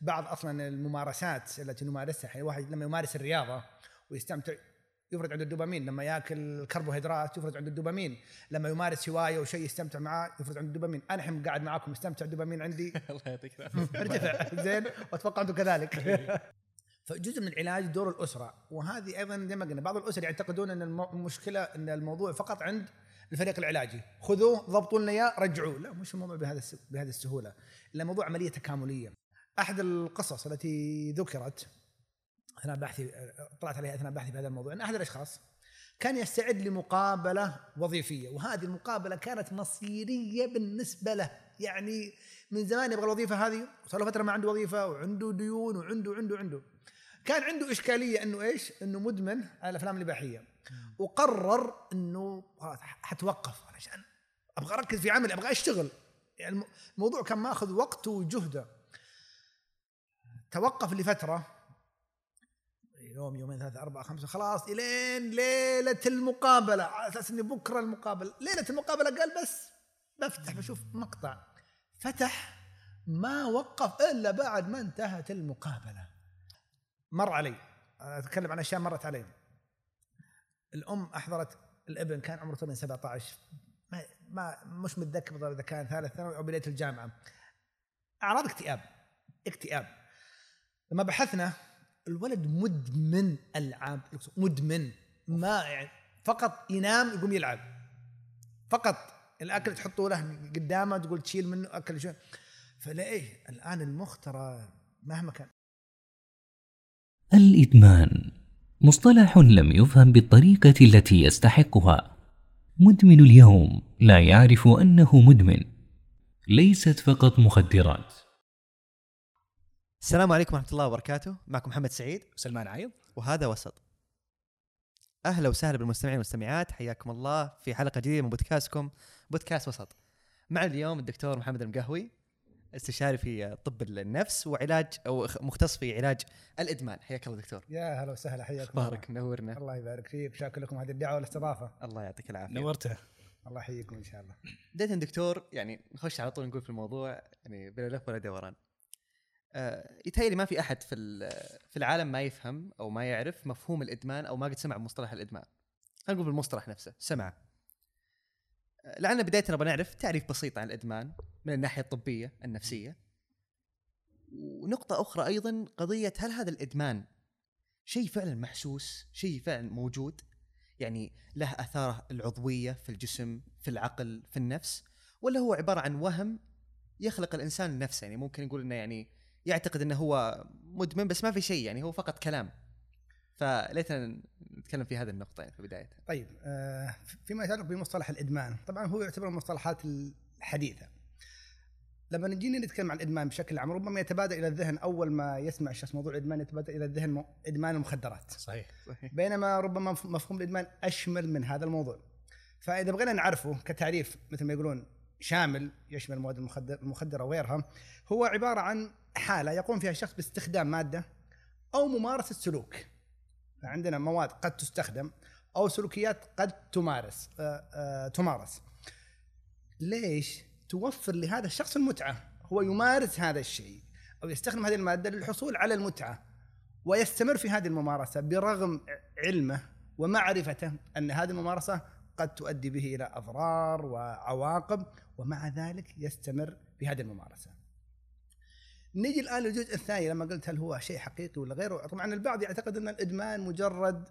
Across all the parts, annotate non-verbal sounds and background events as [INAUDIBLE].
بعض أصلا الممارسات التي نمارسها يعني الواحد لما يمارس الرياضة ويستمتع يفرز عنده الدوبامين لما ياكل الكربوهيدرات يفرز عنده الدوبامين لما يمارس هواية وشيء يستمتع معاه يفرز عنده الدوبامين. أنا الحين قاعد معاكم مستمتع الدوبامين عندي. [LAUGHS] الله يعطيك العافية. [LAUGHS] ارتفع. زين وأتوقع أنتم كذلك. [LAUGHS] فجزء من العلاج دور الأسرة وهذه أيضا زي ما قلنا بعض الأسر يعتقدون أن المشكلة أن الموضوع فقط عند الفريق العلاجي. خذوه ضبطوا لنا إياه رجعوه. لا مش الموضوع بهذا بهذه السهولة. الموضوع عملية تكاملية. أحد القصص التي ذكرت أثناء بحثي طلعت عليها أثناء بحثي في هذا الموضوع إن أحد الأشخاص كان يستعد لمقابلة وظيفية وهذه المقابلة كانت مصيرية بالنسبة له. يعني من زمان يبغى الوظيفة هذه صار له فترة ما عنده وظيفة وعنده ديون وعنده عنده عنده كان عنده إشكالية إنه إيش؟ إنه مدمن على الأفلام الإباحية. وقرر إنه خلاص حتوقف علشان أبغى أركز في عملي أبغى أشتغل. يعني الم- الموضوع كان ماخذ وقته وجهده توقف لفترة. يوم يومين ثلاثة أربعة خمسة خلاص إلين ليلة المقابلة. على أساس إني بكرة المقابلة. ليلة المقابلة قال بس بفتح بشوف مقطع. فتح ما وقف إلا بعد ما انتهت المقابلة. مر علي. أنا أتكلم عن أشياء مرت علي. الأم أحضرت الابن كان عمره تقريبا 17 ما, ما مش متذكر بالضبط إذا كان ثالث ثانوي أو بداية الجامعة. أعراض اكتئاب. اكتئاب. لما بحثنا الولد مدمن ألعاب مدمن. ما يعني فقط ينام يقوم يلعب. فقط الأكل تحطه له قدامه تقول تشيل منه أكل شوي فليه الآن المخ ترى مهما كان. الإدمان. مصطلح لم يفهم بالطريقة التي يستحقها. مدمن اليوم لا يعرف أنه مدمن. ليست فقط مخدرات. السلام عليكم ورحمة الله وبركاته. معكم محمد سعيد. سلمان عايض. وهذا وسط. أهلا وسهلا بالمستمعين والمستمعات. حياكم الله في حلقة جديدة من بودكاستكم بودكاست وسط. معنا اليوم الدكتور محمد المقهوي استشاري في طب النفس وعلاج أو مختص في علاج الإدمان. حياك الله دكتور. يا هلا وسهلا حياكم الله. بارك منورنا. الله يبارك فيك. شاكر لكم هذه الدعوة والاستضافة. الله يعطيك العافية. نورته الله يحييكم إن شاء الله. بداية دكتور يعني نخش على طول نقول في الموضوع يعني بلا لف ولا دوران. يتهيألي ما في أحد في في العالم ما يفهم أو ما يعرف مفهوم الإدمان أو ما قد سمع مصطلح الإدمان. خلينا نقول بالمصطلح نفسه سمعه آه، لعلنا بداية نبغى نعرف تعريف بسيط عن الإدمان من الناحية الطبية النفسية. ونقطة أخرى أيضا قضية هل هذا الإدمان شيء فعلا محسوس شيء فعلا موجود؟ يعني له آثاره العضوية في الجسم في العقل في النفس؟ ولا هو عبارة عن وهم يخلق الإنسان لنفسه؟ يعني ممكن نقول إنه يعني يعتقد إنه هو مدمن بس ما في شيء يعني هو فقط كلام. فليتنا نتكلم في هذه النقطة يعني في بداية. طيب آه، فيما يتعلق بمصطلح الإدمان طبعا هو يعتبر من المصطلحات الحديثة. لما نجينا نتكلم عن الإدمان بشكل عام ربما يتبادر إلى الذهن أول ما يسمع الشخص موضوع الإدمان يتبادر إلى الذهن إدمان المخدرات صحيح. صحيح. بينما ربما مف- مفهوم الإدمان أشمل من هذا الموضوع. فإذا بغينا نعرفه كتعريف مثل ما يقولون شامل يشمل المواد المخدر- المخدرة وغيرها هو عبارة عن حالة يقوم فيها الشخص باستخدام مادة أو ممارسة سلوك. فعندنا مواد قد تستخدم أو سلوكيات قد تمارس آه، آه، تمارس. ليش توفر لهذا الشخص المتعة؟ هو يمارس هذا الشيء أو يستخدم هذه المادة للحصول على المتعة ويستمر في هذه الممارسة برغم علمه ومعرفته أن هذه الممارسة قد تؤدي به إلى أضرار وعواقب ومع ذلك يستمر في هذه الممارسة. نيجي الآن للجزء الثاني لما قلت هل هو شيء حقيقي ولا غيره؟ طبعا البعض يعتقد أن الإدمان مجرد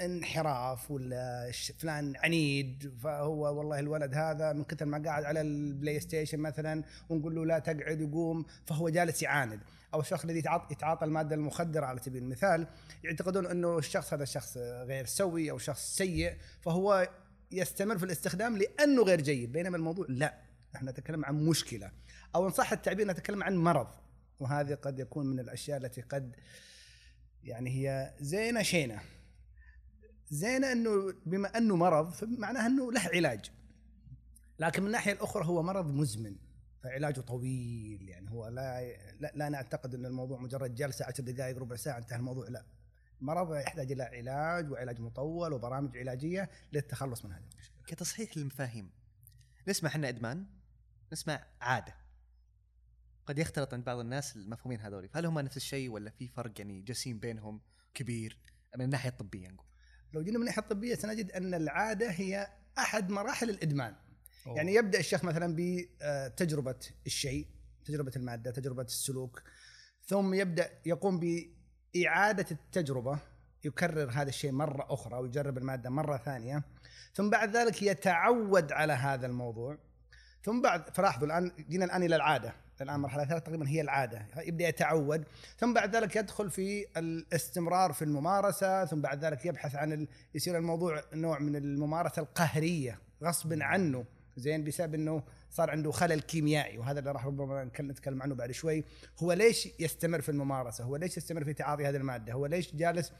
انحراف ولا فلان عنيد فهو والله الولد هذا من كثر ما قاعد على ال PlayStation مثلا ونقول له لا تقعد يقوم فهو جالس يعاند أو الشخص الذي يتعاط- يتعاطى المادة المخدرة على سبيل المثال يعتقدون إنه الشخص هذا شخص غير سوي أو شخص سيء فهو يستمر في الاستخدام لأنه غير جيد بينما الموضوع لا إحنا نتكلم عن مشكلة أو إن صح التعبير نتكلم عن مرض وهذه قد يكون من الأشياء التي قد يعني هي زينة شينة. زينة إنه بما إنه مرض فمعناها إنه له علاج. لكن من الناحية الأخرى هو مرض مزمن فعلاجه طويل يعني هو لا لا, لا نعتقد إن الموضوع مجرد جلسة 10 دقائق ربع ساعة انتهى الموضوع لا. مرض يحتاج إلى علاج وعلاج مطول وبرامج علاجية للتخلص من هذه المشكلة. كتصحيح للمفاهيم. نسمع إحنا إدمان نسمع عادة. قد يختلط عند بعض الناس المفهومين هذول. فهل هم نفس الشيء ولا في فرق يعني جسيم بينهم كبير؟ من الناحيه الطبيه نقول. لو جينا من الناحيه الطبيه سنجد أن العادة هي أحد مراحل الإدمان. أوه. يعني يبدأ الشيخ مثلا بتجربة الشيء تجربة المادة تجربة السلوك ثم يبدأ يقوم بإعادة التجربة يكرر هذا الشيء مرة أخرى ويجرب المادة مرة ثانية ثم بعد ذلك يتعود على هذا الموضوع ثم بعد فلاحظوا الآن جينا الآن إلى العادة. الآن مرحلة ثالثة تقريبا هي العادة يبدأ يتعود ثم بعد ذلك يدخل في الاستمرار في الممارسة ثم بعد ذلك يبحث عن ال... يصير الموضوع نوع من الممارسة القهرية غصب عنه زين بسبب إنه صار عنده خلل كيميائي وهذا اللي راح ربما نتكلم عنه بعد شوي. هو ليش يستمر في الممارسة؟ هو ليش يستمر في تعاطي هذه المادة؟ هو ليش جالس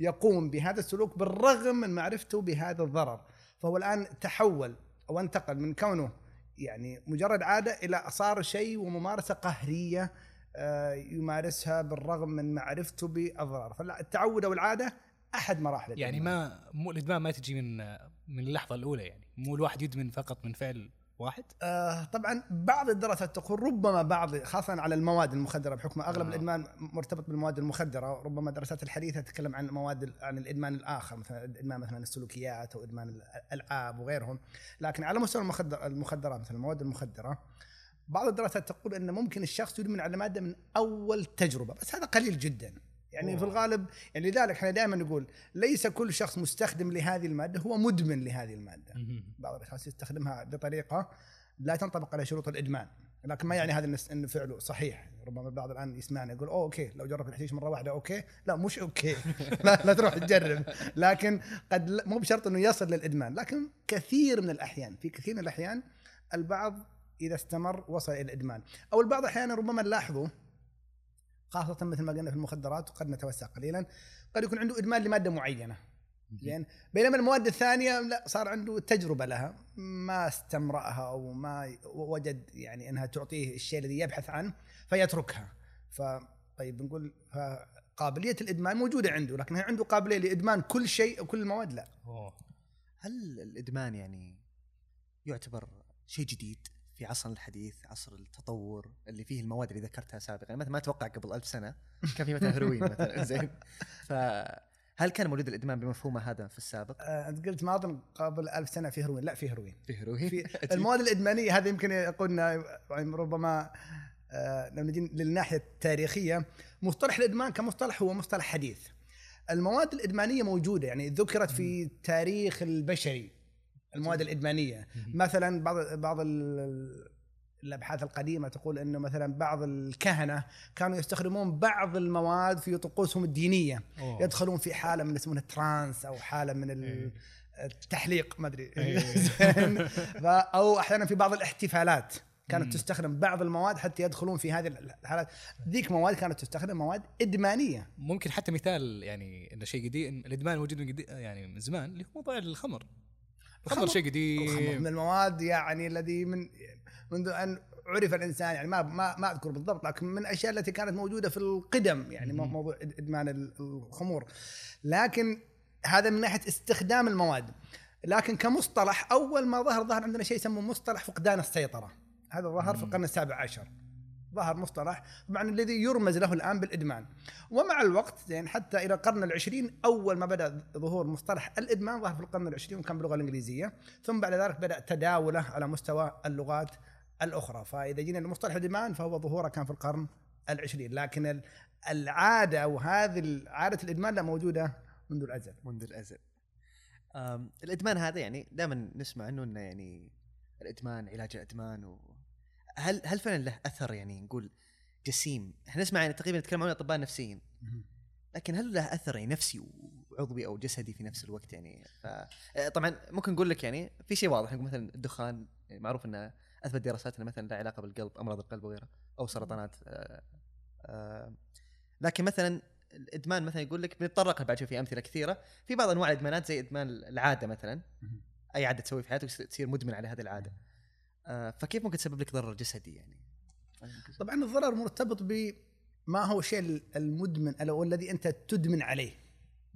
يقوم بهذا السلوك بالرغم من معرفته بهذا الضرر؟ فهو الآن تحول أو انتقل من كونه يعني مجرد عادة إلى صار شيء وممارسة قهرية آه، يمارسها بالرغم من معرفته بأضرار. فالتعود أو العادة أحد مراحل يعني ما مو الإدمان ما تجي من من اللحظة الأولى يعني. مو الواحد يدمن فقط من فعل واحد؟ آه طبعا بعض الدراسات تقول ربما بعض خاصة على المواد المخدرة بحكم أغلب آه. الإدمان مرتبط بالمواد المخدرة ربما الدراسات الحديثة تتكلم عن مواد عن الإدمان الآخر مثلا إدمان مثلا السلوكيات أو إدمان الألعاب وغيرهم لكن على مستوى المخدر المخدرات مثلا المواد المخدرة بعض الدراسات تقول إن ممكن الشخص يدمن على مادة من أول تجربة بس هذا قليل جدا يعني أوه. في الغالب يعني لذلك إحنا دائما نقول ليس كل شخص مستخدم لهذه المادة هو مدمن لهذه المادة. بعض الأشخاص يستخدمها بطريقة لا تنطبق على شروط الإدمان لكن ما يعني هذا انه فعله صحيح. ربما البعض الآن يسمعنا يقول أوه okay لو جرب الحشيش مرة واحدة okay. لا مش okay. [LAUGHS] لا, لا تروح تجرب. لكن قد مو بشرط إنه يصل للإدمان لكن كثير من الأحيان في كثير من الأحيان البعض إذا استمر وصل إلى الإدمان. أو البعض أحيانا ربما نلاحظه خاصة مثل ما قلنا في المخدرات وقد نتوسع قليلا. قد يكون عنده إدمان لمادة معينة. زين؟ بينما المواد الثانية لا صار عنده تجربة لها ما استمرأها أو ما وجد يعني إنها تعطيه الشيء الذي يبحث عنه فيتركها. فطيب نقول قابليه الإدمان موجودة عنده لكن هل عنده قابلية لإدمان كل شيء أو كل المواد لا. أوه. هل الإدمان يعني يعتبر شيء جديد؟ في عصرنا الحديث عصر التطور اللي فيه المواد اللي ذكرتها سابقا. يعني مثلا ما أتوقع قبل ألف سنة كان في مثلا هيروين مثلا [LAUGHS] زين. فهل كان موجود الإدمان بمفهومه هذا في السابق؟ آه أنت قلت ما أظن قبل ألف سنة في هيروين لا في هيروين. في هيروين؟ في [LAUGHS] المواد الإدمانية هذا يمكن قلنا يعني ربما آه لو نجي للناحية التاريخية مصطلح الإدمان كمصطلح هو مصطلح حديث. المواد الإدمانية موجودة يعني ذكرت في التاريخ البشري. المواد الإدمانية. مثلا بعض بعض الأبحاث القديمة تقول إنه مثلا بعض الكهنة كانوا يستخدمون بعض المواد في طقوسهم الدينية. أوه. يدخلون في حالة من يسمونها ترانس أو حالة من إيه. التحليق ما أدري. إيه. [LAUGHS] أو أحيانا في بعض الاحتفالات كانت تستخدم بعض المواد حتى يدخلون في هذه الحالات. ذيك مواد كانت تستخدم مواد إدمانية. ممكن حتى مثال يعني إنه شيء قديم الإدمان موجود من قديم يعني من زمان اللي هو موضوع الخمر. الخمر شيء قديم. من المواد يعني الذي من منذ أن عرف الإنسان يعني ما ما ما أذكر بالضبط لكن من الأشياء التي كانت موجودة في القدم يعني موضوع إدمان الخمور. لكن هذا من ناحية استخدام المواد. لكن كمصطلح أول ما ظهر ظهر عندنا شيء يسموه مصطلح فقدان السيطرة. هذا ظهر في القرن السابع عشر. ظهر مصطلح طبعا الذي يرمز له الآن بالإدمان. ومع الوقت يعني حتى إلى القرن العشرين أول ما بدأ ظهور مصطلح الإدمان ظهر في القرن العشرين وكان باللغة الإنجليزية. ثم بعد ذلك بدأ تداوله على مستوى اللغات الأخرى. فإذا جينا لمصطلح الإدمان فهو ظهوره كان في القرن العشرين. لكن العادة أو هذه عادة الإدمان لا موجودة منذ الأزل. منذ الأزل. الإدمان هذا يعني دائما نسمع إنه إنه يعني الإدمان علاج الإدمان و هل هل فعلا له أثر يعني نقول جسيم؟ إحنا نسمع يعني تقريبا نتكلم عن الاطباء النفسيين لكن هل له أثر يعني نفسي وعضوي أو جسدي في نفس الوقت يعني؟ ف... طبعا ممكن نقول لك يعني في شيء واضح مثلا الدخان معروف إنه أثبت دراسات انه مثلا له علاقة بالقلب أمراض القلب وغيرها أو سرطانات آآ آآ لكن مثلا الإدمان مثلا يقول لك بنتطرق بعد شوي في أمثلة كثيرة. في بعض أنواع الإدمانات زي إدمان العادة مثلا. أي عادة تسوي في حياتك تصير مدمن على هذه العادة. آه، فكيف ممكن تسبب لك ضرر جسدي يعني؟ طبعا الضرر مرتبط بما هو الشيء المدمن أو الذي أنت تدمن عليه.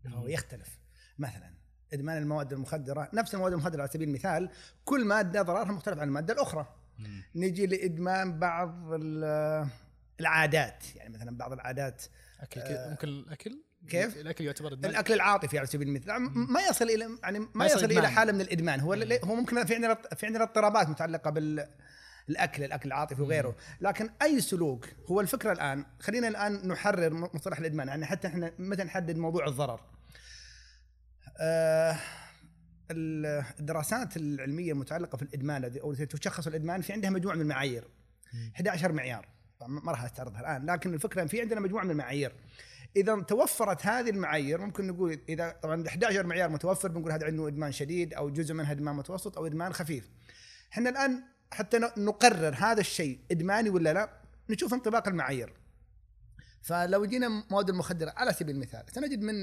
هو يختلف. مثلا إدمان المواد المخدرة نفس المواد المخدرة على سبيل المثال كل مادة ضررها مختلف عن المادة الأخرى. مم. نجي لإدمان بعض العادات يعني مثلا بعض العادات أكل آه، ممكن الأكل؟ كيف؟ الأكل يعتبر إدمان. الأكل العاطفي على سبيل المثال. ما يصل إلى يعني ما يصل يصل إلى. حالة من الإدمان. هو مم. هو ممكن في عندنا في عندنا اضطرابات متعلقة بال الأكل الأكل العاطفي وغيره. لكن أي سلوك هو الفكرة الآن خلينا الآن نحرر مصطلح الإدمان. يعني حتى إحنا متى نحدد موضوع الضرر؟ آه ال- الدراسات العلمية المتعلقة في الإدمان الذي- أو تشخص الإدمان في عندها مجموعة من المعايير. 11 معيار. ما راح أستعرضها الآن. لكن الفكرة في عندنا مجموعة من المعايير. إذا توفرت هذه المعايير ممكن نقول إذا طبعا 11 معيار متوفر بنقول هذا عنده إدمان شديد أو جزء منها إدمان متوسط أو إدمان خفيف. إحنا الآن حتى نقرر هذا الشيء إدماني ولا لا؟ نشوف انطباق المعايير. فلو جينا مواد المخدرة على سبيل المثال سنجد من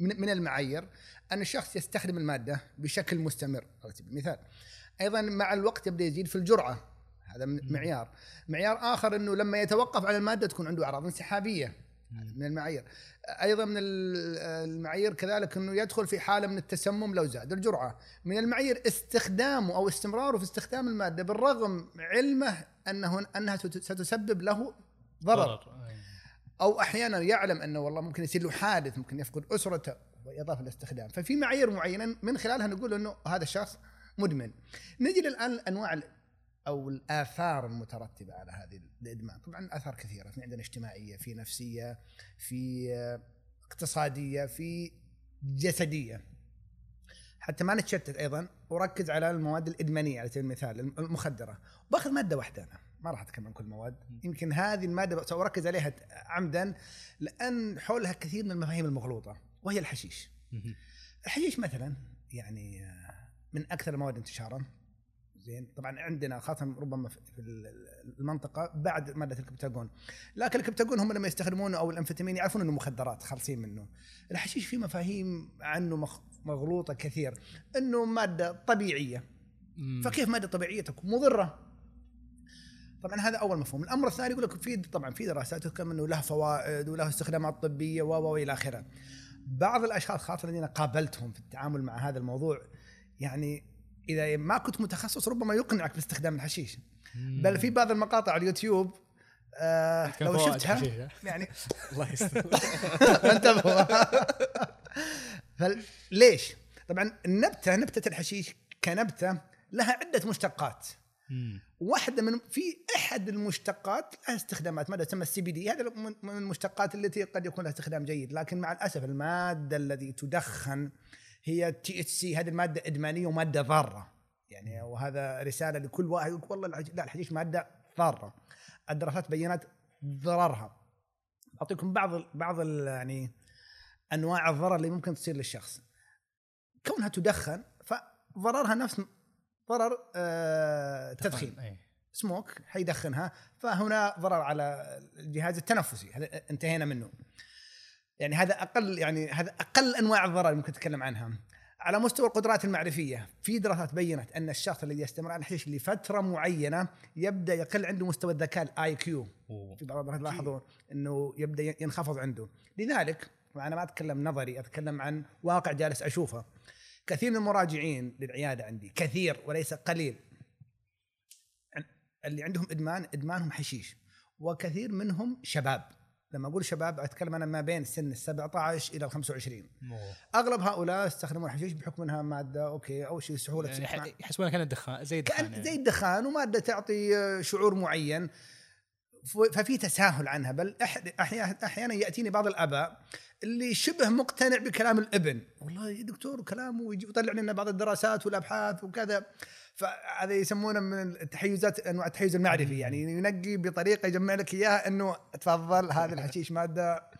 من, المعايير أن الشخص يستخدم المادة بشكل مستمر على سبيل المثال. أيضا مع الوقت يبدأ يزيد في الجرعة هذا معيار. معيار آخر إنه لما يتوقف عن المادة تكون عنده أعراض انسحابية. من المعايير. أيضا من ال- المعايير كذلك إنه يدخل في حالة من التسمم لو زاد الجرعة. من المعايير استخدامه أو استمراره في استخدام المادة بالرغم علمه أنه أنها ست- ستسبب له ضرر. أو أحيانا يعلم أنه والله ممكن يصير له حادث ممكن يفقد أسرته بالاضافه للاستخدام ففي معايير معينة من خلالها نقول إنه هذا الشخص مدمن. نجي للآن الانواع ال- أو الآثار المترتبة على هذه الإدمان. طبعا آثار كثيرة في عندنا اجتماعية في نفسية في اقتصادية في جسدية. حتى ما نتشتت أيضا وركز على المواد الإدمانية على سبيل المثال المخدرة. باخذ مادة واحدة أنا ما راح أتكلم عن كل المواد. يمكن هذه المادة سأركز عليها عمدا لأن حولها كثير من المفاهيم المغلوطة وهي الحشيش. الحشيش مثلا يعني آه، من أكثر المواد انتشارا. زين. طبعا عندنا خاصه ربما في المنطقة بعد مادة الكبتاجون. لكن الكبتاجون هم لما يستخدمونه أو الامفيتامين يعرفون إنه مخدرات خالصين منه. الحشيش في مفاهيم عنه مغلوطة كثير. إنه مادة طبيعية. مم. فكيف مادة طبيعية تكون؟ مضرة؟ طبعا هذا أول مفهوم، الأمر الثاني يقول لك في طبعا في دراسات تتكلم إنه له فوائد وله استخدامات طبية و و والى آخره. بعض الأشخاص خاصة الذين قابلتهم في التعامل مع هذا الموضوع يعني إذا ما كنت متخصص ربما يقنعك باستخدام الحشيش،. بل في بعض المقاطع على اليوتيوب آه لو شفتها؟ يعني [LAUGHS] الله يستر [LAUGHS] انتبهوا فليش؟ طبعا النبتة نبتة الحشيش كنبتة لها عدة مشتقات مم. واحدة من في أحد المشتقات لها استخدامات ماده تسمى ال CBD هذا من المشتقات التي قد يكون لها استخدام جيد لكن مع الأسف المادة التي تدخن هي THC هذه الماده إدمانية ومادة ضاره يعني وهذا رسالة لكل واحد يقول والله لا الحشيش مادة ضاره الدراسات بينت ضررها. أعطيكم بعض ال- بعض ال- يعني أنواع الضرر اللي ممكن تصير للشخص. كونها تدخن فضررها نفس ضرر آه التدخين أي. سموك حيدخنها فهنا ضرر على الجهاز التنفسي هذا انتهينا منه. يعني هذا أقل يعني هذا أقل أنواع الضرر اللي ممكن نتكلم عنها. على مستوى القدرات المعرفية في دراسات بينت أن الشخص الذي يستمر على الحشيش لفترة معينة يبدأ يقل عنده مستوى الذكاء ال IQ. في بعض الدراسات لاحظوا إنه يبدأ ينخفض عنده. لذلك أنا ما أتكلم نظري أتكلم عن واقع جالس أشوفه. كثير من المراجعين للعيادة عندي كثير وليس قليل اللي عندهم إدمان إدمانهم حشيش وكثير منهم شباب. لما أقول شباب أتكلم أنا ما بين سن ال 17 إلى ال 25 أوه. أغلب هؤلاء يستخدمون الحشيش بحكم إنها مادة okay اول شيء سهولة يعني يحسبونها كانت دخان زي الدخان كان يعني. زي الدخان ومادة تعطي آه، شعور معين. ففي تساهل عنها. بل أحيانا يأتيني بعض الأباء اللي شبه مقتنع بكلام الابن. والله يا دكتور كلامه ويطلع لنا بعض الدراسات والأبحاث وكذا. فهذا يسمونه من التحيزات أنواع التحيز المعرفي. يعني ينقي بطريقة يجمع لك إياها إنه تفضل هذا الحشيش مادة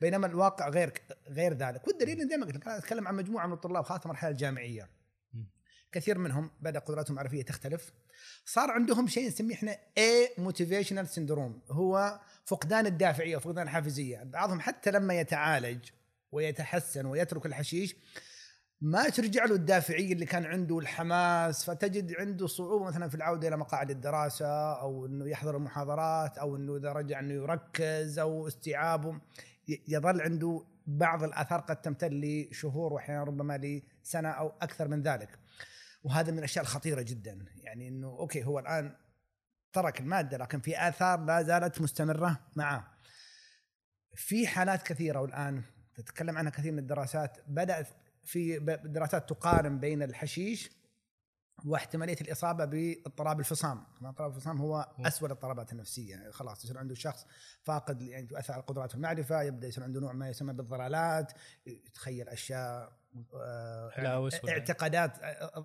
بينما الواقع غير غير ذلك. والدليل زي ما قلت لك أنا أتكلم عن مجموعة من الطلاب خاصة المرحله الجامعية. كثير منهم بدا قدراتهم المعرفيه تختلف. صار عندهم شيء نسميه إحنا A motivational syndrome هو فقدان الدافعية وفقدان الحافزية. بعضهم حتى لما يتعالج ويتحسن ويترك الحشيش ما ترجع له الدافعيه اللي كان عنده الحماس فتجد عنده صعوبة مثلا في العودة إلى مقاعد الدراسة أو إنه يحضر المحاضرات أو إنه إذا رجع إنه يركز أو استيعابه يظل عنده بعض الآثار قد تمتد لشهور واحيانا ربما لسنة أو أكثر من ذلك. وهذا من الأشياء الخطيرة جدا يعني إنه okay هو الآن ترك المادة لكن في آثار لا زالت مستمرة معه. في حالات كثيرة والان تتكلم عنها كثير من الدراسات بدأت في دراسات تقارن بين الحشيش واحتمالية الإصابة باضطراب الفصام، اضطراب الفصام هو اسوء الاضطرابات النفسية، يعني خلاص يصير عنده شخص فاقد يعني تؤثر على قدراته المعرفة، يبدأ يصير عنده نوع ما يسمى بالضلالات، يتخيل أشياء هلاوس ولا- اعتقادات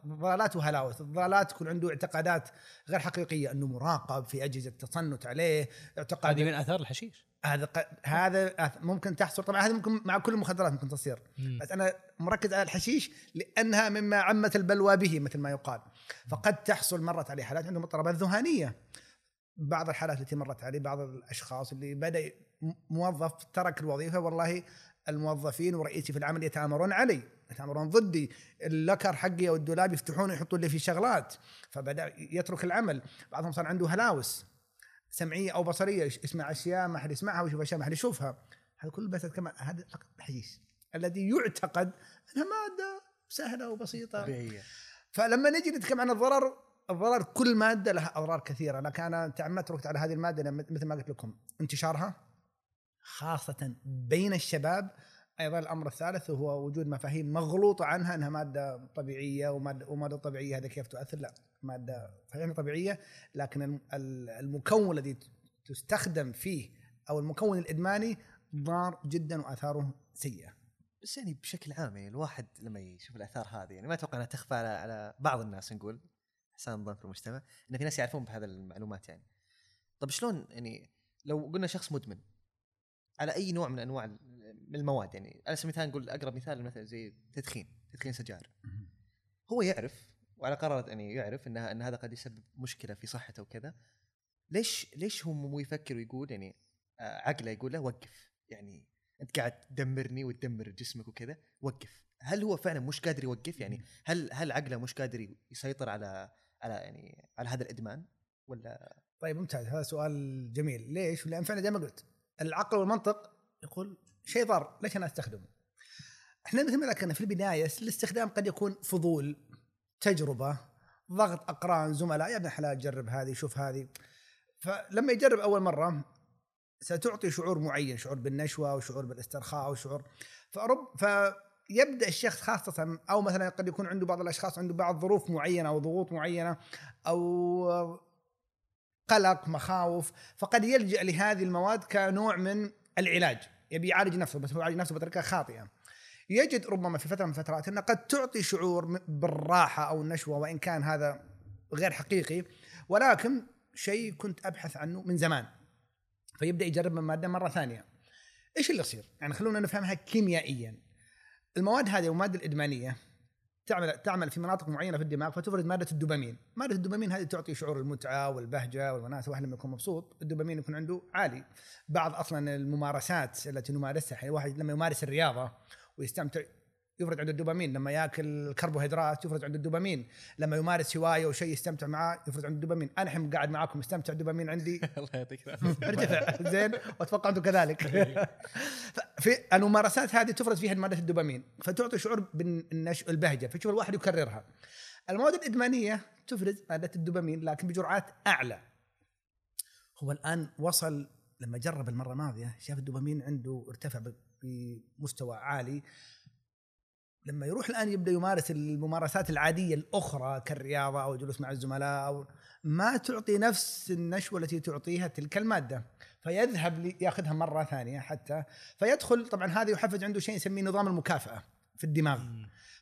ضلالات وهلاوس، الضلالات يكون عنده اعتقادات غير حقيقية إنه مراقب في أجهزة تصنت عليه، اعتقاد هذه من آثار الحشيش. هذا ق- هذا ممكن تحصل. طبعا هذا ممكن مع كل المخدرات ممكن تصير. مم. بس أنا مركز على الحشيش لأنها مما عمت البلوى به مثل ما يقال. فقد تحصل مرت عليه حالات عندهم اضطرابات ذهانيه بعض الحالات التي مرت علي بعض الأشخاص اللي بدأ موظف ترك الوظيفة والله الموظفين ورئيسي في العمل يتآمرون علي يتآمرون ضدي. اللكر حقي أو الدولاب يفتحونه يحطون لي فيه شغلات. فبدأ يترك العمل. بعضهم صار عنده هلاوس. سمعية أو بصرية يسمع أشياء ما حد يسمعها ويشوف أشياء ما حد يشوفها. هذا كله بس كمان هذا فقط الحشيش الذي يعتقد أنها مادة سهلة وبسيطة. طبيعية. فلما نجي نتكلم عن الضرر الضرر كل مادة لها أضرار كثيرة. لكن أنا تعمدت ركت على هذه المادة مثل ما قلت لكم. انتشارها. خاصة بين الشباب. أيضا الأمر الثالث هو وجود مفاهيم مغلوطة عنها إنها مادة طبيعية وماده ومادة طبيعية هذا كيف تؤثر؟ لا مادة صحيح طبيعية لكن الم- ال- المكون الذي تستخدم فيه أو المكون الإدماني ضار جدا وآثاره سيئة. بس يعني بشكل عام يعني الواحد لما يشوف الآثار هذه يعني ما أتوقع إنها تخفى على على بعض الناس نقول حسن الظن في المجتمع إن في ناس يعرفون بهذا المعلومات يعني. طب شلون يعني لو قلنا شخص مدمن على أي نوع من أنواع من المواد يعني على سبيل المثال نقول أقرب مثال مثلا زي تدخين تدخين سجائر هو يعرف وعلى قرار يعني يعرف ان إن هذا قد يسبب مشكلة في صحته وكذا. ليش ليش هو مو يفكر ويقول يعني آه، عقله يقول له وقف؟ يعني أنت قاعد تدمرني وتدمر جسمك وكذا وقف. هل هو فعلا مش قادر يوقف؟ يعني هل هل عقله مش قادر يسيطر على على يعني على هذا الإدمان؟ ولا؟ طيب ممتاز. هذا سؤال جميل. ليش؟ لأن فعلا زي ما قلت العقل والمنطق يقول شيء ضار ليش أنا أستخدمه؟ إحنا مثل ما ذكرنا في البداية الاستخدام قد يكون فضول تجربة ضغط أقران زملاء يا ابن الحلال جرب هذه شوف هذه فلما يجرب أول مرة ستعطي شعور معين شعور بالنشوة وشعور بالاسترخاء وشعور فرب فيبدأ الشخص خاصة أو مثلا قد يكون عنده بعض الأشخاص عنده بعض ظروف معينة أو ضغوط معينة أو قلق مخاوف فقد يلجأ لهذه المواد كنوع من العلاج. يبي يعالج نفسه بس هو يعالج نفسه بطريقة خاطئة. يجد ربما في فترة من الفترات انها قد تعطي شعور بالراحة أو النشوة وإن كان هذا غير حقيقي. ولكن شيء كنت أبحث عنه من زمان. فيبدأ يجرب من مادة مرة ثانية. إيش اللي يصير؟ يعني خلونا نفهمها كيميائيا. المواد هذه المواد الإدمانية تعمل تعمل في مناطق معينة في الدماغ فتفرز مادة الدوبامين، مادة الدوبامين هذه تعطي شعور المتعة والبهجة والوناسة واحد لما يكون مبسوط الدوبامين يكون عنده عالي. بعض أصلا الممارسات التي نمارسها يعني الواحد لما يمارس الرياضة ويستمتع يفرز عنده الدوبامين لما ياكل الكربوهيدرات يفرز عنده الدوبامين لما يمارس هواية وشيء يستمتع معاه يفرز عنده الدوبامين. أنا الحين قاعد معاكم مستمتع الدوبامين عندي. [LAUGHS] الله يعطيك العافية. [LAUGHS] ارتفع. زين وأتوقع أنتم كذلك. [LAUGHS] في الممارسات هذه تفرز فيها مادة الدوبامين فتعطي شعور بالنش البهجة فشوف الواحد يكررها. المواد الإدمانية تفرز مادة الدوبامين لكن بجرعات أعلى. هو الآن وصل لما جرب المرة الماضية شاف الدوبامين عنده ارتفع بمستوى عالي. لما يروح الآن يبدأ يمارس الممارسات العادية الأخرى كالرياضة أو الجلوس مع الزملاء أو ما تعطي نفس النشوة التي تعطيها تلك المادة. فيذهب ياخذها مرة ثانية حتى فيدخل طبعا هذا يحفز عنده شيء نسميه نظام المكافأة في الدماغ.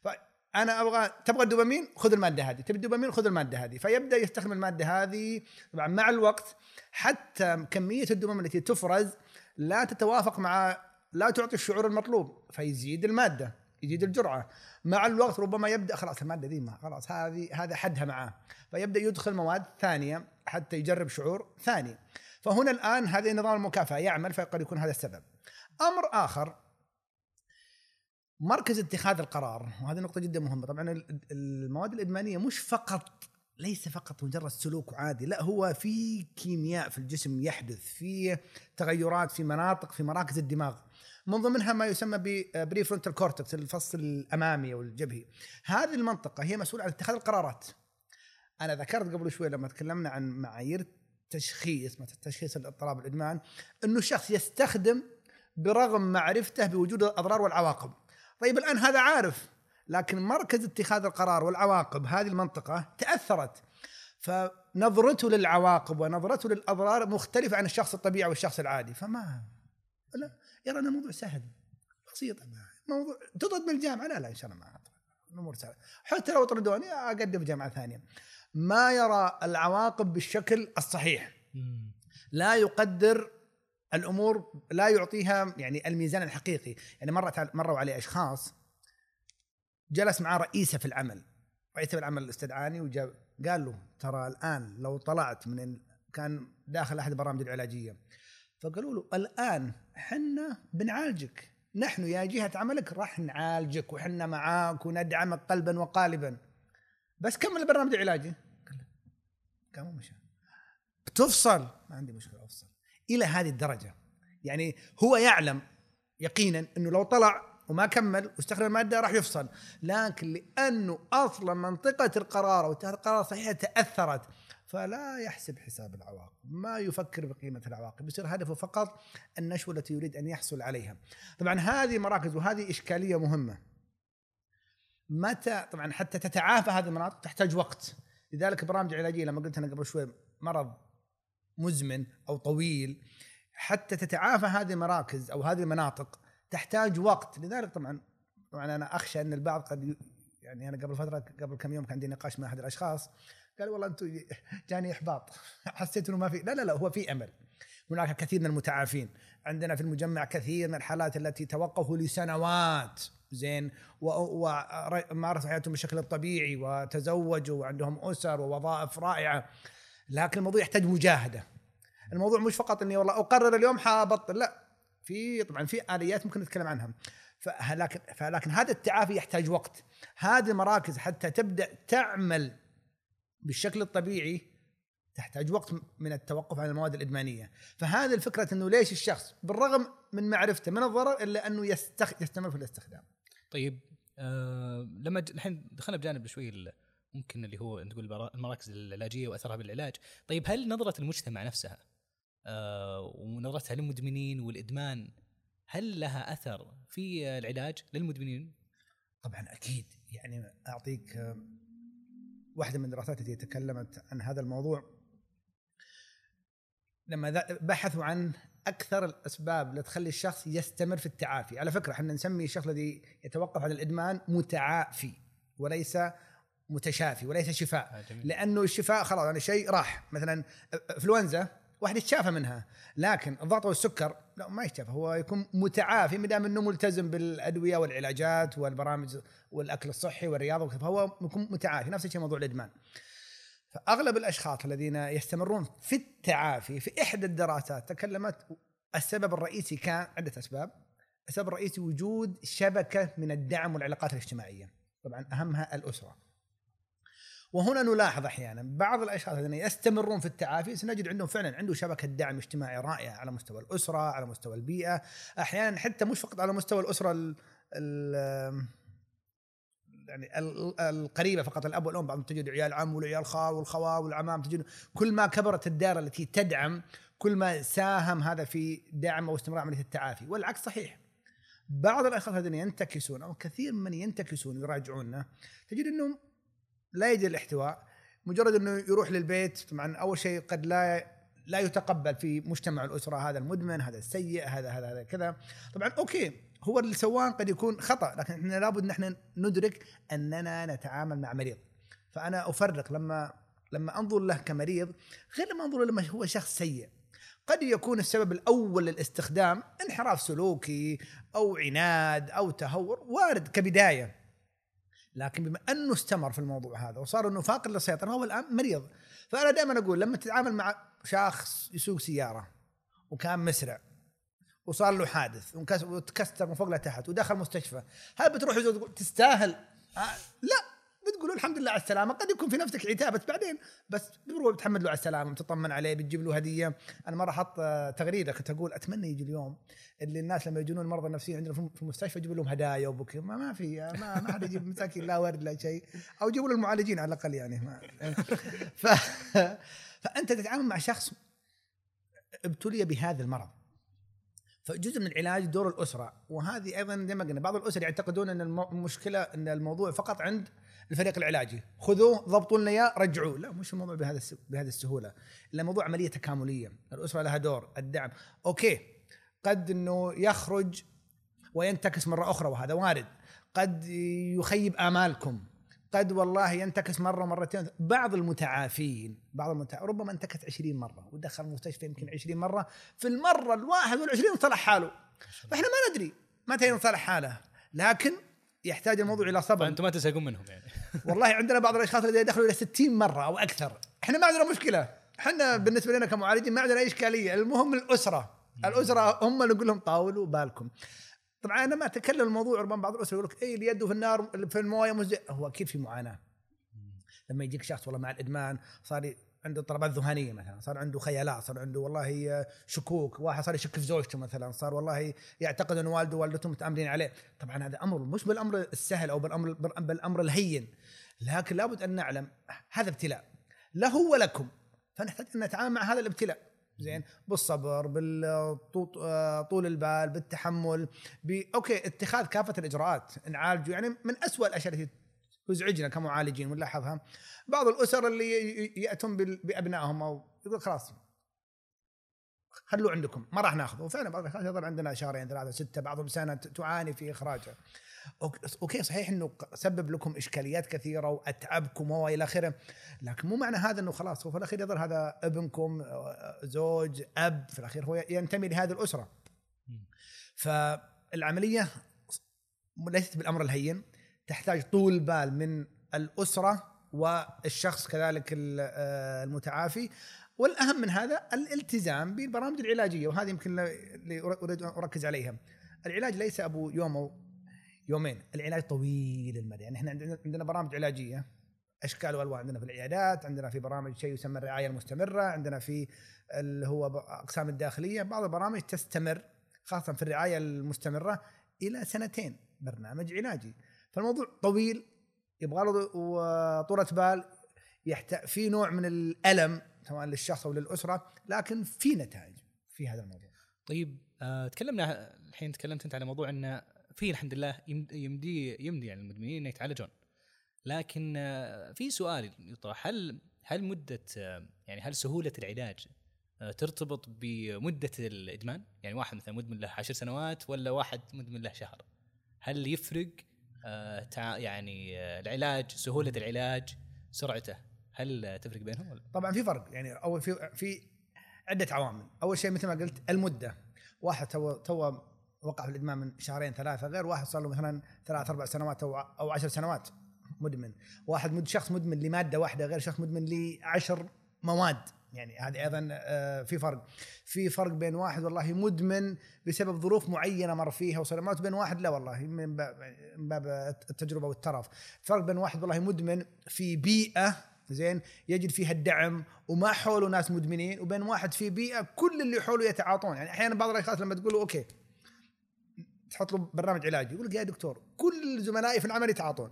فانا أبغى تبغى الدوبامين؟ خذ المادة هذه. تبي الدوبامين؟ خذ المادة هذه. فيبدأ يستخدم المادة هذه طبعا مع الوقت حتى كمية الدوبامين التي تفرز لا تتوافق مع لا تعطي الشعور المطلوب فيزيد المادة. يزيد الجرعة. مع الوقت ربما يبدأ خلاص المادة ذي ما خلاص هذه هذا حدها معاه. فيبدأ يدخل مواد ثانية حتى يجرب شعور ثاني. فهنا الآن هذا نظام المكافأة يعمل فقد يكون هذا السبب. أمر آخر مركز اتخاذ القرار. وهذه نقطة جدا مهمة. طبعا ال- المواد الإدمانية مش فقط ليس فقط مجرد سلوك عادي لا هو في كيمياء في الجسم يحدث في تغيرات في مناطق في مراكز الدماغ. من ضمنها ما يسمى prefrontal cortex الفص الأمامي أو الجبهي. هذه المنطقة هي مسؤولة عن اتخاذ القرارات. أنا ذكرت قبل شوي لما تكلمنا عن معايير تشخيص مثلا تشخيص الاضطراب الادمان إنه الشخص يستخدم برغم معرفته بوجود الأضرار والعواقب. طيب الآن هذا عارف لكن مركز اتخاذ القرار والعواقب هذه المنطقة تأثرت. فنظرته للعواقب ونظرته للأضرار مختلفة عن الشخص الطبيعي والشخص العادي. فما لا. يرى ان الموضوع سهل بسيط موضوع تطرد من الجامعة لا لا إن شاء الله ما. الأمور سهلة حتى لو طردوني أقدم في جامعة ثانية ما يرى العواقب بالشكل الصحيح. لا يقدر الأمور لا يعطيها يعني الميزان الحقيقي يعني مرت مروا عليه أشخاص جلس معاه رئيسة في العمل رئيسة في العمل استدعاني وجاب قال له ترى الآن لو طلعت من. كان داخل أحد البرامج العلاجية فقالوا له الآن حنا بنعالجك. نحن يا جهة عملك راح نعالجك وحنا معاك وندعمك قلبا وقالبا. بس كمل البرنامج العلاجي. قام ومشى. بتفصل. ما عندي مشكلة أفصل. إلى هذه الدرجة. يعني هو يعلم يقينا إنه لو طلع وما كمل واستخدم المادة راح يفصل. لكن لأنه أصلا منطقة القرار واتخاذ القرار صحيحه تأثرت فلا يحسب حساب العواقب ما يفكر بقيمة العواقب يصير هدفه فقط النشوة التي يريد أن يحصل عليها. طبعا هذه مراكز وهذه إشكالية مهمة. متى طبعا حتى تتعافى هذه المناطق تحتاج وقت. لذلك برامج علاجية لما قلت أنا قبل شوي مرض مزمن أو طويل حتى تتعافى هذه المراكز أو هذه المناطق تحتاج وقت. لذلك طبعا طبعا أنا أخشى أن البعض قد يعني أنا قبل فترة قبل كم يوم كان عندي نقاش مع أحد الأشخاص قال والله أنتم جاني إحباط. [LAUGHS] حسيت إنه ما في لا لا لا هو في أمل. هناك كثير من المتعافين. عندنا في المجمع كثير من الحالات التي توقفوا لسنوات. زين. ومارسوا حياتهم بالشكل الطبيعي وتزوجوا وعندهم أسر ووظائف رائعة. لكن الموضوع يحتاج مجاهدة. الموضوع مش فقط إني والله أقرر اليوم حابطل لا. في طبعا في آليات ممكن نتكلم عنها. فلكن فلكن هذا التعافي يحتاج وقت. هذه المراكز حتى تبدأ تعمل بالشكل الطبيعي تحتاج وقت من التوقف عن المواد الإدمانية، فهذه الفكرة إنه ليش الشخص بالرغم من معرفته من الضرر إلا أنه يستخ... يستمر في الاستخدام. طيب آه لما ج- الحين دخلنا بجانب شوي ال- ممكن اللي هو تقول المراكز العلاجية وأثرها بالعلاج، طيب هل نظرة المجتمع نفسها آه ونظرتها للمدمنين والإدمان هل لها أثر في العلاج للمدمنين؟ طبعا أكيد يعني أعطيك آه، واحدة من الدراسات التي تكلمت عن هذا الموضوع. لما بحثوا عن أكثر الأسباب اللي تخلي الشخص يستمر في التعافي، على فكرة إحنا نسمي الشخص الذي يتوقف عن الإدمان متعافي وليس متشافي وليس شفاء، آه جميل. لأنه الشفاء خلاص يعني شيء راح. مثلا إنفلونزا واحد يتشافى منها. لكن الضغط والسكر لا ما يتشافى. هو يكون متعافي ما دام إنه ملتزم بالأدوية والعلاجات والبرامج والأكل الصحي والرياضة فهو يكون متعافي. نفس الشيء موضوع الإدمان. فأغلب الأشخاص الذين يستمرون في التعافي في إحدى الدراسات تكلمت السبب الرئيسي كان عدة أسباب. السبب الرئيسي وجود شبكة من الدعم والعلاقات الاجتماعية. طبعا أهمها الأسرة. وهنا نلاحظ أحيانا بعض الأشخاص الذين يستمرون في التعافي سنجد عندهم فعلا عنده شبكة دعم اجتماعي رائعة على مستوى الأسرة، على مستوى البيئة، أحيانا حتى مش فقط على مستوى الأسرة ال ال يعني ال- القريبة فقط الأب والأم بعضهم تجد عيال عم والعيال خال والخوال والعمام تجد كل ما كبرت الدائرة التي تدعم كل ما ساهم هذا في دعم أو استمرار عملية التعافي والعكس صحيح. بعض الأشخاص الذين ينتكسون أو كثير من ينتكسون ويراجعوننا تجد إنهم لا يجد الاحتواء. مجرد إنه يروح للبيت طبعا أول شيء قد لا لا يتقبل في مجتمع الأسرة هذا المدمن هذا السيء هذا هذا هذا كذا. طبعا أوكي هو اللي سواه قد يكون خطأ لكن إحنا لابد إن إحنا ندرك أننا نتعامل مع مريض. فأنا أفرق لما لما أنظر له كمريض غير لما أنظر لما هو شخص سيء. قد يكون السبب الأول للاستخدام انحراف سلوكي أو عناد أو تهور وارد كبداية. لكن بما أنه استمر في الموضوع هذا وصار إنه فاقد للسيطرة هو الآن مريض. فأنا دائما أقول لما تتعامل مع شخص يسوق سيارة وكان مسرع وصار له حادث وتكسر من فوق لتحت ودخل مستشفى هل بتروح تقول تستاهل؟ آه لا. بتقولوا الحمد لله على السلامة. قد يكون في نفسك عتابة بعدين بس بتروح بتحمد له على السلامة بتطمن عليه بتجيب له هدية. أنا مرة حط آه، تغريدة كنت أقول أتمنى يجي اليوم اللي الناس لما يجون المرضى النفسيين عندنا في المستشفى يجيب لهم هدايا وبوكي ما, ما في ما, ما حد يجيب مساكين لا ورد لا شيء. أو يجيبوا له المعالجين على الأقل يعني. ما ف... فأنت تتعامل مع شخص ابتلي بهذا المرض. فجزء من العلاج دور الأسرة. وهذه أيضا زي ما قلنا بعض الأسر يعتقدون إن المشكلة إن الموضوع فقط عند الفريق العلاجي. خذوه ضبطوا لنا إياه رجعوه. لا مش الموضوع بهذا بهذه السهولة. إلا موضوع عملية تكاملية. الأسرة لها دور الدعم. أوكي. قد إنه يخرج وينتكس مرة أخرى وهذا وارد. قد يخيب آمالكم. قد والله ينتكس مرة ومرتين. بعض المتعافين بعض المتع... ربما انتكس 20 مرة ودخل المستشفى يمكن 20 مرة. في المرة الواحد والعشرين صلح حاله. فإحنا ما ندري متى ينصلح حاله. لكن يحتاج الموضوع إلى صبر. فأنتم ما تزهقون منهم يعني. [LAUGHS] والله عندنا بعض الأشخاص الذين يدخلوا إلى 60 مرة أو أكثر. إحنا ما عندنا مشكلة. إحنا بالنسبة لنا كمعالجين ما عندنا أي إشكالية. المهم الأسرة. الأسرة هم اللي نقول لهم طاولوا بالكم. طبعا أنا ما أتكلم الموضوع ربما بعض الاسر يقول لك اي اللي يده في النار في الموية مزي. هو أكيد في معاناة. لما يجيك شخص والله مع الإدمان صار عنده اضطرابات ذهانيه مثلا صار عنده خيالات صار عنده والله شكوك واحد صار يشك في زوجته مثلا صار والله يعتقد ان والده ووالدته متآمرين عليه. طبعا هذا أمر مش بالأمر السهل أو بالأمر بالأمر الهين لكن لابد أن نعلم هذا ابتلاء. له ولكم فنحتاج أن نتعامل مع هذا الابتلاء. زين؟ بالصبر بالطول البال بالتحمل. okay اتخاذ كافة الإجراءات نعالجه يعني من أسوأ الأشياء التي تزعجنا كمعالجين ونلاحظها. بعض الأسر اللي يأتون بأبنائهم أو يقول خلاص خلوه عندكم ما راح ناخذه. وفعلا بعض الأشخاص يظل عندنا شهرين ثلاثة ستة بعضهم سنة تعاني في إخراجه. okay صحيح إنه سبب لكم إشكاليات كثيرة وأتعبكم وإلى آخره لكن مو معنى هذا إنه خلاص هو في الأخير يظل هذا ابنكم زوج أب في الأخير هو ينتمي لهذه الأسرة. فالعملية ليست بالأمر الهين. تحتاج طول بال من الأسرة والشخص كذلك آه، المتعافي. والأهم من هذا الالتزام بالبرامج العلاجية وهذه يمكن اللي أريد أن أركز عليها. العلاج ليس أبو يوم أو يومين، العلاج طويل المدى، يعني إحنا عندنا برامج علاجية أشكال وألوان. عندنا في العيادات، عندنا في برامج شيء يسمى الرعاية المستمرة، عندنا في اللي هو أقسام الداخلية، بعض البرامج تستمر خاصة في الرعاية المستمرة إلى سنتين برنامج علاجي، فالموضوع طويل يبغى له و- طولة بال في نوع من الألم سواء للشخص أو للأسرة لكن في نتائج في هذا الموضوع. طيب آه تكلمنا الحين تكلمت أنت على موضوع انه في الحمد لله يمد- يمدي يمدي يعني المدمنين إنه يتعالجون لكن آه في سؤال يطرح هل هل مدة آه يعني هل سهولة العلاج آه ترتبط بمدة الإدمان؟ يعني واحد مثلا مدمن له عشر سنوات ولا واحد مدمن له شهر؟ هل يفرق يعني آه العلاج سهولة العلاج سرعته. هل آه، تفرق بينهم ولا؟ طبعا في فرق. يعني أول في في عدة عوامل، أول شيء مثل ما قلت المدة. واحد توه توه وقع في الإدمان من شهرين ثلاثة غير واحد صار له مثلا ثلاث أربع سنوات أو أو عشر سنوات مدمن، واحد مد شخص مدمن لمادة واحدة غير شخص مدمن لعشر مواد. يعني هذه أيضا آه، في فرق. في فرق بين واحد والله مدمن بسبب ظروف معينة مر فيها وصار مو زي واحد لا والله من باب التجربة والترف. فرق بين واحد والله مدمن في بيئة زين يجد فيها الدعم وما حوله ناس مدمنين وبين واحد في بيئة كل اللي حوله يتعاطون. يعني أحيانا بعض الأشخاص لما تقول له okay تحط له برنامج علاجي يقول لك يا دكتور كل زملائي في العمل يتعاطون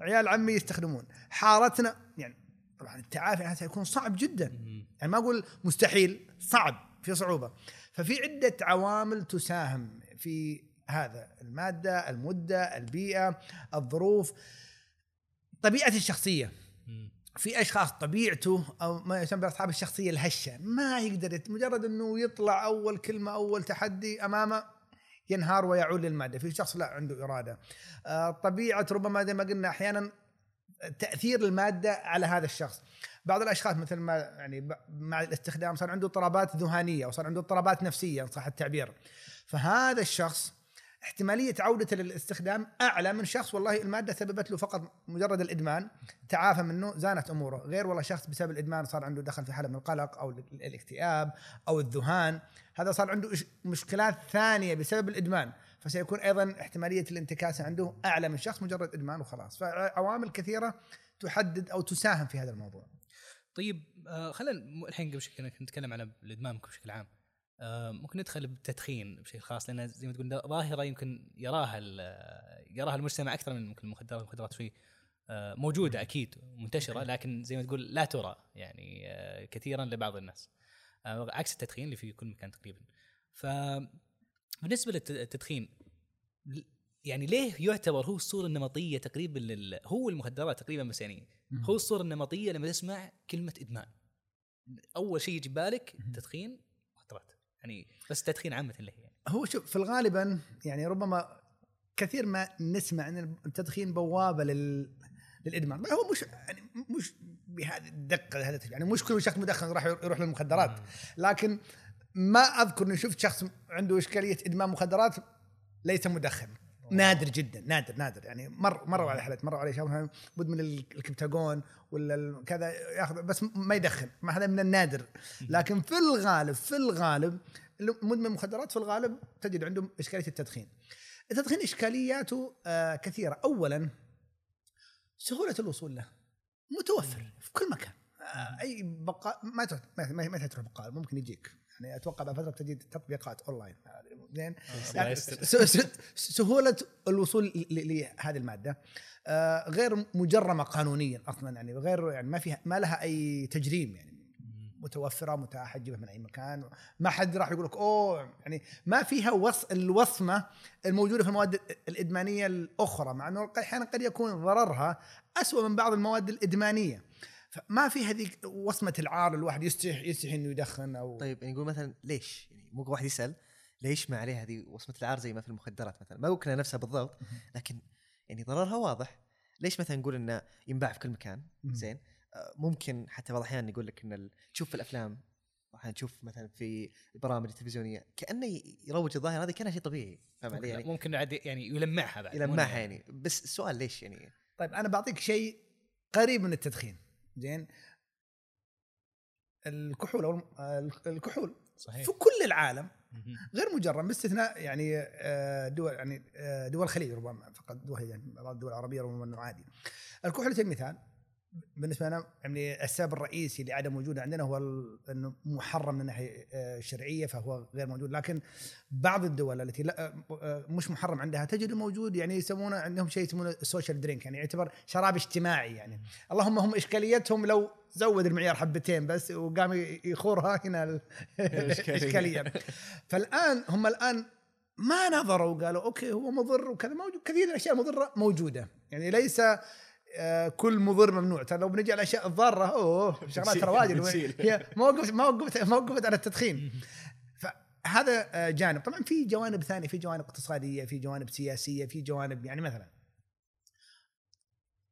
عيال عمي يستخدمون. حارتنا يعني طبعا التعافي هذا يكون صعب جدا. يعني ما أقول مستحيل صعب في صعوبة. ففي عدة عوامل تساهم في هذا المادة المدة البيئة الظروف. طبيعة الشخصية. في أشخاص طبيعته أو ما يسمى بأصحاب الشخصية الهشة ما يقدر مجرد إنه يطلع أول كلمة أول تحدي أمامه ينهار ويعود للمادة. في شخص لا عنده إرادة. آه، طبيعة ربما زي ما قلنا أحيانا تأثير المادة على هذا الشخص. بعض الأشخاص مثل ما يعني مع الاستخدام صار عنده اضطرابات ذهانيه أو صار عنده اضطرابات نفسية إن صح التعبير. فهذا الشخص احتمالية عودته للاستخدام أعلى من شخص والله المادة سببت له فقط مجرد الإدمان تعافى منه زانت أموره. غير والله شخص بسبب الإدمان صار عنده دخل في حالة من القلق أو ال- الاكتئاب أو الذهان. هذا صار عنده مشكلات ثانية بسبب الإدمان. فسيكون أيضا احتمالية الانتكاسة عنده أعلى من شخص مجرد إدمان وخلاص. فعوامل كثيرة تحدد أو تساهم في هذا الموضوع. طيب آه خلينا الحين قبل شوي نتكلم عن الإدمان بشكل عام. آه ممكن ندخل بالتدخين بشكل خاص لأن زي ما تقول ظاهرة يمكن يراها يراها المجتمع أكثر من ممكن المخدرات. المخدرات شوي آه موجودة أكيد منتشره لكن زي ما تقول لا ترى يعني آه كثيرا لبعض الناس. آه عكس التدخين اللي في كل مكان تقريبا. ف بالنسبة للتدخين يعني ليه يعتبر هو الصورة النمطية تقريبا لل... هو المخدرات تقريبا بس يعني هو الصورة النمطية لما تسمع كلمة إدمان. أول شيء يجي بالك تدخين مخدرات. يعني بس التدخين عامة اللي هي. يعني. هو شوف في الغالبا يعني ربما كثير ما نسمع إن التدخين بوابة لل للإدمان. هو مش يعني مش بهذه الدقة هذا يعني مش كل شخص مدخن راح يروح للمخدرات. لكن ما أذكر إني شفت شخص عنده إشكالية ادمان مخدرات ليس مدخن. نادر جدا نادر نادر. يعني مر مروا على حالات مروا على شباب مدمن الكبتاجون ولا كذا ياخذ بس ما يدخن. ما هذا من النادر. لكن في الغالب في الغالب مدمن مخدرات في الغالب تجد عندهم إشكالية التدخين. التدخين إشكالياته آه كثيرة. اولا سهولة الوصول له. متوفر في كل مكان. آه أي بقاء ما ما, ما, تروح بقاء ممكن يجيك. يعني أتوقع بعد فترة تجد تطبيقات أونلاين. زين؟ الله يعني سهولة الوصول لهذه المادة. آه، غير مجرمة قانونيا أصلا يعني غير يعني ما فيها ما لها أي تجريم يعني متوفرة متاحه تجيبها من أي مكان. ما حد راح يقول لك أوه يعني ما فيها وص الوصمة الموجودة في المواد الإدمانية الأخرى مع إنه أحيانا قد يكون ضررها اسوء من بعض المواد الإدمانية. فما في هذيك وصمة العار الواحد يستحي يستحي إنه يدخن أو طيب يعني نقول مثلا ليش؟ يعني ممكن واحد يسأل ليش ما عليها هذه وصمة العار زي ما في المخدرات مثلا؟ ما قلنا نفسها بالضبط لكن يعني ضررها واضح. ليش مثلا نقول إنه ينباع في كل مكان. زين. آه، ممكن حتى بعض الأحيان يقول لك إن تشوف في الأفلام أحيانا تشوف مثلا في البرامج التلفزيونية كأنه يروج الظاهره هذه كانها شيء طبيعي. فاهم علي؟ يعني؟ ممكن عاد يعني يلمعها بعد يلمعها يعني. بس السؤال ليش يعني؟ طيب أنا بعطيك شيء قريب من التدخين. زين الكحول أو الكحول صحيح في كل العالم. غير مجرم باستثناء يعني آه، دول يعني آه، دول الخليج ربما فقط دول يعني بعض الدول العربية ربما أنه عادي. الكحول المثال بالنسبة لنا يعني السبب الرئيسي لعدم وجوده عندنا هو إنه محرم من الناحيه آه، الشرعيه فهو غير موجود. لكن بعض الدول التي لا آه، مش محرم عندها تجد موجود يعني يسمونه عندهم شيء يسمونه ال social drink يعني يعتبر شراب اجتماعي يعني. اللهم هم إشكاليتهم لو زود المعيار حبتين بس وقام يخورها هنا ال- [LAUGHS] الاشكاليه فالآن هم الآن ما نظروا وقالوا okay هو مضر وكذا موجود كثير من الأشياء المضرة موجودة. يعني ليس آه، كل مضر ممنوع. ترى لو بنجي على الاشياء الضارة أوه شغلات ترى واجد. [LAUGHS] هي ما وقفت ما وقفت ما وقفت على التدخين. فهذا آه، جانب. طبعا في جوانب ثانية في جوانب اقتصادية في جوانب سياسية في جوانب يعني مثلا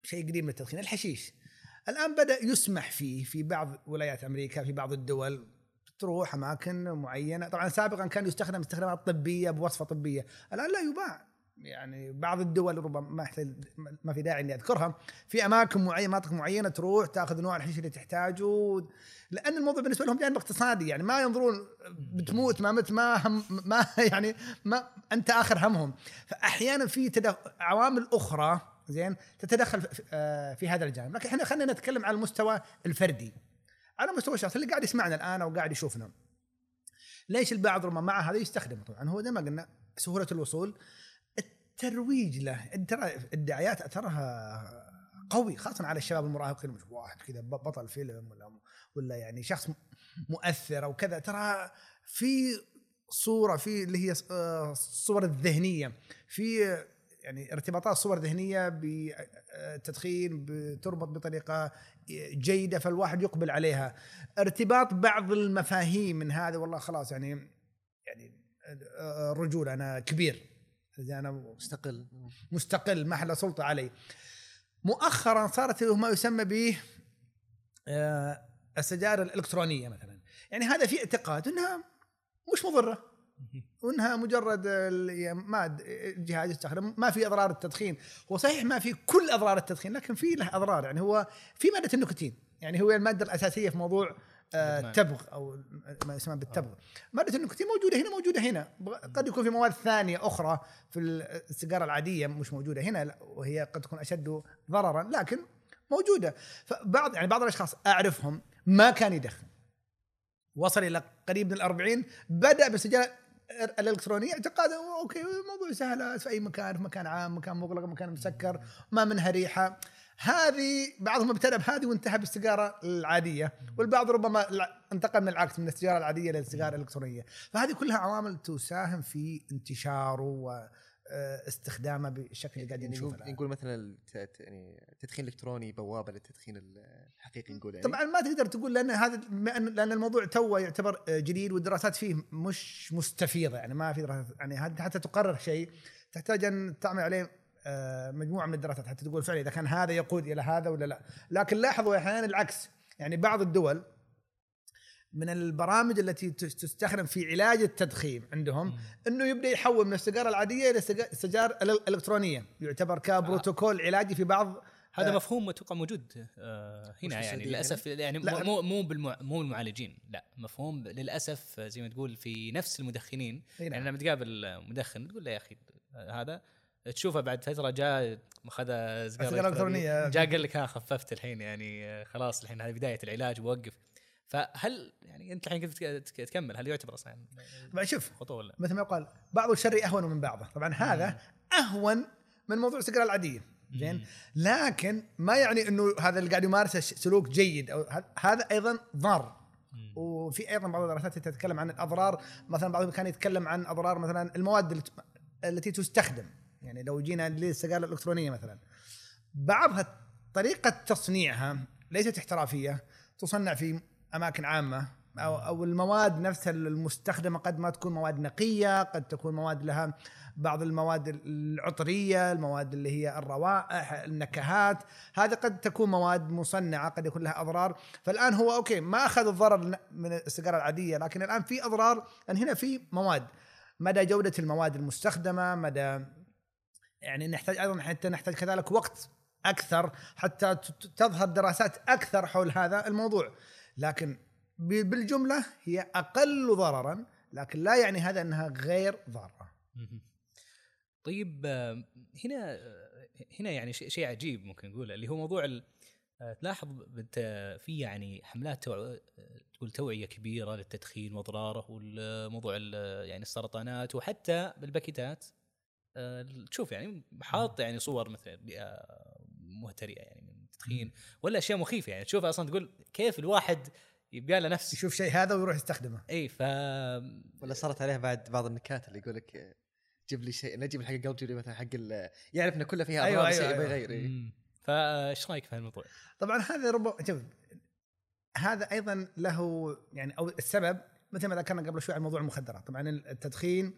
شيء قريب من التدخين الحشيش. الآن بدأ يسمح فيه في بعض ولايات أمريكا في بعض الدول تروح أماكن معينة. طبعا سابقا كان يستخدم استخدامات طبية بوصفة طبية. الآن لا يباع. يعني بعض الدول ربما ما ما في داعي إني أذكرها في أماكن معينه مناطق معينة تروح تأخذ نوع الحشيش اللي تحتاجه لأن الموضوع بالنسبة لهم جانب اقتصادي يعني ما ينظرون بتموت ما مت ما هم ما [LAUGHS] يعني ما أنت آخر همهم. فأحيانا في تدخ... عوامل أخرى زين تتدخل في, آه، في هذا الجانب. لكن إحنا خلينا نتكلم على المستوى الفردي. على مستوى الشخص اللي قاعد يسمعنا الآن أو قاعد يشوفنا. ليش البعض ربما مع هذا يستخدمه؟ طبعا هو زي ما قلنا سهولة الوصول. الترويج له. ترى الدعايات اثرها قوي خاصة على الشباب المراهقين. واحد كذا بطل فيلم ولا ولا يعني شخص مؤثر أو كذا ترى في صورة في اللي هي آه، الصور الذهنية. في يعني ارتباطات صور ذهنية بالتدخين بتربط بطريقة جيدة فالواحد يقبل عليها. ارتباط بعض المفاهيم من هذا والله خلاص يعني يعني آه، رجول أنا كبير. أنا مستقل مستقل ما حد سلطه علي. مؤخرا صارت ما يسمى ب آه، السجائر الإلكترونية مثلا. يعني هذا في اعتقاد إنها مش مضرة. وانها مجرد ما الجهاز يستخدم ما في أضرار التدخين. هو صحيح ما في كل أضرار التدخين لكن في له أضرار. يعني هو في مادة النيكوتين. يعني هو المادة الأساسية في موضوع آه،. التبغ أو ما يسمى بالتبغ. مادة النيكوتين موجودة هنا موجودة هنا. قد يكون في مواد ثانية أخرى في السيجارة العادية مش موجودة هنا وهي قد تكون أشد ضررا لكن موجودة. فبعض يعني بعض الأشخاص أعرفهم ما كان يدخن. وصل إلى قريب من الأربعين بدأ بالسجاره الإلكترونية اعتقاد أوكي الموضوع سهل في أي مكان في مكان عام مكان مغلق مكان مسكر ما منها ريحة. هذه بعضهم ابتدى بهذه وانتهى بالسيجارة العادية والبعض ربما انتقل من العكس من السيجارة العادية للسيجاره الإلكترونية. فهذه كلها عوامل تساهم في انتشاره واستخدامه بالشكل اللي قاعدين يعني نشوفه نقول, الآن. نقول مثلا يعني التدخين الإلكتروني بوابة للتدخين الحقيقي نقول يعني. طبعا ما تقدر تقول لأن هذا لأن الموضوع تو يعتبر آه، جديد والدراسات فيه مش مستفيضة يعني ما في دراسات يعني حتى تقرر شيء تحتاج أن تعمل عليه آه، مجموعة من الدراسات حتى تقول فعلا إذا كان هذا يقود إلى هذا ولا لا لكن لاحظوا أحيانا العكس يعني بعض الدول من البرامج التي تس- تستخدم في علاج التدخين عندهم إنه يبدأ يحول من السيجارة العادية إلى السجا- السجائر الإلكترونية يعتبر كبروتوكول علاجي في بعض هذا آه. مفهوم أتوقع موجود آه هنا يعني للأسف يعني لا. مو مو بالمع... مو المعالجين لا مفهوم للأسف زي ما تقول في نفس المدخنين نعم. يعني لما تقابل مدخن تقول له يا أخي هذا تشوفه بعد فترة جاء اخذ السيجارة سيجاره الإلكترونية. جاء قال لك ها خففت الحين يعني آه، خلاص الحين هذه بداية العلاج ووقف. فهل يعني أنت الحين تك- تكمل هل يعتبر أصلا طبعا شوف خطوة؟ ولا مثل ما يقال بعض الشر أهون من بعضه. طبعا هذا أهون من موضوع السيجارة العادية. زين؟ لكن ما يعني إنه هذا اللي قاعد يمارسه سلوك جيد أو هذا أيضا ضار. وفي أيضا بعض الدراسات تتكلم عن الأضرار. مثلا بعضهم كان يتكلم عن أضرار مثلا المواد التي تستخدم. يعني لو جينا للسيجاره الإلكترونية مثلا بعضها طريقة تصنيعها ليست احترافية تصنع في أماكن عامة أو أو المواد نفسها المستخدمة قد ما تكون مواد نقية قد تكون مواد لها بعض المواد العطرية المواد اللي هي الروائح النكهات هذه قد تكون مواد مصنعة قد يكون لها أضرار. فالآن هو أوكي ما أخذ الضرر من السيجاره العادية لكن الآن في أضرار لأن هنا في مواد. مدى جودة المواد المستخدمة مدى يعني نحتاج أيضا حتى نحتاج كذلك وقت أكثر حتى تظهر دراسات أكثر حول هذا الموضوع. لكن بالجملة هي أقل ضررا لكن لا يعني هذا أنها غير ضارة. طيب هنا هنا يعني شيء عجيب ممكن نقوله اللي هو موضوع آه، تلاحظ بت- في يعني حملات توع... آه، تقول توعية كبيرة للتدخين وأضراره والموضوع ال- يعني السرطانات وحتى بالباكيتات. تشوف يعني حاط يعني صور مثلا مهترئه يعني من التدخين ولا أشياء مخيفة يعني. تشوف أصلا تقول كيف الواحد يبقى له نفس يشوف شيء هذا ويروح يستخدمه. إي ف ولا صارت عليه بعد بعض النكات اللي يقول لك آه، جيب لي شيء لا جيب لي حق القلب جيب لي مثلا حق ال- يعرف إن كلها فيها أيوة، اضرار أيوة، بس يبغى أيوة. يغير. فايش رأيك في هالموضوع؟ طبعا هذا ربما شوف هذا أيضا له يعني أو السبب مثل ما ذكرنا قبل شوي عن موضوع المخدرات. طبعا التدخين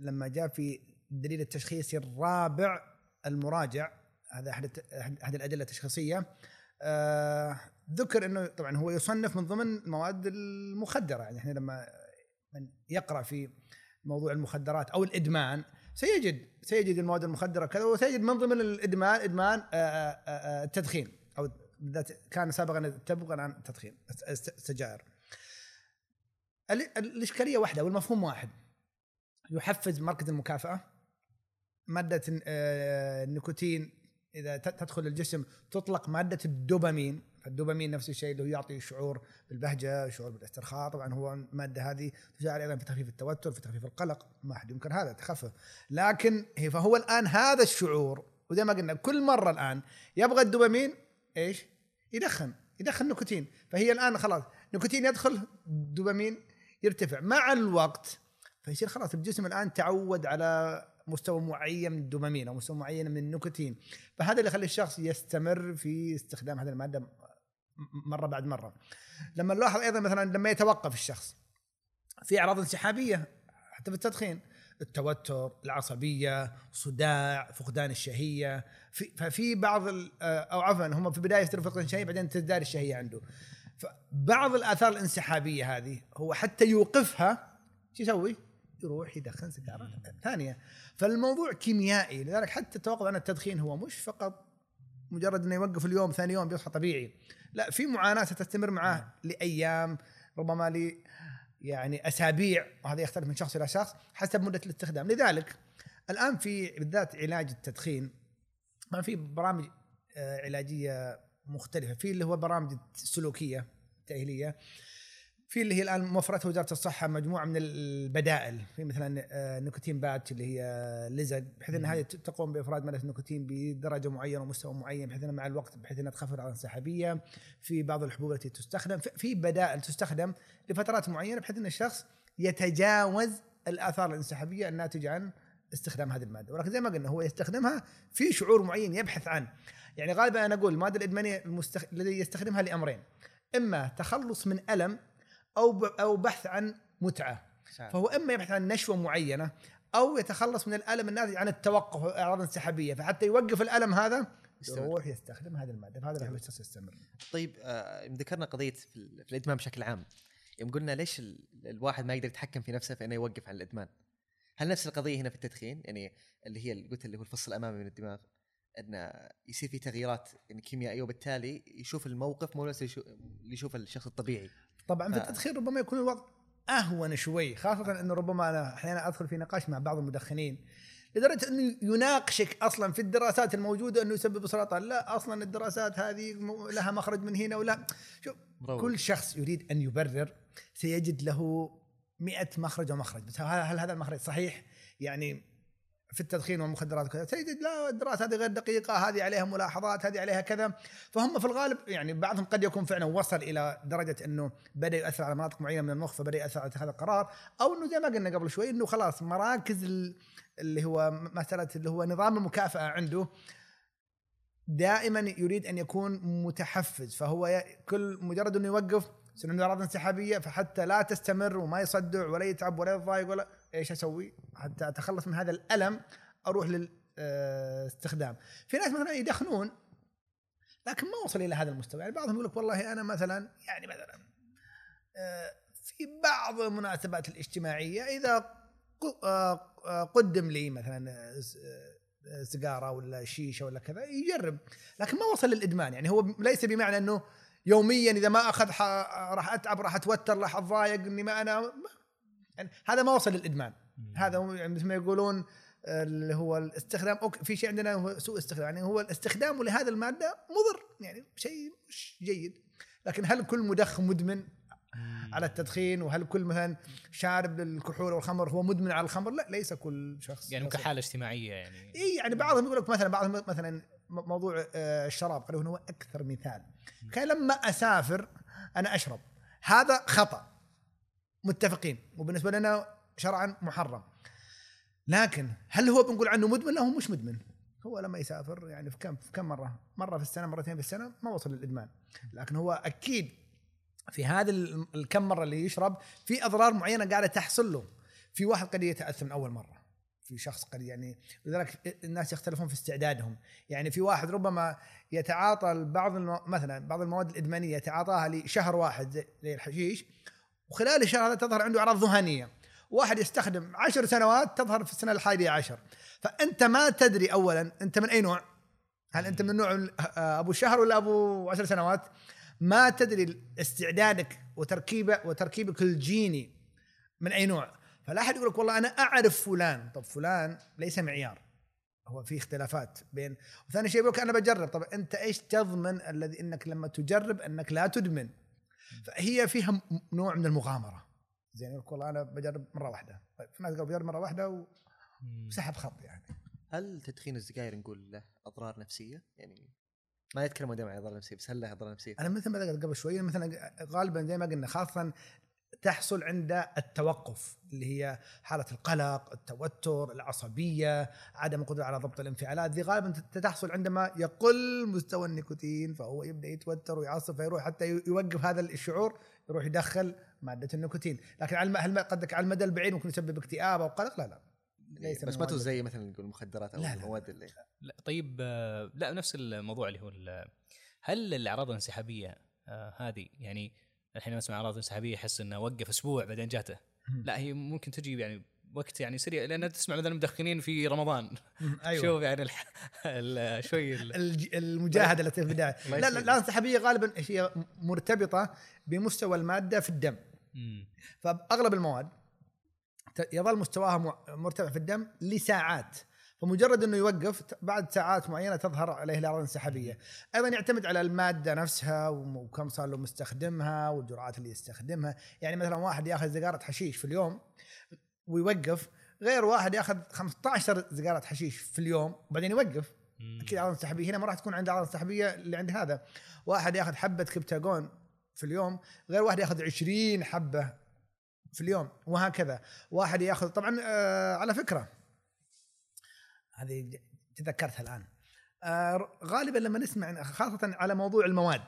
لما جاء في الدليل التشخيصي الرابع المراجع هذا أحد احد الأدلة التشخيصية. آه ذكر إنه طبعا هو يصنف من ضمن المواد المخدرة يعني إحنا لما من يقرأ في موضوع المخدرات أو الإدمان سيجد سيجد المواد المخدرة كذا وسيجد من ضمن الإدمان إدمان آه، آه، آه، التدخين أو بالذات كان سابقا التبغ الان التدخين الس- الس- السجائر ال- ال- الإشكالية واحدة والمفهوم واحد يحفز مركز المكافأة. مادة آه، النيكوتين إذا تدخل الجسم تطلق مادة الدوبامين. فالدوبامين نفس الشيء اللي هو يعطي شعور بالبهجة شعور بالاسترخاء. طبعا هو الماده هذه تساعد أيضا في تخفيف التوتر في تخفيف القلق. ما حد ينكر هذا تخفف. لكن فهو الآن هذا الشعور وزي ما قلنا كل مرة الآن يبغى الدوبامين إيش؟ يدخن يدخن نيكوتين فهي الآن خلاص نيكوتين يدخل دوبامين يرتفع. مع الوقت فيصير خلاص الجسم الآن تعود على مستوى معين من الدوبامين أو مستوى معين من النيكوتين. فهذا اللي يخلي الشخص يستمر في استخدام هذه المادة مرة بعد مرة. لما نلاحظ أيضا مثلا لما يتوقف الشخص في أعراض انسحابية حتى في التدخين التوتر العصبية صداع فقدان الشهية. في ففي بعض آه، أو عفوا هم في البداية يصير فقدان الشهية بعدين تزداد الشهية عنده. فبعض الآثار الانسحابية هذه هو حتى يوقفها شو يسوي؟ يروح يدخن سيجاره ثانية فالموضوع كيميائي لذلك حتى التوقف عن التدخين هو مش فقط مجرد إنه يوقف اليوم ثاني يوم بيصحى طبيعي. لا في معاناة ستستمر معه لأيام ربما ل يعني أسابيع وهذا يختلف من شخص إلى شخص حسب مدة الاستخدام. لذلك الآن في بالذات علاج التدخين ما في برامج آه، علاجية مختلفة. في اللي هو برامج السلوكيه التاهيليه في اللي هي الآن موفرتها وزارة الصحة مجموعة من البدائل. في مثلا آه، نيكوتين باتش اللي هي لزق بحيث إن هذه تقوم بإفراز ماده النيكوتين بدرجة معينة ومستوى معين بحيث انها مع الوقت بحيث إنها تخفض الاعراض الانسحابيه في بعض الحبوب التي تستخدم في- في بدائل تستخدم لفترات معينة بحيث إن الشخص يتجاوز الآثار الانسحابية الناتجة عن استخدام هذه المادة. ولكن زي ما قلنا هو يستخدمها في شعور معين يبحث عنه. يعني غالبا أنا أقول الماده الادمانيه المستخ... الذي يستخدمها لأمرين. إما تخلص من ألم أو. أو بحث عن متعة. فهو إما يبحث عن نشوة معينة أو يتخلص من الألم الناتج عن التوقف والاعراض الانسحابيه فحتى يوقف الألم هذا يستمر. يروح يستخدم هذه المادة فهذا اللي الشخص يستمر. طيب آه ذكرنا قضية في, ال- في الإدمان بشكل عام. يوم قلنا ليش ال- الواحد ما يقدر يتحكم في نفسه في إنه يوقف عن الإدمان؟ هل نفس القضية هنا في التدخين؟ يعني اللي هي قلت اللي هو الفص الأمامي من الدماغ انه يصير في تغييرات يعني كيميائية وبالتالي يشوف الموقف مو نفس اللي يشو- اللي يشوفه الشخص الطبيعي. طبعا في آه. التدخين ربما يكون الوضع أهون شوي خاصة انه ربما أنا أحيانا أدخل في نقاش مع بعض المدخنين. لدرجة أنه يناقشك أصلا في الدراسات الموجودة أنه يسبب سرطان. لا أصلا الدراسات هذه لها مخرج من هنا ولا. شوف مروج. كل شخص يريد أن يبرر سيجد له مئة مخرج ومخرج. بس هل هذا المخرج صحيح؟ يعني في التدخين والمخدرات وكذا. تجد لا الدراسة هذه غير دقيقة هذه عليها ملاحظات هذه عليها كذا. فهم في الغالب يعني بعضهم قد يكون فعلا وصل إلى درجة إنه بدأ يؤثر على مناطق معينة من المخ فبدأ ياثر على اتخاذ القرار أو إنه زي ما قلنا قبل شوي إنه خلاص مراكز ال- اللي هو مسألة اللي هو نظام المكافأة عنده دائما يريد أن يكون متحفز. فهو كل مجرد إنه يوقف يصير عنده اعراض انسحابيه فحتى لا تستمر وما يصدع ولا يتعب ولا يتضايق ولا إيش أسوي؟ حتى أتخلص من هذا الألم أروح للاستخدام. في ناس مثلا يدخنون لكن ما وصل إلى هذا المستوى، يعني بعضهم يقول لك والله أنا مثلا يعني مثلا آه، في بعض المناسبات الاجتماعية إذا آه، آه، قدم لي مثلا سيجارة ولا شيشة ولا كذا يجرب لكن ما وصل للإدمان يعني هو ليس بمعنى إنه يوميا إذا ما أخذ راح أتعب راح أتوتر راح أتضايق إني ما أنا يعني هذا ما وصل للإدمان. هذا يعني مثل ما يقولون آه، اللي هو الاستخدام. okay في شيء عندنا هو سوء استخدام. يعني هو الاستخدام لهذه المادة مضر. يعني شيء مش جيد. لكن هل كل مدخن مدمن على التدخين؟ وهل كل مثلا شارب للكحول والخمر هو مدمن على الخمر؟ لا ليس كل شخص. يعني. كحاله اجتماعية يعني. إي يعني بعضهم يقول لك مثلا بعضهم مثلا موضوع آه، الشراب قالوا هو أكثر مثال. كان لما أسافر أنا أشرب. هذا خطأ. متفقين وبالنسبة لنا شرعا محرم. لكن هل هو بنقول عنه مدمن؟ لا هو مش مدمن. هو لما يسافر يعني في كم في كم مرة؟ مرة في السنة مرتين في السنة ما وصل للإدمان. لكن هو أكيد في هذه ال- الكم مرة اللي يشرب في أضرار معينة قاعدة تحصل له. في واحد قد يتأثر من أول مرة. في شخص قد يعني لذلك الناس يختلفون في استعدادهم. يعني في واحد ربما يتعاطى بعض المو... مثلا بعض المواد الإدمانية يتعاطاها لشهر واحد زي الحشيش. وخلال الشهر هذا تظهر عنده أعراض ذهانيه واحد يستخدم عشر سنوات تظهر في السنة الحادية عشر. فأنت ما تدري اولا أنت من أي نوع. هل أنت من ال- أبو شهر ولا أبو عشر سنوات؟ ما تدري استعدادك وتركيبه وتركيبك الجيني من أي نوع. فلا أحد يقول لك والله أنا أعرف فلان. طب فلان ليس معيار. هو في اختلافات بين. وثاني شيء يقول لك أنا بجرب. طب أنت إيش تضمن الذي إنك لما تجرب أنك لا تدمن؟ فهي فيها نوع من المغامرة زين يقول لك والله أنا بجرب مرة واحدة طيب في ناس قالوا بجرب مرة واحدة وسحب خط يعني هل تدخين السجاير نقول له أضرار نفسية؟ يعني ما يتكلمون دائما عن أضرار نفسية بس هل له أضرار نفسية؟ أنا مثل ما ذكرت قبل شوي مثلا غالبا زي ما قلنا خاصه تحصل عند التوقف اللي هي حالة القلق، التوتر، العصبية، عدم القدرة على ضبط الانفعالات، ذي غالبا تحصل عندما يقل مستوى النيكوتين فهو يبدأ يتوتر ويعصب فيروح حتى يوقف هذا الشعور يروح يدخل مادة النيكوتين، لكن على الم- هل قدك على المدى البعيد ممكن يسبب اكتئاب أو قلق؟ لا لا ليس بس من ما زي مثلا نقول المخدرات أو لا،. المواد اللي لا طيب آه، لا نفس الموضوع اللي هو هل الأعراض الانسحابية آه، هذه يعني الحين أسمع أعراض إنسحابية أحس إنه وقف أسبوع بعدين جاته. لا هي ممكن تجي يعني بوقت يعني سريع لأن تسمع مثلا مدخنين في رمضان. أيوه. شوف يعني الح... ال- شوي ال- [LAUGHS] المجاهده التي في البداية. [LAUGHS] لا لا. الانسحابيه غالبا هي مرتبطة بمستوى المادة في الدم. فأغلب المواد يظل مستواها مرتفع في الدم لساعات. فمجرد إنه يوقف بعد ساعات معينة تظهر عليه الأعراض الانسحابية. أيضا يعتمد على المادة نفسها وكم صار له مستخدمها والجرعات اللي يستخدمها، يعني مثلا واحد ياخذ سيجاره حشيش في اليوم ويوقف غير واحد ياخذ 15 سيجاره حشيش في اليوم وبعدين يوقف. أكيد أعراض انسحابية. هنا ما راح تكون عنده أعراض انسحابية اللي عند هذا. واحد ياخذ حبة كبتاجون في اليوم غير واحد ياخذ 20 حبة في اليوم وهكذا. واحد ياخذ طبعا آه على فكرة هذه تذكرتها الآن. آه غالبا لما نسمع خاصة على موضوع المواد.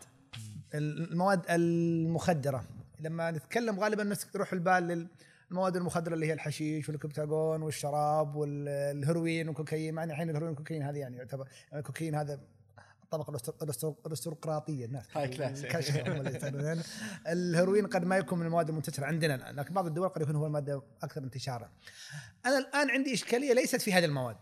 المواد المخدرة. لما نتكلم غالبا الناس تروح البال للمواد المخدرة اللي هي الحشيش والكبتاجون والشراب والهيروين والكوكايين مع إن الحين الهيروين والكوكايين هذه يعني يعتبر يعني الكوكايين هذا الطبقه الارستقراطيه الناس. high class. الهيروين قد ما يكون من المواد المنتشرة عندنا لكن بعض الدول قد يكون هو المادة أكثر انتشارا. أنا الآن عندي إشكالية ليست في هذه المواد.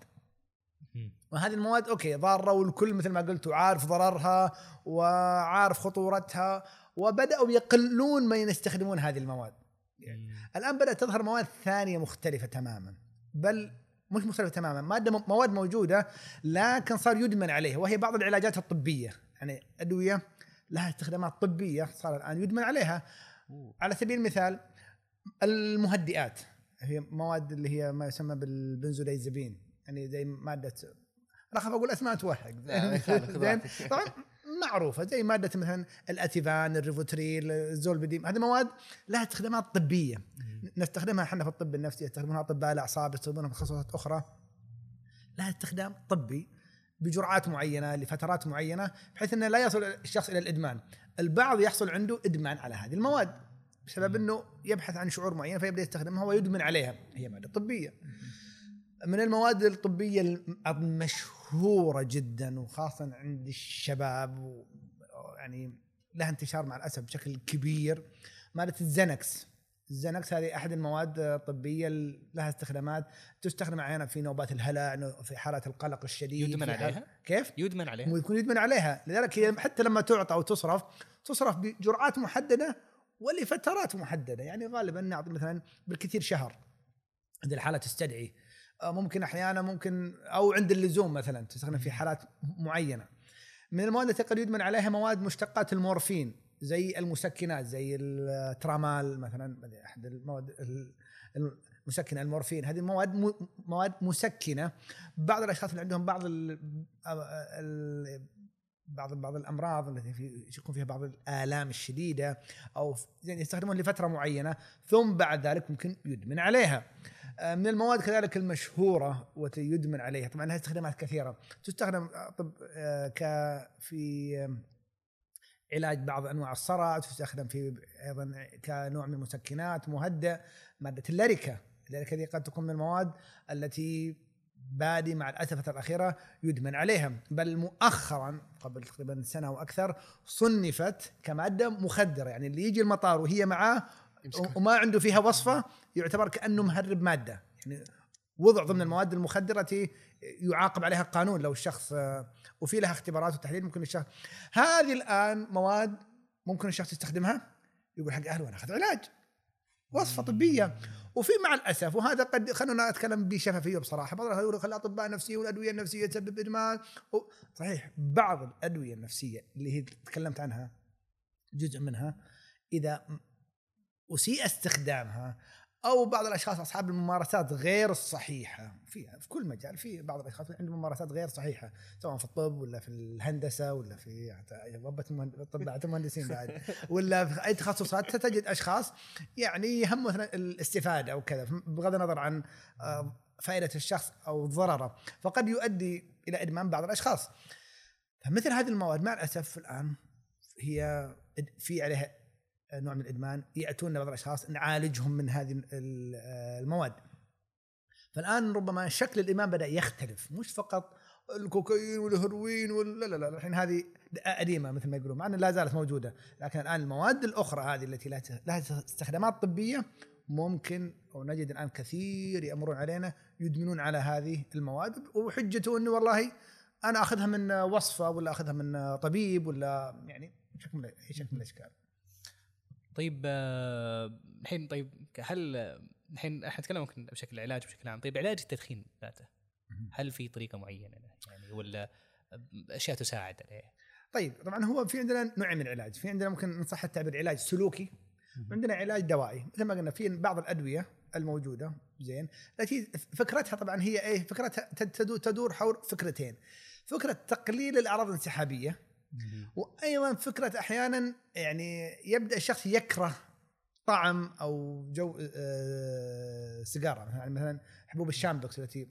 وهذه المواد okay ضارة والكل مثل ما قلت عارف ضررها وعارف خطورتها وبدأوا يقلون من يستخدمون هذه المواد. مم. الآن بدأت تظهر مواد ثانية مختلفة تماما بل مش مختلفة تماما مادة مواد موجودة لكن صار يدمن عليها وهي بعض العلاجات الطبية يعني أدوية لها استخدامات طبية صار الآن يدمن عليها على سبيل المثال المهدئات هي مواد اللي هي ما يسمى بالبنزودايزابين يعني زي مادة أنا اخاف أقول أسماء توهق. [LAUGHS] زين. طبعا معروفة زي ماده مثلا الأتيفان الريفوتريل الزولبديم هذه مواد لها استخدامات طبية. نستخدمها إحنا في الطب النفسي يستخدمونها اطباء الأعصاب يستخدمونها في تخصصات أخرى. لها استخدام طبي بجرعات معينة لفترات معينة بحيث إنه لا يصل الشخص إلى الإدمان. البعض يحصل عنده إدمان على هذه المواد بسبب إنه يبحث عن شعور معين فيبدأ يستخدمها ويدمن عليها. هي ماده طبية. من المواد الطبية المشهورة جدا وخاصه عند الشباب يعني لها انتشار مع الأسف بشكل كبير ماده الزنكس. الزنكس هذه أحد المواد الطبية ال- لها استخدامات تستخدم أحيانا في نوبات الهلع في حالة القلق الشديد يدمن عليها؟ كيف؟ يدمن عليها؟ ويكون يدمن عليها. لذلك هي حتى لما تعطى أو تصرف تصرف بجرعات محددة ولفترات محددة. يعني غالبا نعطي مثلا بالكثير شهر. اذا الحالة تستدعي. ممكن أحيانا ممكن أو عند اللزوم مثلا تستخدم في حالات معينة. من المواد التي قد يدمن عليها مواد مشتقات المورفين زي المسكنات زي الترامال مثلا أحد المواد ال- المسكنة المورفين. هذه مواد مواد مسكنة. بعض الأشخاص اللي عندهم بعض ال بعض بعض الأمراض التي في يكون فيها بعض الآلام الشديدة أو يعني يستخدمون لفترة معينة ثم بعد ذلك ممكن يدمن عليها. آه، من المواد كذلك المشهورة والتي يدمن عليها. طبعا لها استخدامات كثيرة. تستخدم آه، طب آه، ك في علاج بعض أنواع الصرع تستخدم في أيضا كنوع من المسكنات مهدئ مادة اللاريكا اللاريكا هذه قد تكون من المواد التي بادي مع الاسف الأخيرة يدمن عليها. بل مؤخرا قبل تقريبا سنة وأكثر صنفت كمادة مخدرة. يعني اللي يجي المطار وهي معاه وما عنده فيها وصفة يعتبر كأنه مهرب مادة. يعني وضع ضمن المواد المخدرة التي يعاقب عليها القانون. لو الشخص آه، وفي لها اختبارات وتحليل ممكن الشخص هذه الآن مواد ممكن الشخص يستخدمها؟ يقول حق أهله أنا اخذ علاج. وصفة طبية. وفي مع الأسف وهذا قد خلونا أتكلم بشفافية بصراحه بعض يقول الاطباء النفسيين والأدوية النفسية تسبب إدمان. صحيح بعض الأدوية النفسية اللي هي تكلمت عنها جزء منها إذا اسيء استخدامها أو بعض الأشخاص أصحاب الممارسات غير الصحيحه فيها في كل مجال في بعض الأشخاص عندهم ممارسات غير صحيحة سواء في الطب ولا في الهندسة ولا في ربة بعد المهندسين بعد ولا في أي تخصصات ستجد أشخاص يعني مثلا الاستفادة أو كذا بغض النظر عن آه، فائدة الشخص أو ضرره. فقد يؤدي إلى إدمان بعض الأشخاص. فمثل هذه المواد مع الأسف الآن هي في عليها نوع من الإدمان يأتون بعض الأشخاص نعالجهم من هذه ال- المواد فالآن ربما شكل الإدمان بدأ يختلف مش فقط الكوكايين والهيروين وال- لا لا لا الحين هذه قديمه مثل ما يقولون مع إنها لا زالت موجودة لكن الآن المواد الأخرى هذه التي لها استخدامات طبية ممكن أو نجد الآن كثير يأمرون علينا يدمنون على هذه المواد وحجته انه والله أنا أخذها من وصفة ولا أخذها من طبيب ولا يعني شكل من الأشكال. طيب آه، الحين طيب هل الحين إحنا نتكلم ممكن بشكل علاج بشكل عام طيب علاج التدخين ذاته هل في طريقة معينة؟ يعني ولا أشياء تساعد عليه؟ طيب طبعا هو في عندنا نوعين من العلاج، في عندنا ممكن ان صح التعبير علاج سلوكي وعندنا علاج دوائي، مثل ما قلنا في بعض الأدوية الموجودة زين التي فكرتها طبعا هي إيه؟ فكرتها تدور حول فكرتين. فكرة تقليل الأعراض الانسحابية وأيضا فكرة أحيانا يعني يبدأ الشخص يكره طعم أو جو آه، سيجارة. يعني مثلا حبوب الشامبكس التي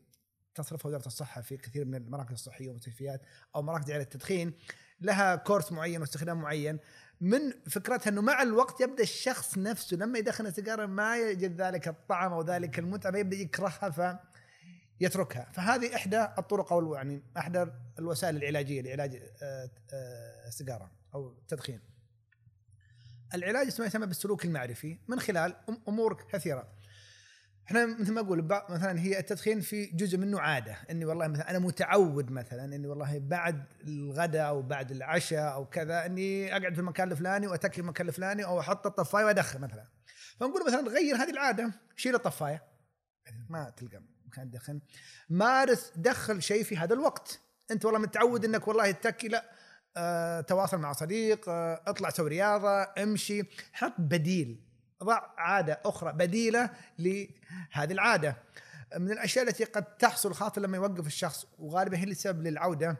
تصرفها وزارة الصحة في كثير من المراكز الصحية والمستشفيات أو مراكز علاج التدخين لها course معين واستخدام معين. من فكرتها إنه مع الوقت يبدأ الشخص نفسه لما يدخن السيجارة ما يجد ذلك الطعم أو ذلك المتعة فيبدا يكرهها فيتركها فهذه إحدى الطرق أو يعني إحدى الوسائل العلاجية لعلاج آه، آه، السيجارة أو التدخين. العلاج اسمه يسمى بالسلوك المعرفي من خلال أمور كثيرة. إحنا مثل ما أقول مثلا هي التدخين في جزء منه عادة. إني والله مثلا أنا متعود مثلا إني والله بعد الغداء أو بعد العشاء أو كذا إني أقعد في المكان الفلاني وأتكي في المكان الفلاني أو أحط الطفاية وأدخن مثلا. فنقول مثلا غير هذه العادة شيل الطفاية. ما تلقى. مكان تدخن مارس دخل شيء في هذا الوقت. أنت والله متعود إنك والله تتكي لا آه، تواصل مع صديق آه، اطلع سوي رياضة امشي. حط بديل ضع عادة أخرى بديلة لهذه العادة. من الأشياء التي قد تحصل خاصة لما يوقف الشخص وغالبا هي السبب للعودة.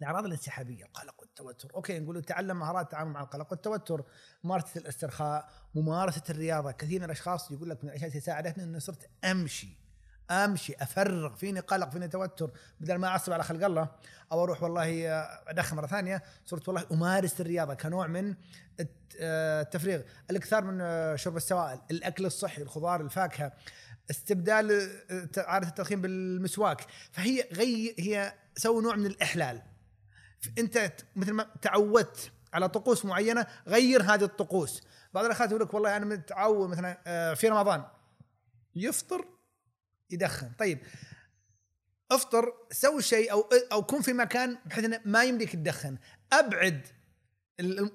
الأعراض الانسحابية القلق والتوتر. أوكي نقول تعلم مهارات التعامل مع القلق والتوتر. ممارسة الاسترخاء ممارسة الرياضة. كثير من الأشخاص يقول لك من الأشياء التي ساعدتني إني صرت أمشي. امشي افرغ فيني قلق فيني توتر بدل ما اعصب على خلق الله أو أروح والله ادخن مره ثانية صرت والله امارس الرياضه كنوع من التفريغ. الاكثار من شرب السوائل الاكل الصحي الخضار الفاكهه استبدال عاده التدخين بالمسواك. فهي غي هي سوي نوع من الاحلال. انت مثل ما تعودت على طقوس معينة غير هذه الطقوس. بعض الأخوات يقول لك والله أنا متعود مثلا آه، في رمضان يفطر يدخن. طيب افطر سوي شيء أو أو كن في مكان بحيث إنه ما يمديك تدخن. أبعد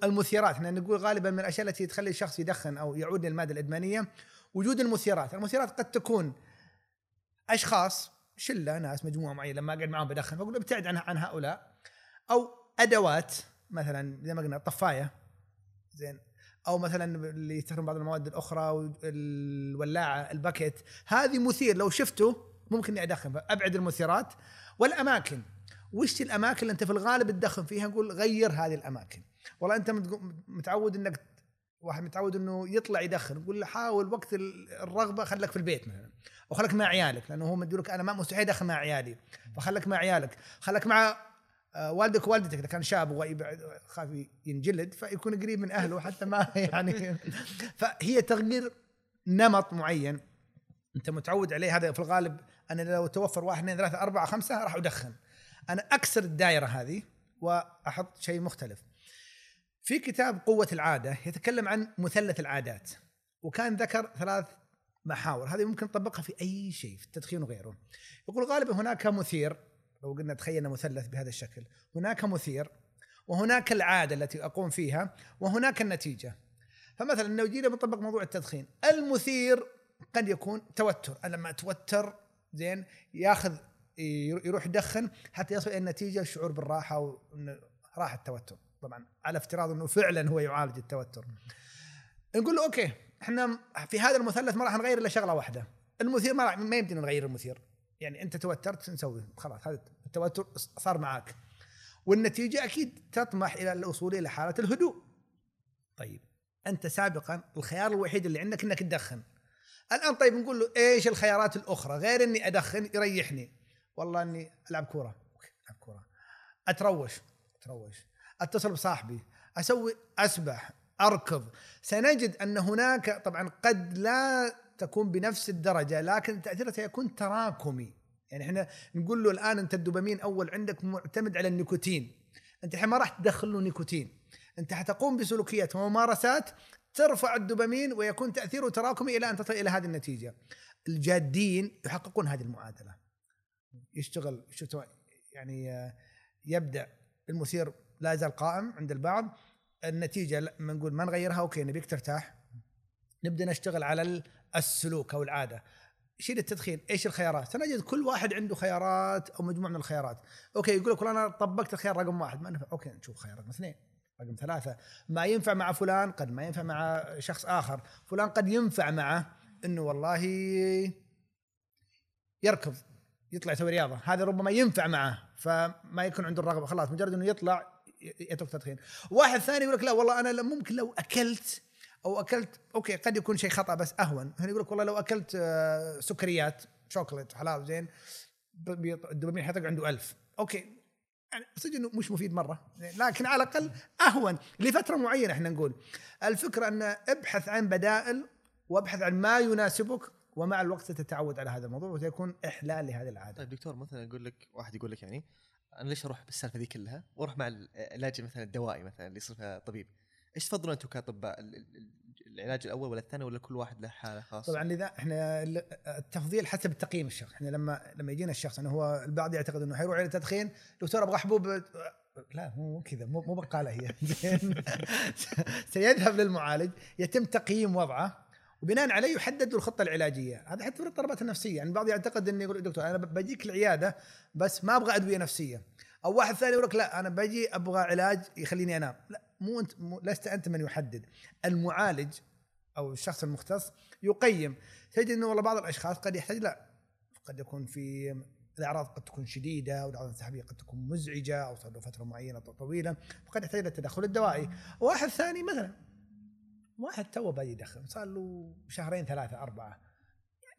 المثيرات. إحنا نقول غالبا من الأشياء التي تخلي الشخص يدخن أو يعود للمادة الإدمانية وجود المثيرات، المثيرات قد تكون أشخاص شلة ناس مجموعة معينة لما أقعد معهم بدخن فاقول أبتعد عن عن هؤلاء. أو أدوات مثلا زي ما قلنا الطفايه زين. أو مثلا اللي يستخدم بعض المواد الأخرى الولاعة الباكيت. هذه مثير لو شفته ممكن إني أدخن. فأبعد المثيرات. والأماكن. وش الأماكن اللي أنت في الغالب تدخن فيها؟ نقول غير هذه الأماكن. والله أنت متعود إنك واحد متعود إنه يطلع يدخن. نقول له حاول وقت الرغبة خليك في البيت مثلا. أو خليك مع عيالك لأنه هو مديرك أنا ما مستحيل أدخن مع عيالي. فخليك مع عيالك. خليك مع والدك ووالدتك إذا كان شاب ويبعد خاف ينجلد فيكون قريب من أهله حتى ما [LAUGHS] يعني [LAUGHS] فهي تغيير نمط معين. أنت متعود عليه هذا في الغالب أنا لو توفر واحد اثنين ثلاثة أربعة خمسة راح أدخن. أنا أكسر الدائره هذه وأحط شيء مختلف. في كتاب قوة العادة يتكلم عن مثلث العادات وكان ذكر ثلاث محاور هذه ممكن تطبقها في أي شيء في التدخين وغيره. يقول غالبا هناك مثير لو قلنا تخيلنا مثلث بهذا الشكل. هناك مثير وهناك العادة التي أقوم فيها وهناك النتيجة. فمثلا لو جينا بنطبق موضوع التدخين المثير قد يكون توتر. أنا لما أتوتر زين ياخذ يروح يدخن حتى يصل إلى النتيجة الشعور بالراحة راح التوتر. طبعا على افتراض إنه فعلا هو يعالج التوتر. نقول له أوكي إحنا في هذا المثلث ما راح نغير إلا شغلة واحدة. المثير ما ما يمدينا نغير المثير. يعني أنت توترت نسوي خلاص هذا التوتر صار معك والنتيجة أكيد تطمح إلى الوصول إلى حالة الهدوء. طيب أنت سابقا الخيار الوحيد اللي عندك إنك تدخن. الآن طيب نقول له إيش الخيارات الأخرى غير إني أدخن يريحني؟ والله إني ألعب كورة. ألعب كورة. أتروش أتروش. أتصل بصاحبي. أسوي أسبح أركض. سنجد أن هناك طبعا قد لا تكون بنفس الدرجة لكن تأثيرها سيكون تراكمي. يعني إحنا نقول له الآن أنت الدوبامين أول عندك معتمد على النيكوتين. أنت الحين ما راح تدخل له نيكوتين. أنت حتقوم بسلوكيات وممارسات ترفع الدوبامين ويكون تأثيره تراكمي إلى أن تصل إلى هذه النتيجة. الجادين يحققون هذه المعادلة. يشتغل يعني آه، يبدأ المثير لا يزال قائم عند البعض. النتيجة لما نقول ما نغيرها okay نبيك ترتاح. نبدأ نشتغل على السلوك أو العادة. شيل التدخين إيش الخيارات؟ سنجد كل واحد عنده خيارات أو مجموعة من الخيارات، okay يقول لك والله أنا طبقت الخيار رقم واحد ما نفع، okay نشوف خيار رقم اثنين، رقم ثلاثة، ما ينفع مع فلان قد ما ينفع مع شخص آخر، فلان قد ينفع معه إنه والله يركض يطلع يسوي رياضة، هذا ربما ينفع معه فما يكون عنده الرغبة. خلاص مجرد إنه يطلع يترك تدخين، واحد ثاني يقول لك لا والله أنا ممكن لو أكلت أو أكلت okay قد يكون شيء خطأ بس أهون. هنا يقول لك والله لو أكلت آه، سكريات شوكولات حلال زين الدوبامين حيطق عنده ألف. okay. يعني صدق إنه مش مفيد مرة. لكن على الأقل أهون. لفترة معينة إحنا نقول. الفكرة أن ابحث عن بدائل وابحث عن ما يناسبك ومع الوقت ستتعود على هذا الموضوع وسيكون إحلال لهذه العادة. طيب دكتور مثلا يقول لك واحد يقول لك يعني أنا ليش أروح بالسالفة ذي كلها؟ وأروح مع العلاج مثلا الدوائي مثلا اللي يصير طبيب. إيش تفضلون أنتم كأطباء؟ العلاج الأول ولا الثاني ولا كل واحد له حالة خاصة؟ طبعا إذا إحنا التفضيل حسب تقييم الشخص، إحنا لما لما يجينا الشخص إنه هو البعض يعتقد إنه حيروح إلى تدخين، دكتور أبغى حبوب لا مو كذا مو مو بقاله هي. [LAUGHS] [LAUGHS] سيذهب للمعالج يتم تقييم وضعه وبناء عليه يحدد الخطة العلاجية، هذا حتى في الاضطرابات النفسية، يعني البعض يعتقد إنه يقول دكتور أنا بجيك العيادة بس ما أبغى أدوية نفسية، أو واحد ثاني يقول لك لا أنا بجي أبغى علاج يخليني أنام، لا مو أنت مو لست أنت من يحدد. المعالج أو الشخص المختص يقيم. تجد إنه والله بعض الأشخاص قد يحتاج لا قد يكون في الأعراض قد تكون شديدة والاعراض الانسحابيه قد تكون مزعجة أو صار له فترة معينة طويلة فقد يحتاج إلى التدخل الدوائي. واحد ثاني مثلا واحد تو بادي يدخن صار له شهرين ثلاثة أربعة.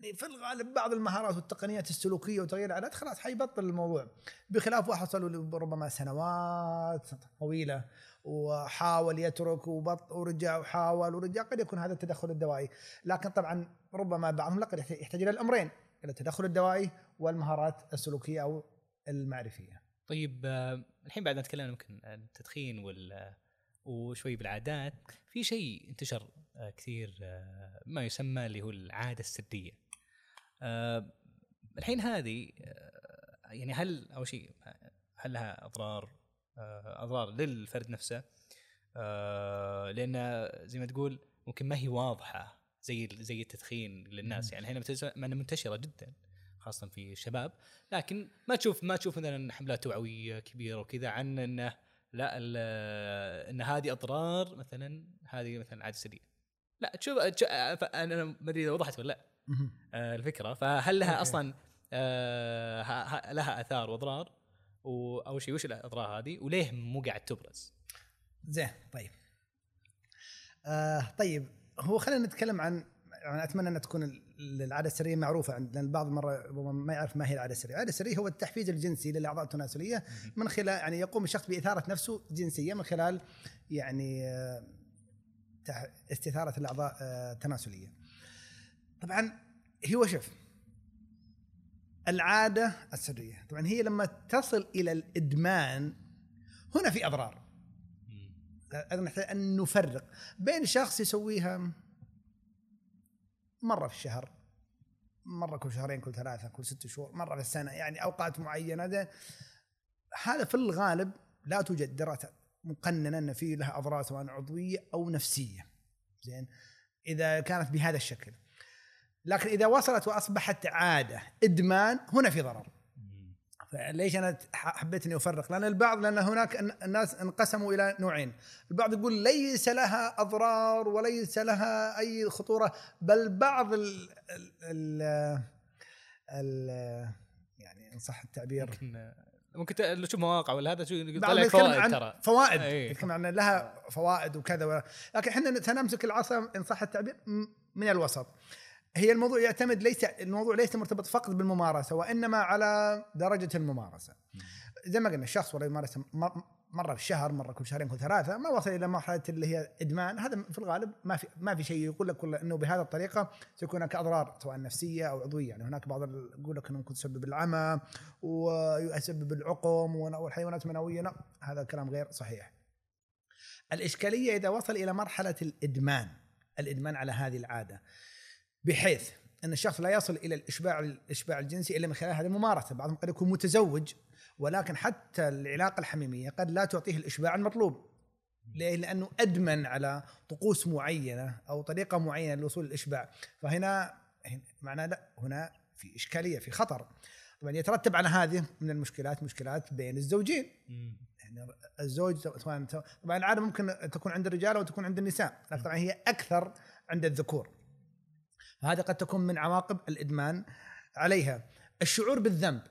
يعني في الغالب بعض المهارات والتقنيات السلوكية وتغيير العادات خلاص حيبطل الموضوع بخلاف واحد صار له ربما سنوات طويلة وحاول يترك وبط ورجع وحاول ورجع قد يكون هذا التدخل الدوائي لكن طبعا ربما بعضهم قد يحتاج إلى الأمرين إلى التدخل الدوائي والمهارات السلوكية أو المعرفية. طيب آه، الحين بعد ما تكلمنا يمكن عن التدخين وال وشوي بالعادات في شيء انتشر آه، كثير آه، ما يسمى اللي هو العادة السرية. الحين هذه يعني هل أول شيء هل لها أضرار؟ آه، أضرار للفرد نفسه؟ آه، لأن زي ما تقول ممكن ما هي واضحة زي زي التدخين للناس. يعني هنا منتشرة جدا خاصة في الشباب. لكن ما تشوف ما تشوف مثلا حملات توعوية كبيرة وكذا عن إنه لا إن هذه أضرار مثلا هذه مثلا عادة سريه لا تشوف أنا ما أدري إذا وضحت ولا لا. آه، الفكرة. فهل لها أصلا لها آثار وأضرار؟ واول شيء وش الأضرار هذه؟ وليه مو قاعد تبرز؟ زين طيب. آه طيب. هو خلينا نتكلم عن يعني أتمنى أن تكون العادة السرية معروفة عند لأن البعض مرة ما يعرف ما هي العادة السرية، العادة السرية هو التحفيز الجنسي للأعضاء التناسلية من خلال يعني يقوم الشخص بإثارة نفسه جنسيا من خلال يعني آه، استثارة الأعضاء آه، التناسليه. طبعا هو شوف العادة السرية. طبعا هي لما تصل إلى الإدمان هنا في أضرار. نحتاج أن نفرق بين شخص يسويها مرة في الشهر مرة كل شهرين كل ثلاثة كل ست شهور مرة في السنة يعني أوقات معينة. ده هذا في الغالب لا توجد دراسة مقننة أن في لها أضرار سواء عضوية أو نفسية. زين؟ إذا كانت بهذا الشكل. لكن إذا وصلت وأصبحت عادة إدمان هنا في ضرر. فليش أنا حبيت إني أفرق؟ لأن البعض لأن هناك الناس انقسموا إلى نوعين، البعض يقول ليس لها أضرار وليس لها أي خطورة بل بعض ال ال ال يعني إن صح التعبير. ممكن ممكن تشوف مواقع ولا هذا شو يطلع فوائد عن ترى. فوائد. يتكلم عن لها فوائد وكذا لكن إحنا سنمسك العصا إن صح التعبير من الوسط. هي الموضوع يعتمد ليس الموضوع ليس مرتبط فقط بالممارسة وإنما على درجة الممارسة. زي ما قلنا الشخص ولا يمارس مرة في الشهر مرة كل شهرين كل ثلاثة ما وصل إلى مرحلة اللي هي إدمان هذا في الغالب ما في ما في شيء يقول لك إنه بهذه الطريقة سيكون هناك أضرار سواء نفسية أو عضوية يعني هناك بعض يقول لك إنه ممكن تسبب العمى ويسبب العقم والحيوانات المنوية هذا كلام غير صحيح. الإشكالية إذا وصل إلى مرحلة الإدمان الإدمان على هذه العادة بحيث أن الشخص لا يصل إلى الإشباع الإشباع الجنسي إلا من خلال هذه الممارسة، بعضهم قد يكون متزوج ولكن حتى العلاقة الحميمية قد لا تعطيه الإشباع المطلوب. ليه؟ لأنه أدمن على طقوس معينة أو طريقة معينة للوصول للاشباع، فهنا هنا- معناه لا هنا في إشكالية في خطر. طبعا يترتب على هذه من المشكلات مشكلات بين الزوجين. يعني الزوج طبعا طبعا العادة ممكن تكون عند الرجال وتكون عند النساء، لكن طبعا هي أكثر عند الذكور. هذا قد تكون من عواقب الإدمان عليها. الشعور بالذنب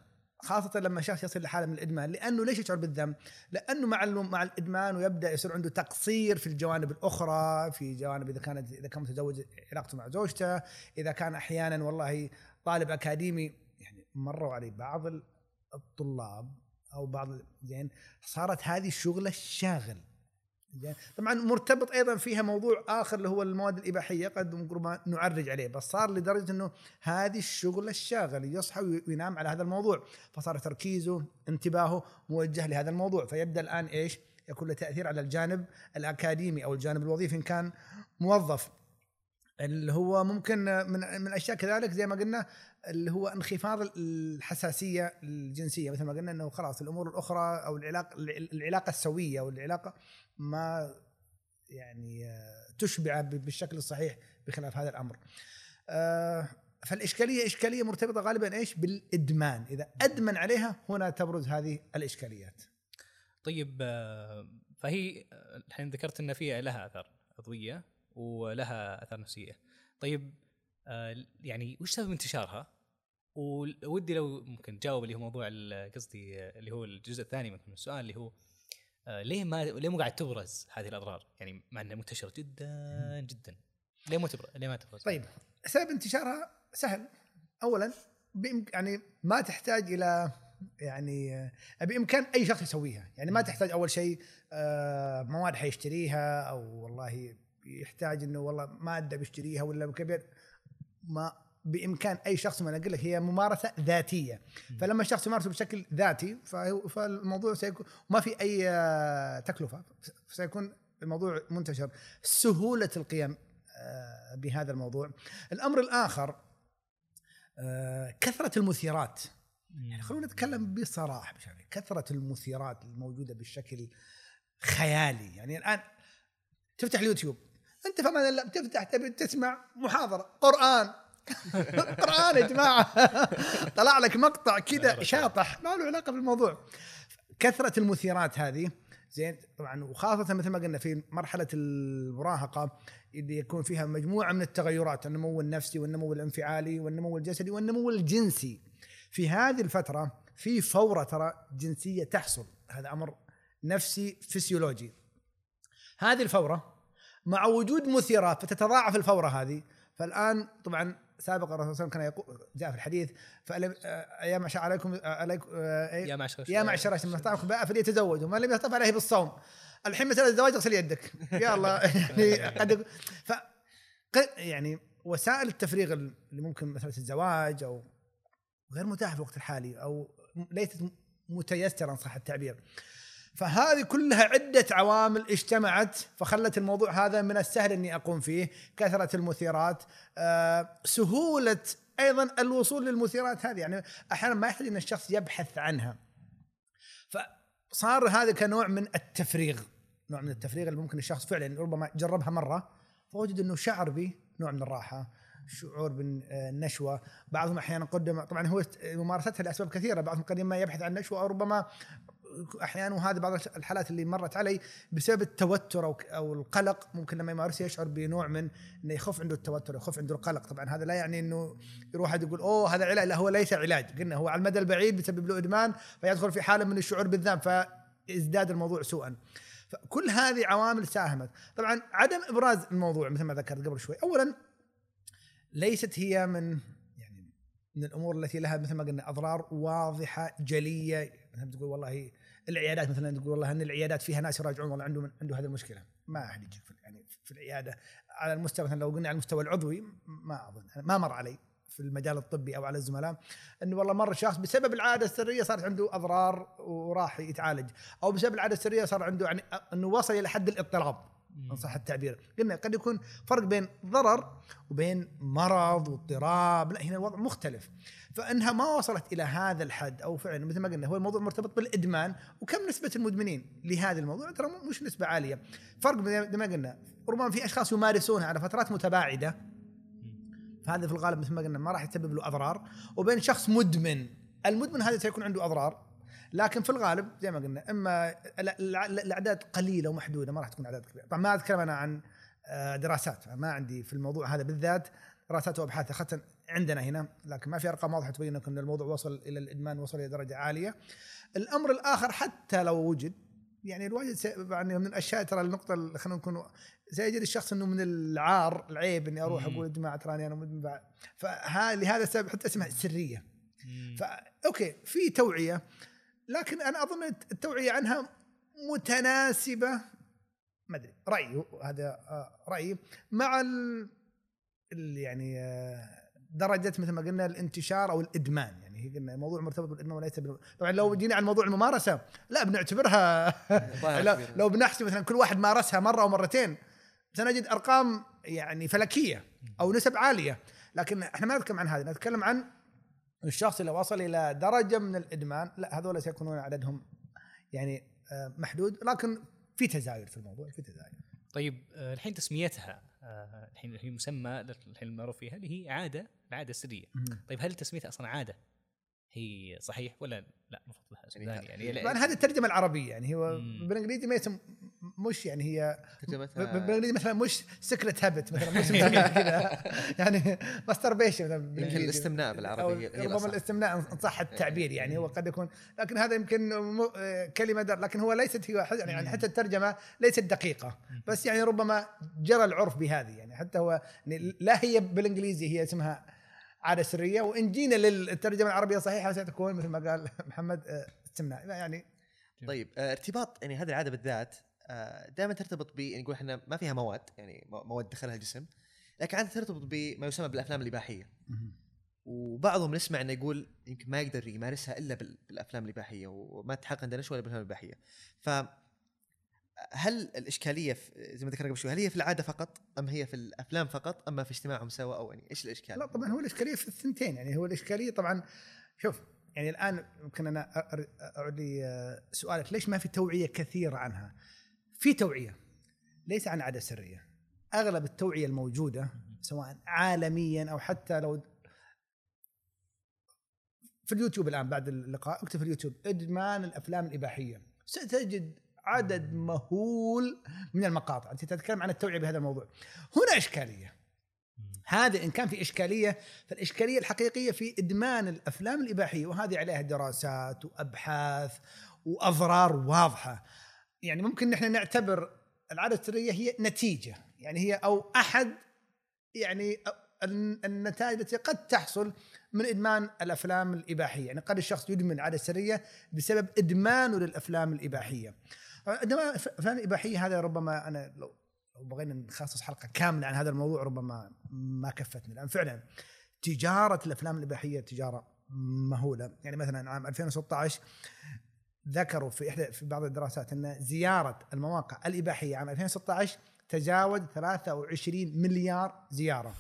خاصة لما شخص يصل لحالة من الإدمان لأنه ليش يشعر بالذنب؟ لأنه مع مع الإدمان ويبدأ يصير عنده تقصير في الجوانب الأخرى في جوانب إذا كانت إذا كان متزوج علاقته مع زوجته إذا كان أحيانا والله طالب أكاديمي يعني مروا علي بعض ال- الطلاب أو بعض زين صارت هذه الشغلة الشاغل طبعا مرتبط أيضا فيها موضوع آخر اللي هو المواد الإباحية قد نعرج عليه بس صار لدرجة إنه هذه الشغل الشاغل يصحى وينام على هذا الموضوع فصار تركيزه انتباهه موجه لهذا الموضوع فيبدأ الآن إيش؟ يكون له تأثير على الجانب الأكاديمي أو الجانب الوظيفي إن كان موظف اللي هو ممكن من من الاشياء كذلك زي ما قلنا اللي هو انخفاض الحساسية الجنسية مثل ما قلنا إنه خلاص الأمور الأخرى أو العلاقه العلاقة السوية أو العلاقة ما يعني آه، تشبع بالشكل الصحيح بخلاف هذا الأمر. آه، فالإشكالية إشكالية مرتبطة غالبا إيش؟ بالإدمان، إذا أدمن عليها هنا تبرز هذه الإشكاليات. طيب آه، فهي الحين ذكرت إن فيها لها آثار عضويه ولها آثار نفسية. طيب يعني وش سبب انتشارها؟ ودي لو ممكن تجاوب اللي هو موضوع قصدي اللي هو الجزء الثاني من السؤال اللي هو ليه ما ليه مو قاعد تبرز هذه الأضرار؟ يعني مع إنها منتشرة جدا جدا. ليه ما تبرز؟ ليه ما تبرز؟ طيب سبب انتشارها سهل. اولا يعني ما تحتاج إلى يعني آه، بإمكان أي شخص يسويها، يعني ما تحتاج أول شيء آه، مواد حيشتريها أو والله يحتاج إنه والله مادة بيشتريها ولا كبير ما بإمكان أي شخص ما أنا أقول لك هي ممارسة ذاتية. فلما الشخص يمارسه بشكل ذاتي فالموضوع سيكون ما في أي آه، تكلفة. سيكون الموضوع منتشر. سهولة القيام آه، بهذا الموضوع. الأمر الآخر آه، كثرة المثيرات. يعني خلونا نتكلم بصراحة بشكل كثرة المثيرات الموجودة بشكل خيالي. يعني الآن تفتح اليوتيوب. أنت الله بتفتح تبي تسمع محاضرة قرآن. [LAUGHS] قران يا جماعة. [LAUGHS] طلع لك مقطع كذا شاطح. ما له علاقة بالموضوع. كثرة المثيرات هذه زين طبعا وخاصة مثل ما قلنا في مرحلة المراهقة اللي يكون فيها مجموعة من التغيرات النمو النفسي والنمو الانفعالي والنمو الجسدي والنمو الجنسي. في هذه الفترة في فورة ترى جنسية تحصل. هذا أمر نفسي فسيولوجي. هذه الفورة مع وجود مثيرات فتتضاعف الفورة هذه. فالآن طبعا سابقا الرسول صلى الله عليه وسلم كان يقول جاء في الحديث آه، يا معشر عليكم آه، عليكم آه، يا معشر يا معشر من استطاعكم بقى فليتزوج ومن لم يستطع عليه بالصوم. الحين مساله الزواج اغسل يدك. يا الله. [LAUGHS] يعني قد ف يعني وسائل التفريغ اللي ممكن مثلا الزواج أو غير متاحه في الوقت الحالي أو ليست متيسرة أن صح التعبير. فهذه كلها عدة عوامل اجتمعت فخلت الموضوع هذا من السهل إني أقوم فيه، كثرة المثيرات، آه، سهولة أيضا الوصول للمثيرات هذه، يعني أحيانا ما يحتاج إن الشخص يبحث عنها. فصار هذا كنوع من التفريغ، نوع من التفريغ اللي ممكن الشخص فعلا ربما جربها مرة فوجد إنه شعر به نوع من الراحة، شعور بالنشوة، بعضهم أحيانا قدم طبعا هو ممارستها لأسباب كثيرة، بعضهم قد ما يبحث عن نشوة أو ربما أحيانا وهذه بعض الحالات اللي مرت علي بسبب التوتر أو أو القلق. ممكن لما يمارسها يشعر بنوع من إنه يخف عنده التوتر يخف عنده القلق. طبعا هذا لا يعني إنه يروح واحد يقول أوه هذا علاج. لا هو ليس علاج. قلنا هو على المدى البعيد بيسبب له إدمان فيدخل في حالة من الشعور بالذنب فيزداد الموضوع سوءا. فكل هذه عوامل ساهمت. طبعا عدم إبراز الموضوع مثل ما ذكرت قبل شوي. اولا ليست هي من يعني من الأمور التي لها مثل ما قلنا أضرار واضحة جلية. مثلا تقول والله العيادات مثلا تقول والله ان العيادات فيها ناس يراجعون والله عنده عنده هذه المشكلة. ما أحد يجيك في يعني في العيادة. على المستوى مثلا لو قلنا على المستوى العضوي ما أظن. ما مر علي في المجال الطبي أو على الزملاء إنه والله مر شخص بسبب العادة السرية صارت عنده أضرار وراح يتعالج. أو بسبب العادة السرية صار عنده يعني إنه وصل إلى حد الاضطراب. إن صح التعبير. قلنا قد يكون فرق بين ضرر وبين مرض واضطراب. لا هنا الوضع مختلف. فإنها ما وصلت إلى هذا الحد أو فعلا مثل ما قلنا هو الموضوع مرتبط بالإدمان. وكم نسبة المدمنين لهذا الموضوع؟ ترى مش نسبة عالية. فرق زي ما قلنا ربما في أشخاص يمارسونها على فترات متباعدة. فهذا في الغالب مثل ما قلنا ما راح يسبب له أضرار. وبين شخص مدمن المدمن هذا سيكون عنده أضرار. لكن في الغالب زي ما قلنا إما الأعداد قليلة ومحدودة ما راح تكون أعداد كبيرة طبعا ما اتكلم أنا عن آه، دراسات ما عندي في الموضوع هذا بالذات دراسات وأبحاث اخذت عندنا هنا لكن ما في أرقام واضحة تبين إن الموضوع وصل إلى الإدمان وصل إلى درجة عالية الأمر الآخر حتى لو وجد يعني الواجد سي- يعني من الأشياء ترى النقطة خلينا نكون سيجد الشخص إنه من العار العيب إني أروح. أقول يا جماعة تراني أنا مدمن فلهذا السبب حتى اسمها سرية. ف okay في توعية لكن أنا أظن التوعية عنها مش متناسبة. ما أدري رأيي هذا آه، رأيي. مع ال يعني آه، درجة مثل ما قلنا الانتشار أو الإدمان. يعني هي قلنا الموضوع مرتبط بالإدمان وليس بال... طبعا لو جينا على موضوع الممارسة [LAUGHS] لا بنعتبرها. لو بنحسب مثلا كل واحد مارسها مرة أو مرتين سنجد أرقام يعني فلكية أو نسب عالية. لكن إحنا ما نتكلم عن هذا نتكلم عن الشخص اللي وصل إلى درجة من الإدمان لا هذول سيكونون عددهم يعني آه، محدود لكن في تزايد في الموضوع في تزايد. طيب آه، الحين تسميتها آه، الحين هي مسمى الحين المعروف فيها اللي هي عادة العادة السرية. طيب هل تسميتها أصلا عادة؟ هي صحيح ولا لا؟ المفروض لها اسم يعني ثاني يعني طبعا هذه الترجمة العربية يعني هو. بالإنجليزي ما يسم مش يعني هي ترجمتها بالإنجليزي مثلا مش secret habit مثلا مش [LAUGHS] كذا. يعني masturbation مثلا يمكن. الاستمناء بالعربي ربما. الاستمناء إن صح التعبير يعني هو قد يكون لكن هذا يمكن آه، كلمة در لكن هو ليست هي يعني حتى الترجمة ليست دقيقة. بس يعني ربما جرى العرف بهذه يعني حتى هو يعني لا هي بالإنجليزي هي اسمها عادة سرية وإن جينا للترجمة العربية الصحيحه ستكون مثل ما قال [LAUGHS] محمد آه، استمناء. يعني طيب آه، ارتباط يعني هذه العادة بالذات دائما ترتبط ب يعني نقول إحنا ما فيها مواد يعني مو- مواد دخلها الجسم لكن عادة ترتبط بما يسمى بالأفلام الإباحية. وبعضهم نسمع إنه يقول يمكن ما يقدر يمارسها إلا بال- بالأفلام الإباحية وما تحقق عندنا ولا بالافلام الإباحية. ف هل الإشكالية في زي ما ذكرنا قبل شوي هل هي في العادة فقط أم هي في الأفلام فقط اما في اجتماعهم سوا أو يعني إيش الإشكال؟ لا طبعا هو الإشكالية في الثنتين يعني هو الإشكالية طبعا شوف يعني الآن يمكن أنا أعود لي آه، سؤالك ليش ما في توعية كثيرة عنها؟ في توعية ليس عن عادة سرية أغلب التوعية الموجودة سواء عالميا أو حتى لو في اليوتيوب الآن بعد اللقاء اكتب في اليوتيوب إدمان الأفلام الإباحية ستجد عدد مهول من المقاطع. أنت تتكلم عن التوعية بهذا الموضوع. هنا إشكالية. هذا إن كان في إشكالية فالإشكالية الحقيقية في إدمان الأفلام الإباحية وهذه عليها دراسات وأبحاث وأضرار واضحة. يعني ممكن نحن نعتبر العادة السرية هي نتيجة. يعني هي أو أحد يعني الن- النتائج التي قد تحصل من إدمان الأفلام الإباحية، يعني قد الشخص يدمن العاده السريه بسبب إدمانه للأفلام الإباحية. عندما الافلام الاباحيه هذا ربما أنا لو لو بغينا نخصص حلقة كاملة عن هذا الموضوع ربما ما كفتنا لأن فعلا تجارة الأفلام الإباحية تجارة مهولة، يعني مثلا عام 2016 ذكروا في احدى في بعض الدراسات إن زيارة المواقع الإباحية عام 2016 تجاوز 23 مليار زيارة.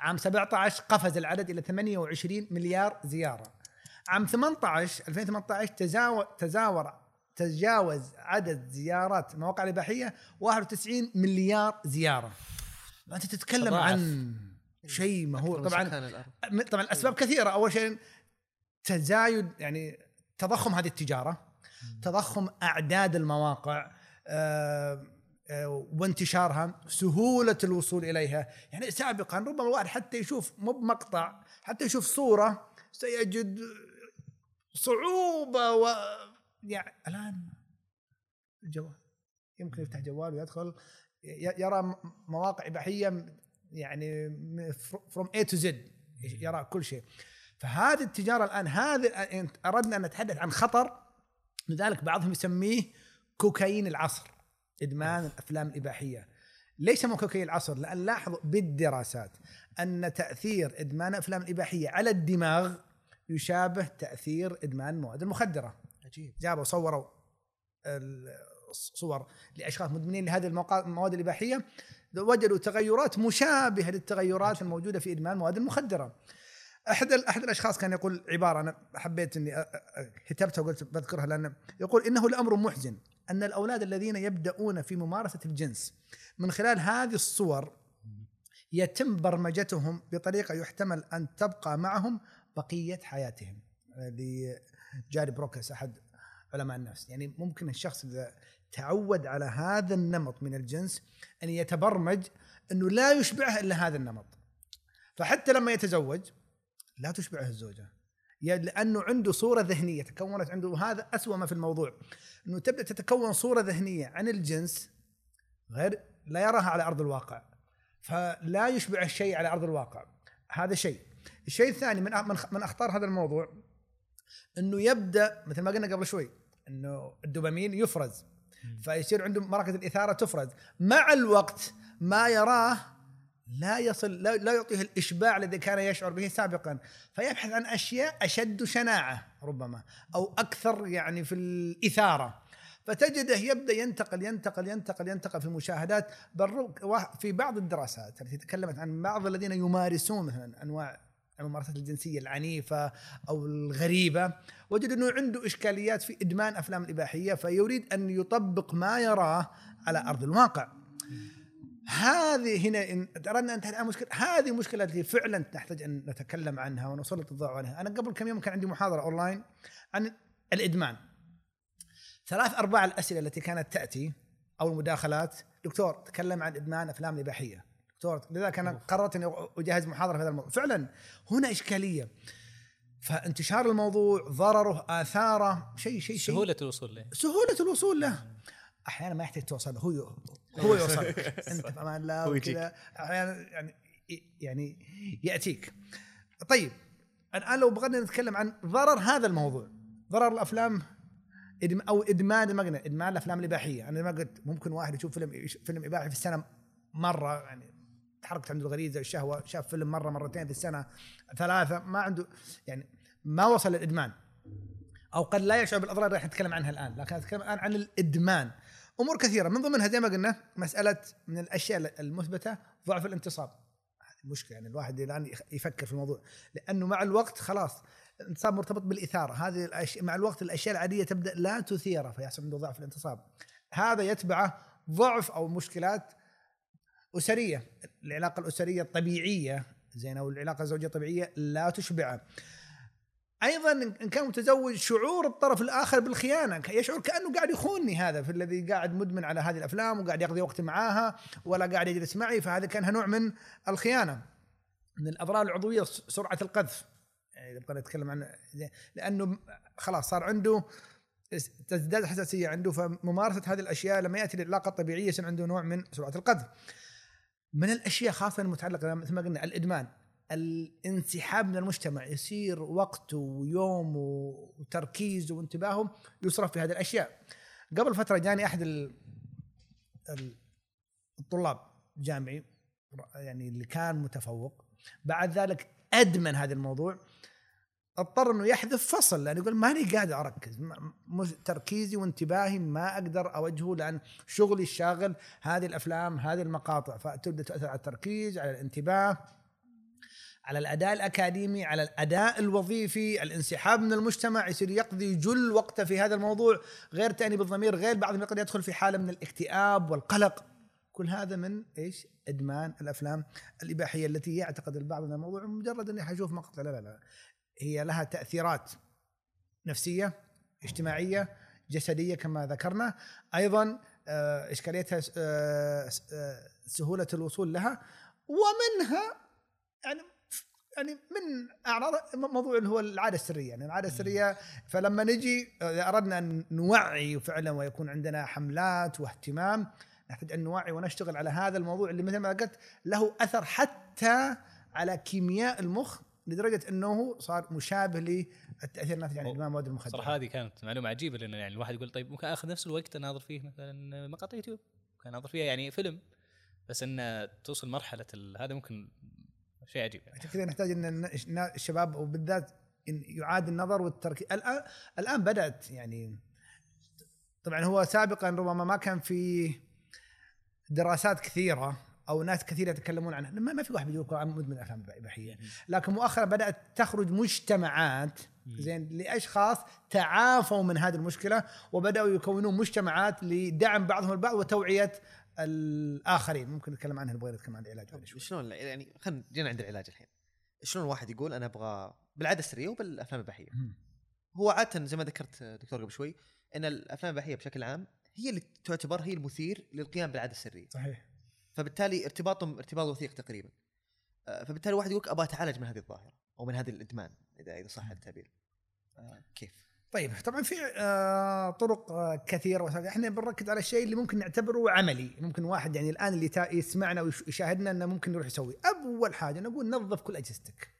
عام 17 قفز العدد إلى 28 مليار زيارة. عام 18 2018 تزاور تزاور تجاوز عدد زيارات المواقع الإباحية 91 مليار زيارة. أنت تتكلم تضاعف. عن شيء مهول طبعا. طبعا الاسباب كثيرة أول شيء تزايد يعني تضخم هذه التجارة تضخم أعداد المواقع آه، آه، وانتشارها سهولة الوصول إليها يعني سابقا ربما الواحد حتى يشوف مو بمقطع حتى يشوف صورة سيجد صعوبة و يعني الآن الجوال يمكن يفتح جوال ويدخل. يرى مواقع إباحية يعني from A to Z يرى كل شيء. فهذه التجارة الآن هذه أردنا أن نتحدث عن خطر لذلك بعضهم يسميه كوكايين العصر إدمان الأفلام الإباحية. ليش سموه كوكايين العصر؟ لأن لاحظوا بالدراسات أن تأثير إدمان الأفلام الإباحية على الدماغ يشابه تأثير إدمان المواد المخدرة. عجيب جابوا صوروا ال- صور لأشخاص مدمنين لهذه المواد الإباحية وجدوا تغيرات مشابهة للتغيرات الموجودة في إدمان المواد المخدره. أحد أحد الأشخاص كان يقول عبارة أنا حبيت إني كتبتها وقلت بذكرها لأن يقول إنه الأمر محزن أن الأولاد الذين يبدأون في ممارسة الجنس من خلال هذه الصور يتم برمجتهم بطريقة يحتمل أن تبقى معهم بقية حياتهم. جاري بروكس أحد علماء النفس. يعني ممكن الشخص إذا تعود على هذا النمط من الجنس أن يتبرمج إنه لا يشبعه إلا هذا النمط. فحتى لما يتزوج لا تشبعه الزوجة. لأنه عنده صورة ذهنية تكونت عنده وهذا أسوأ ما في الموضوع. إنه تبدأ تتكون صورة ذهنية عن الجنس غير لا يراها على أرض الواقع. فلا يشبع الشيء على أرض الواقع. هذا شيء. الشيء الثاني من من أخطار هذا الموضوع إنه يبدأ مثل ما قلنا قبل شوي إنه الدوبامين يفرز. فيصير عنده مراكز الإثارة تفرز. مع الوقت ما يراه لا يصل لا, لا يعطيه الإشباع الذي كان يشعر به سابقا. فيبحث عن أشياء أشد شناعة ربما أو أكثر يعني في الإثارة. فتجده يبدأ ينتقل ينتقل ينتقل ينتقل في المشاهدات. بل في بعض الدراسات التي تكلمت عن بعض الذين يمارسون مثلا أنواع الممارسات الجنسية العنيفة أو الغريبة وجد أنه عنده إشكاليات في إدمان أفلام الإباحية فيريد أن يطبق ما يراه على أرض الواقع. هذه هنا إن أردنا أن الآن مشكله هذه المشكلة التي فعلا نحتاج أن نتكلم عنها ونسلط الضوء عليها، أنا قبل كم يوم كان عندي محاضرة أونلاين عن الإدمان. ثلاث أرباع الأسئلة التي كانت تأتي أو المداخلات دكتور تكلم عن إدمان أفلام الإباحية. دكتور. لذلك أنا قررت إني أجهز محاضرة في هذا الموضوع، فعلا هنا إشكالية. فانتشار الموضوع ضرره آثاره شيء شيء شيء. سهولة الوصول له. سهولة الوصول له. أحيانا ما يحتاج توصل هو هو [LAUGHS] يوصل. أنت في أمان الله. وكذا. أحيانا يعني يعني يأتيك. طيب الآن لو بغينا نتكلم عن ضرر هذا الموضوع. ضرر الأفلام إدم- أو إدمان ما قلنا إدمان الأفلام الإباحية. أنا ما قلت ممكن واحد يشوف فيلم فيلم إباحي في السنة مرة يعني تحركت عنده الغريزة والشهوه شاف فيلم مرة مرتين في السنة ثلاثة ما عنده يعني ما وصل للادمان أو قد لا يشعر بالأضرار اللي راح نتكلم عنها الآن لكن اتكلم الآن عن الإدمان. أمور كثيرة من ضمنها زي ما قلنا مسألة من الأشياء المثبتة ضعف الانتصاب. مشكلة يعني الواحد الآن يفكر في الموضوع. لأنه مع الوقت خلاص الانتصاب مرتبط بالإثارة. هذه الأشياء مع الوقت الأشياء العادية تبدأ لا تثيره فيحصل عنده ضعف الانتصاب. هذا يتبعه ضعف أو مشكلات أسرية العلاقة الأسرية الطبيعية زين أو العلاقة الزوجية الطبيعية لا تشبعه. أيضا إن كان متزوج شعور الطرف الآخر بالخيانة يشعر كأنه قاعد يخونني هذا في الذي قاعد مدمن على هذه الأفلام وقاعد يقضي وقت معاها ولا قاعد يجلس معي فهذا كانها نوع من الخيانة. من الأضرار العضوية سرعة القذف. يعني بغينا نتكلم عن لأنه خلاص صار عنده تزداد حساسية عنده فممارسة هذه الأشياء لما يأتي للعلاقة الطبيعية يصير عنده نوع من سرعة القذف. من الأشياء خاصة المتعلقة مثل ما قلنا الإدمان الانسحاب من المجتمع يصير وقته ويومه وتركيزه وانتباهه يصرف في هذه الأشياء. قبل فترة جاني أحد ال- ال- الطلاب جامعي يعني اللي كان متفوق بعد ذلك أدمن هذا الموضوع. اضطر انه يحذف فصل لأنه يقول ماني قادر أركز تركيزي وانتباهي ما أقدر أوجهه لأن شغلي الشاغل هذه الأفلام هذه المقاطع فتبدا تاثر على التركيز على الانتباه على الأداء الأكاديمي على الأداء الوظيفي الانسحاب من المجتمع يصير يقضي جل وقته في هذا الموضوع غير تاني بالضمير غير بعضهم قد يدخل في حالة من الاكتئاب والقلق. كل هذا من إيش؟ إدمان الأفلام الإباحية التي يعتقد البعض أن الموضوع مجرد أني حشوف مقطع لا لا لا. هي لها تأثيرات نفسية اجتماعية جسدية كما ذكرنا. أيضا آه، إشكاليتها آه، آه، سهولة الوصول لها. ومنها يعني يعني من أعراض موضوع اللي هو العادة السرية. يعني العادة السرية فلما نجي إذا أردنا أن نوعي فعلا ويكون عندنا حملات واهتمام نحتاج أن نوعي ونشتغل على هذا الموضوع اللي مثل ما قلت له أثر حتى على كيمياء المخ لدرجة أنه صار مشابه للتأثير الناتج عن إدمان المواد المخدره صراحة هذه كانت معلومة عجيبة لأن يعني الواحد يقول طيب ممكن آخذ نفس الوقت أناظر فيه مثلا مقاطع يوتيوب ممكن أناظر فيها يعني فيلم بس إن توصل مرحلة هذا ممكن شيء عجيب يعني. كذا نحتاج إن الشباب وبالذات إن يعاد النظر والتركيز الان الآن بدأت يعني طبعا هو سابقا ربما ما كان في دراسات كثيرة أو ناس كثير يتكلمون عنها. ما في واحد بيقول مدمن أفلام اباحيه لكن مؤخرا بدأت تخرج مجتمعات زين لأشخاص تعافوا من هذه المشكلة وبدأوا يكونون مجتمعات لدعم بعضهم البعض وتوعية الآخرين. ممكن نتكلم عنها نبغى نتكلم عن العلاج شلون؟ يعني خلينا جينا عند العلاج الحين. شلون الواحد يقول أنا أبغى بالعادة السريه وبالأفلام الاباحيه. هو عادة زي ما ذكرت دكتور قبل شوي إن الأفلام الاباحيه بشكل عام هي اللي تعتبر هي المثير للقيام بالعادة السرية. صحيح. فبالتالي ارتباطهم ارتباط وثيق تقريبا. آه، فبالتالي الواحد يقول أبغى أتعالج من هذه الظاهرة أو من هذا الإدمان اذا إذا صح التعبير. آه، كيف؟ طيب طبعا في آه، طرق كثيرة وسائل. إحنا بنركز على الشيء اللي ممكن نعتبره عملي. ممكن واحد يعني الآن اللي يسمعنا ويشاهدنا إنه ممكن يروح يسوي. أول حاجة نقول نظف كل أجهزتك.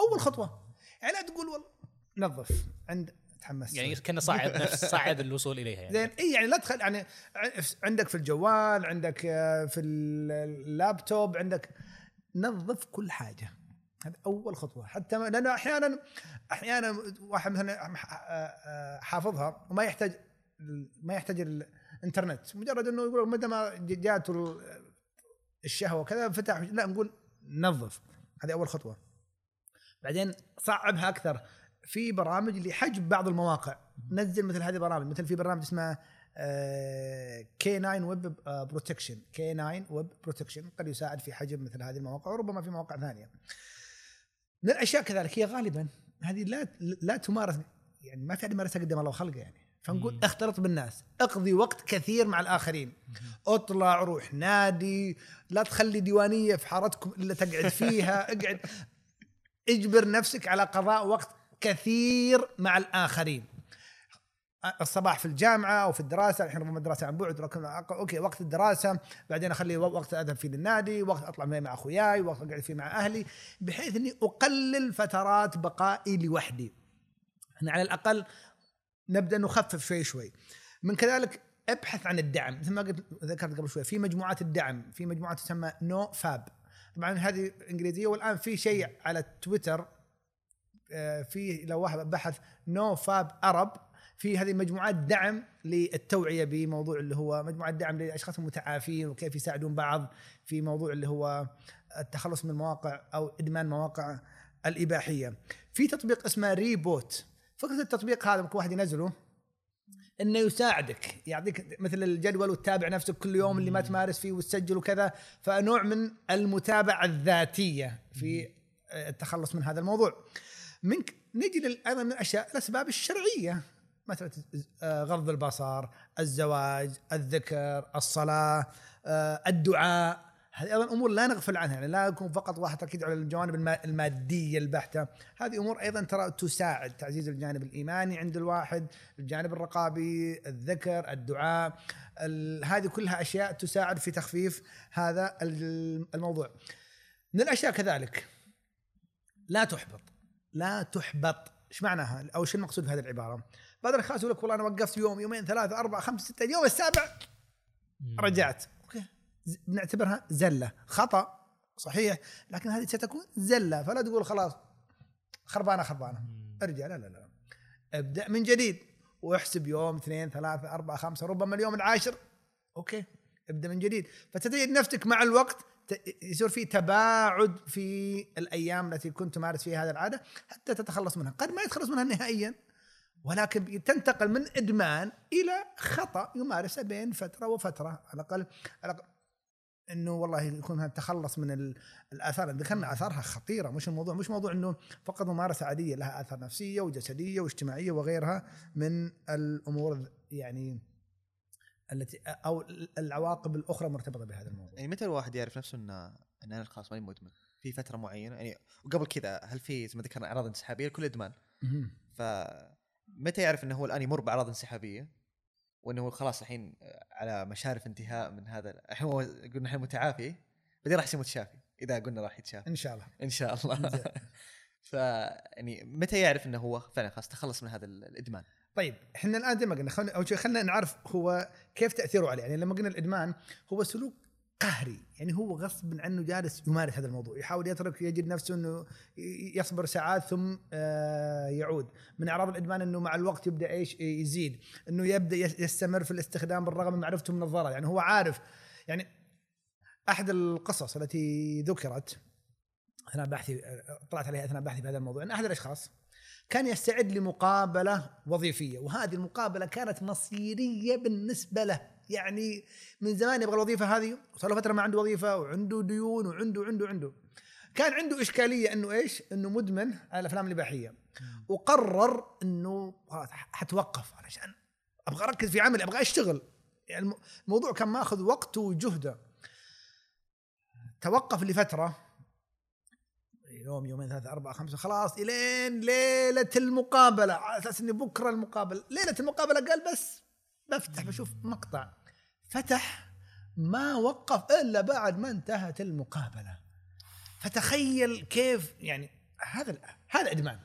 أول خطوة. يعني لا تقول والله نظف. عند تحمست يعني كنا صعب [LAUGHS] نفس صعب الوصول إليها يعني. زين إي يعني لا تخل يعني عندك في الجوال عندك آه، في اللابتوب عندك نظف كل حاجة. هذا أول خطوة. حتى ما- لأنه أحيانا أحيانا واحد مثلا آه، آه، حافظها وما يحتاج ما يحتاج الإنترنت. مجرد إنه يقول متى ما جاته ال- الشهوة وكذا فتح لا نقول نظف. هذه أول خطوة. بعدين صعبها أكثر. في برامج لحجب بعض المواقع. نزل مثل هذه البرامج مثل في برنامج اسمه K 9 Web Protection K 9 Web Protection قد يساعد في حجب مثل هذه المواقع وربما في مواقع ثانية. من الأشياء كذلك هي غالبا هذه لا لا تمارس يعني ما في أحد يمارسها قدام الله وخلقه يعني. فنقول. اختلط بالناس. اقضي وقت كثير مع الآخرين. اطلع روح نادي. لا تخلي ديوانية في حارتكم إلا تقعد فيها. [LAUGHS] اقعد. اجبر نفسك على قضاء وقت كثير مع الآخرين. الصباح في الجامعة أو في الدراسة الحين ربما الدراسة عن بعد أوكي وقت الدراسة بعدين أخلي وقت اذهب فيه للنادي وقت أطلع مع أخوياي وقت أقعد فيه مع أهلي بحيث إني أقلل فترات بقائي لوحدي. إحنا على الأقل نبدأ نخفف شوي شوي. من كذلك أبحث عن الدعم. مثل ما قلت ذكرت قبل شوي في مجموعات الدعم في مجموعات تسمى NoFap. طبعا هذه إنجليزية والآن في شيء على تويتر في لو واحد بحث NoFap Arab في هذه مجموعات دعم للتوعية بموضوع اللي هو مجموعات دعم للاشخاص المتعافين وكيف يساعدون بعض في موضوع اللي هو التخلص من المواقع أو إدمان مواقع الإباحية. في تطبيق اسمه ريبوت فكرة التطبيق هذا ممكن واحد ينزله إنه يساعدك يعطيك مثل الجدول وتتابع نفسك كل يوم اللي ما تمارس فيه وتسجل وكذا فنوع من المتابعة الذاتية في التخلص من هذا الموضوع. منك نجي أيضا من الأشياء الأسباب الشرعية. مثلا آه، غض البصر، الزواج، الذكر، الصلاة، آه، الدعاء، هذه أيضا أمور لا نغفل عنها يعني لا يكون فقط واحد تركيز على الجوانب الما- المادية البحتة، هذه أمور أيضا ترى تساعد تعزيز الجانب الإيماني عند الواحد، الجانب الرقابي، الذكر، الدعاء، ال- هذه كلها أشياء تساعد في تخفيف هذا ال- الموضوع. من الأشياء كذلك لا تحبط. لا تحبط. إيش معناها أو شو المقصود بهذه العبارة؟ بعض الأشخاص يقول لك والله أنا وقفت يوم يومين ثلاثة أربعة خمسة ستة اليوم السابع رجعت. أوكي. بنعتبرها زلة. خطأ. صحيح. لكن هذه ستكون زلة. فلا تقول خلاص خربانة خربانة. ارجع. لا لا لا. ابدأ من جديد. واحسب يوم اثنين ثلاثة أربعة خمسة ربما اليوم العاشر. أوكي. ابدأ من جديد. فتجد نفسك مع الوقت يصير في تباعد في الأيام التي كنت تمارس فيها هذه العادة حتى تتخلص منها، قد ما يتخلص منها نهائيا ولكن تنتقل من إدمان إلى خطأ يمارسه بين فترة وفترة. على الأقل على الأقل إنه والله يكون التخلص من ال- الآثار ذكرنا. آثارها خطيرة. مش الموضوع مش موضوع إنه فقط ممارسة عادية لها آثار نفسية وجسدية واجتماعية وغيرها من الأمور يعني التي أو العواقب الأخرى مرتبطة بهذا الموضوع. يعني متى الواحد يعرف نفسه انه إن أنا خلاص ماني مدمن في فترة معينة يعني وقبل كذا هل في زي ما ذكرنا أعراض انسحابية لكل ادمان. فمتى يعرف إنه هو الآن يمر بأعراض انسحابية وإنه هو خلاص الحين على مشارف انتهاء من هذا الحين هو قلنا الحين متعافي بعدين راح يصير متشافي إذا قلنا راح يتشافي إن شاء الله. إن شاء الله. [LAUGHS] ف يعني متى يعرف إنه هو فعلا خلاص تخلص من هذا الإدمان طيب إحنا الآن زي ما قلنا خلينا أول شيء خلينا نعرف هو كيف تأثيره عليه. يعني لما قلنا الإدمان هو سلوك قهري. يعني هو غصب عنه جالس يمارس هذا الموضوع. يحاول يترك يجد نفسه إنه يصبر ساعات ثم آه، يعود. من أعراض الإدمان إنه مع الوقت يبدأ إيش؟ يزيد. إنه يبدأ يس- يستمر في الاستخدام بالرغم من معرفته من الضرر. يعني هو عارف. يعني أحد القصص التي ذكرت أثناء بحثي طلعت عليها أثناء بحثي في هذا الموضوع إن أحد الأشخاص كان يستعد لمقابلة وظيفية وهذه المقابلة كانت مصيرية بالنسبة له. يعني من زمان يبغى الوظيفة هذه وصار له فترة ما عنده وظيفة وعنده ديون وعنده عنده عنده كان عنده إشكالية إنه إيش؟ إنه مدمن على الأفلام الإباحية. وقرر إنه خلاص حتوقف علشان أبغى أركز في عملي أبغى أشتغل. يعني الم- الموضوع كان ماخذ وقته وجهده توقف لفترة يوم يومين ثلاثة أربعة خمسة خلاص إلين ليلة المقابلة على أساس إني بكرة المقابلة. ليلة المقابلة قال بس بفتح بشوف مقطع. فتح ما وقف إلا بعد ما انتهت المقابلة. فتخيل كيف يعني هذا هذا إدمان.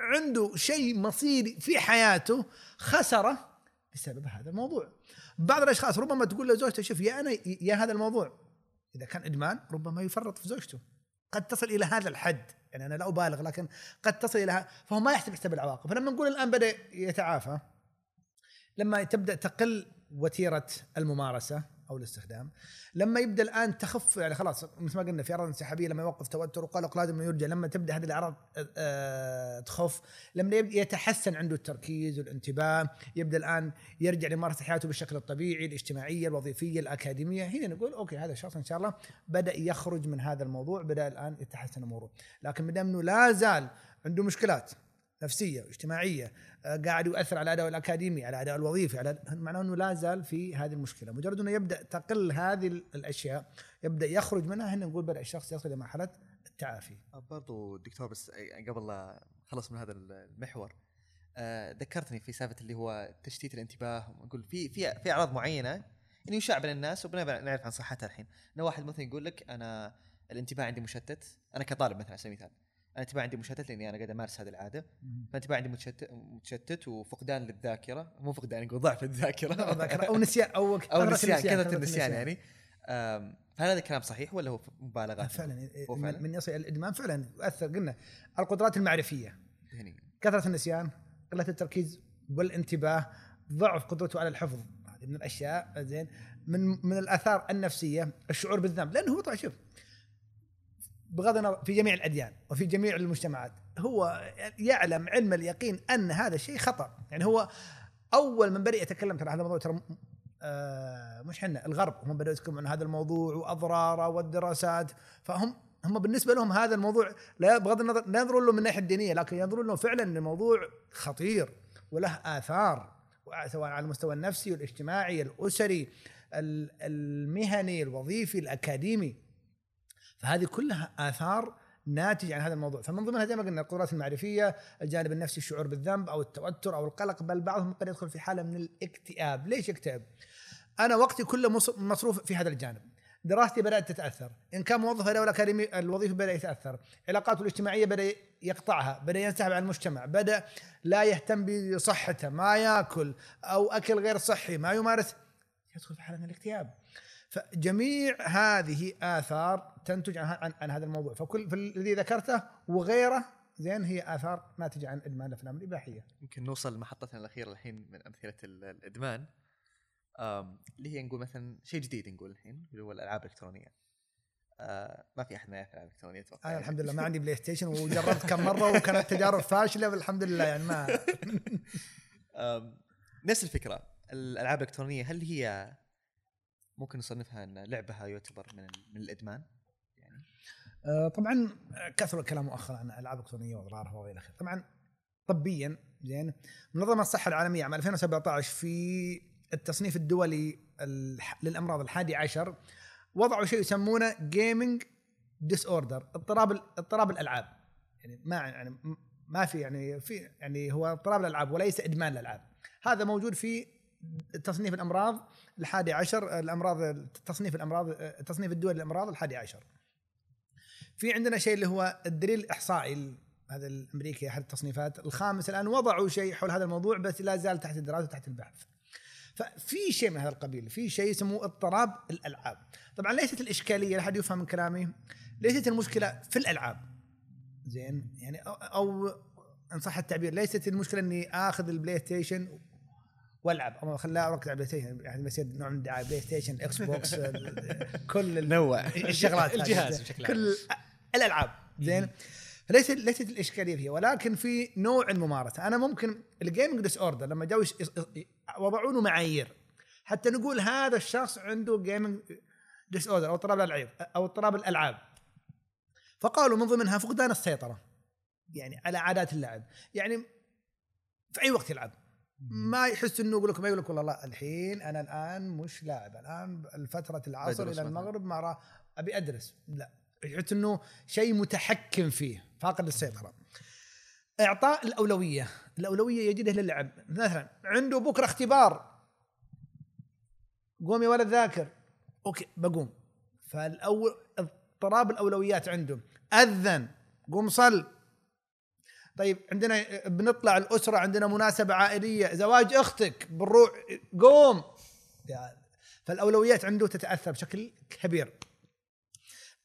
عنده شيء مصيري في حياته خسره بسبب هذا الموضوع. بعض الأشخاص ربما تقول لزوجته شوف يا أنا يا هذا الموضوع. إذا كان إدمان ربما يفرط في زوجته. قد تصل إلى هذا الحد. يعني أنا لا أبالغ لكن قد تصل إلى فهو ما يحسب حساب العواقب. فلما نقول الآن بدأ يتعافى لما تبدأ تقل وتيرة الممارسة أو الاستخدام. لما يبدأ الآن تخف يعني خلاص مثل ما قلنا في أعراض انسحابية لما يوقف توتر وقلق لازم يرجع لما تبدأ هذه الأعراض آه، تخف لما يتحسن عنده التركيز والانتباه يبدأ الآن يرجع لممارسة حياته بالشكل الطبيعي الاجتماعية الوظيفية الأكاديمية. هنا نقول أوكي هذا الشخص إن شاء الله بدأ يخرج من هذا الموضوع بدأ الآن يتحسن أموره. لكن ما دام إنه لا زال عنده مشكلات نفسية واجتماعيه آه، قاعد يؤثر على أداء الأكاديمي على أداء الوظيفي على معناه إنه لا زال في هذه المشكلة. مجرد إنه يبدأ تقل هذه الأشياء يبدأ يخرج منها هنا نقول بدأ الشخص يصل إلى مرحلة التعافي. برضو دكتور بس قبل لا خلص من هذا المحور آه، ذكرتني في سالفة اللي هو تشتيت الانتباه أقول في في في أعراض معينة إنه يشاع بين الناس وبنعرف نعرف عن صحتها الحين. إنه واحد مثلا يقول لك أنا الانتباه عندي مشتت أنا كطالب مثلا على سبيل المثال أنا الانتباه عندي مشتت لأني أنا قاعد أمارس هذه العادة. فالانتباه عندي متشتت متشتت وفقدان للذاكرة. مو فقدان يقول ضعف الذاكرة. أو نسيان أو [LAUGHS] أو نسيان كثرة النسيان يعني. هل هذا الكلام صحيح ولا هو مبالغه؟ فعلا. هو فعلا؟ من يصل الإدمان فعلا. يؤثر قلنا القدرات المعرفية. هني. كثرة النسيان قلة التركيز والانتباه ضعف قدرته على الحفظ. هذه من الأشياء زين من من الآثار النفسية الشعور بالذنب. لأنه هو طبعا شوف بغض النظر في جميع الأديان وفي جميع المجتمعات. هو يعلم علم اليقين أن هذا الشيء خطا يعني هو أول من بدأ يتكلم ترى هذا الموضوع ترى آه مش حنا الغرب. هم بدأوا يتكلمون عن هذا الموضوع وأضراره والدراسات. فهم هم بالنسبة لهم هذا الموضوع لا بغض النظر لا ينظرون له من الناحية الدينية لكن ينظرون له فعلا الموضوع خطير وله آثار سواء على المستوى النفسي والإجتماعي الأسري ال- المهني الوظيفي الأكاديمي. فهذه كلها آثار ناتجة عن هذا الموضوع. فمن ضمنها زي ما قلنا القدرات المعرفية الجانب النفسي الشعور بالذنب أو التوتر أو القلق بل بعضهم قد يدخل في حالة من الاكتئاب. ليش يكتئب؟ أنا وقتي كله مص- مصروف في هذا الجانب. دراستي بدأت تتأثر. إن كان موظف اداء الاكاديمي الوظيفي بدأ يتأثر. علاقاته الاجتماعية بدأ يقطعها بدأ ينسحب عن المجتمع بدأ لا يهتم بصحته ما ياكل أو أكل غير صحي ما يمارس يدخل في حالة من الاكتئاب. فجميع هذه آثار تنتج عن, عن, عن هذا الموضوع. فكل الذي ذكرته وغيره زين هي آثار ناتجه عن إدمان الأفلام الإباحية. يمكن نوصل لمحطتنا الأخيرة الحين من أمثلة ال- الإدمان. آم، اللي هي نقول مثلا شيء جديد نقول الحين اللي هو الألعاب الإلكترونية. آه ما في أحد ما يعرف الالعاب الالكترونيه أتوقع. أنا يعني. الحمد لله. ما عندي بلاي ستيشن وجربت كم مرة وكانت تجارب فاشلة والحمد لله يعني ما [LAUGHS] نفس الفكرة. الألعاب الإلكترونية هل هي ممكن نصنفها إن لعبها يعتبر من من الإدمان؟ يعني؟ آه، طبعا كثر الكلام مؤخرا عن الالعاب الالكترونيه وأضرارها وإلى آخره. طبعا طبيا زين منظمة الصحة العالمية عام 2017 في التصنيف الدولي للأمراض الحادي عشر وضعوا شيء يسمونه gaming disorder اضطراب اضطراب الألعاب. يعني ما يعني ما في يعني في يعني هو اضطراب الألعاب وليس إدمان الألعاب. هذا موجود في تصنيف الأمراض الحادي عشر الأمراض تصنيف الأمراض التصنيف الدولي للامراض الحادي عشر. في عندنا شيء اللي هو الدليل الإحصائي ال- هذا الأمريكي أحد التصنيفات الخامس. الآن وضعوا شيء حول هذا الموضوع بس لا زال تحت الدراسة وتحت البحث. ففي شيء من هذا القبيل في شيء يسموه اضطراب الألعاب. طبعا ليست الإشكالية لا احد يفهم من كلامي. ليست المشكلة في الألعاب. زين يعني أو, أو إن صح التعبير ليست المشكلة إني آخذ البلاي ستيشن والعب. أو خلنا نركز على البلاي ستيشن يعني بيصير نوع من الدعاية. بلاي ستيشن [LAUGHS] إكس بوكس كل نوع. الشغلات. الجهاز بشكل عام. كل الالعاب زين. ليست ليست الإشكالية فيها. ولكن في نوع الممارسة. أنا ممكن ال gaming disorder لما يس- وضعوا له معايير. حتى نقول هذا الشخص عنده gaming disorder أو اضطراب الالعاب أو اضطراب الألعاب. فقالوا من ضمنها فقدان السيطرة. يعني على عادات اللعب يعني في أي وقت يلعب. ما يحس إنه يقول لك ما يقول لك والله لا الحين أنا الآن مش لاعب. الآن الفترة العصر إلى. المغرب ترى أبي أدرس. لا. يحس إنه شيء متحكم فيه. فاقد السيطرة. إعطاء الأولوية. الأولوية يجده للعب. مثلا عنده بكرة اختبار. قوم يا ولد ذاكر. أوكي بقوم. فالاول اضطراب الأولويات عنده. أذن. قوم صل. طيب عندنا بنطلع الأسرة عندنا مناسبة عائلية. زواج أختك بنروح قوم. فالأولويات عنده تتأثر بشكل كبير.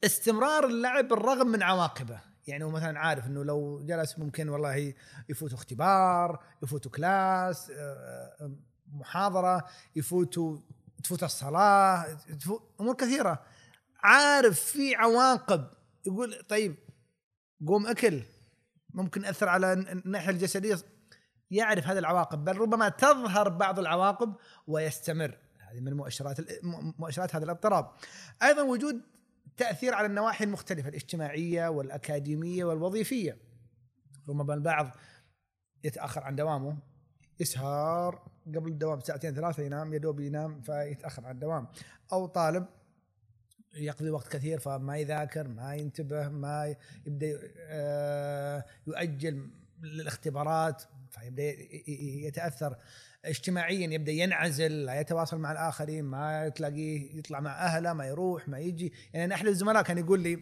استمرار اللعب بالرغم من عواقبه. يعني هو مثلا عارف إنه لو جلس ممكن والله يفوتوا اختبار يفوتوا كلاس محاضرة يفوتوا تفوت الصلاة تفوت أمور كثيرة. عارف في عواقب يقول طيب قوم أكل. ممكن يأثر على الناحية الجسدية. يعرف هذه العواقب بل ربما تظهر بعض العواقب ويستمر. هذه من مؤشرات مؤشرات هذا الاضطراب. أيضا وجود تأثير على النواحي المختلفة الاجتماعية والأكاديمية والوظيفية. ربما البعض يتأخر عن دوامه يسهر قبل الدوام ساعتين ثلاثة ينام يا دوب ينام فيتأخر عن الدوام أو طالب يقضي وقت كثير فما يذاكر ما ينتبه ما يبدأ آه، يؤجل الاختبارات فيبدأ يتأثر. اجتماعيا يبدأ ينعزل لا يتواصل مع الآخرين ما تلاقيه يطلع مع أهله ما يروح ما يجي. يعني أنا أحد الزملاء كان يقول لي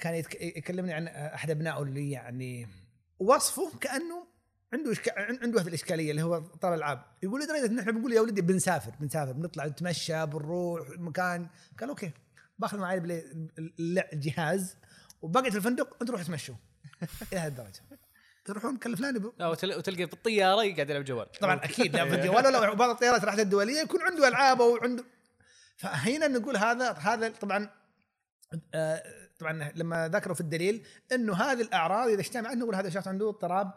كان يكلمني عن أحد أبنائه اللي يعني وصفه كأنه عنده إشكال عنده هذه الإشكالية اللي هو طال الألعاب. يقول لدرجة ان إحنا بنقول يا ولدي بنسافر بنسافر بنطلع نتمشى بنروح مكان. قال أوكي باخذ معي ال- الجهاز وبقعد في الفندق أنتوا روحوا تمشوا. [LAUGHS] إلى هذه الدرجة. تروحون كلفلاني ب... لا وتل- وتلقى بالطيارة يقعد يلعب جوال. طبعا أكيد لا في الجوال ولا بعض الطيارات راحت الدوليه يكون عنده ألعاب أو عنده. فهنا نقول هذا هذا طبعا آه، طبعا لما ذكروا في الدليل إنه هذه الأعراض إذا اجتمعت نقول هذا الشخص عنده اضطراب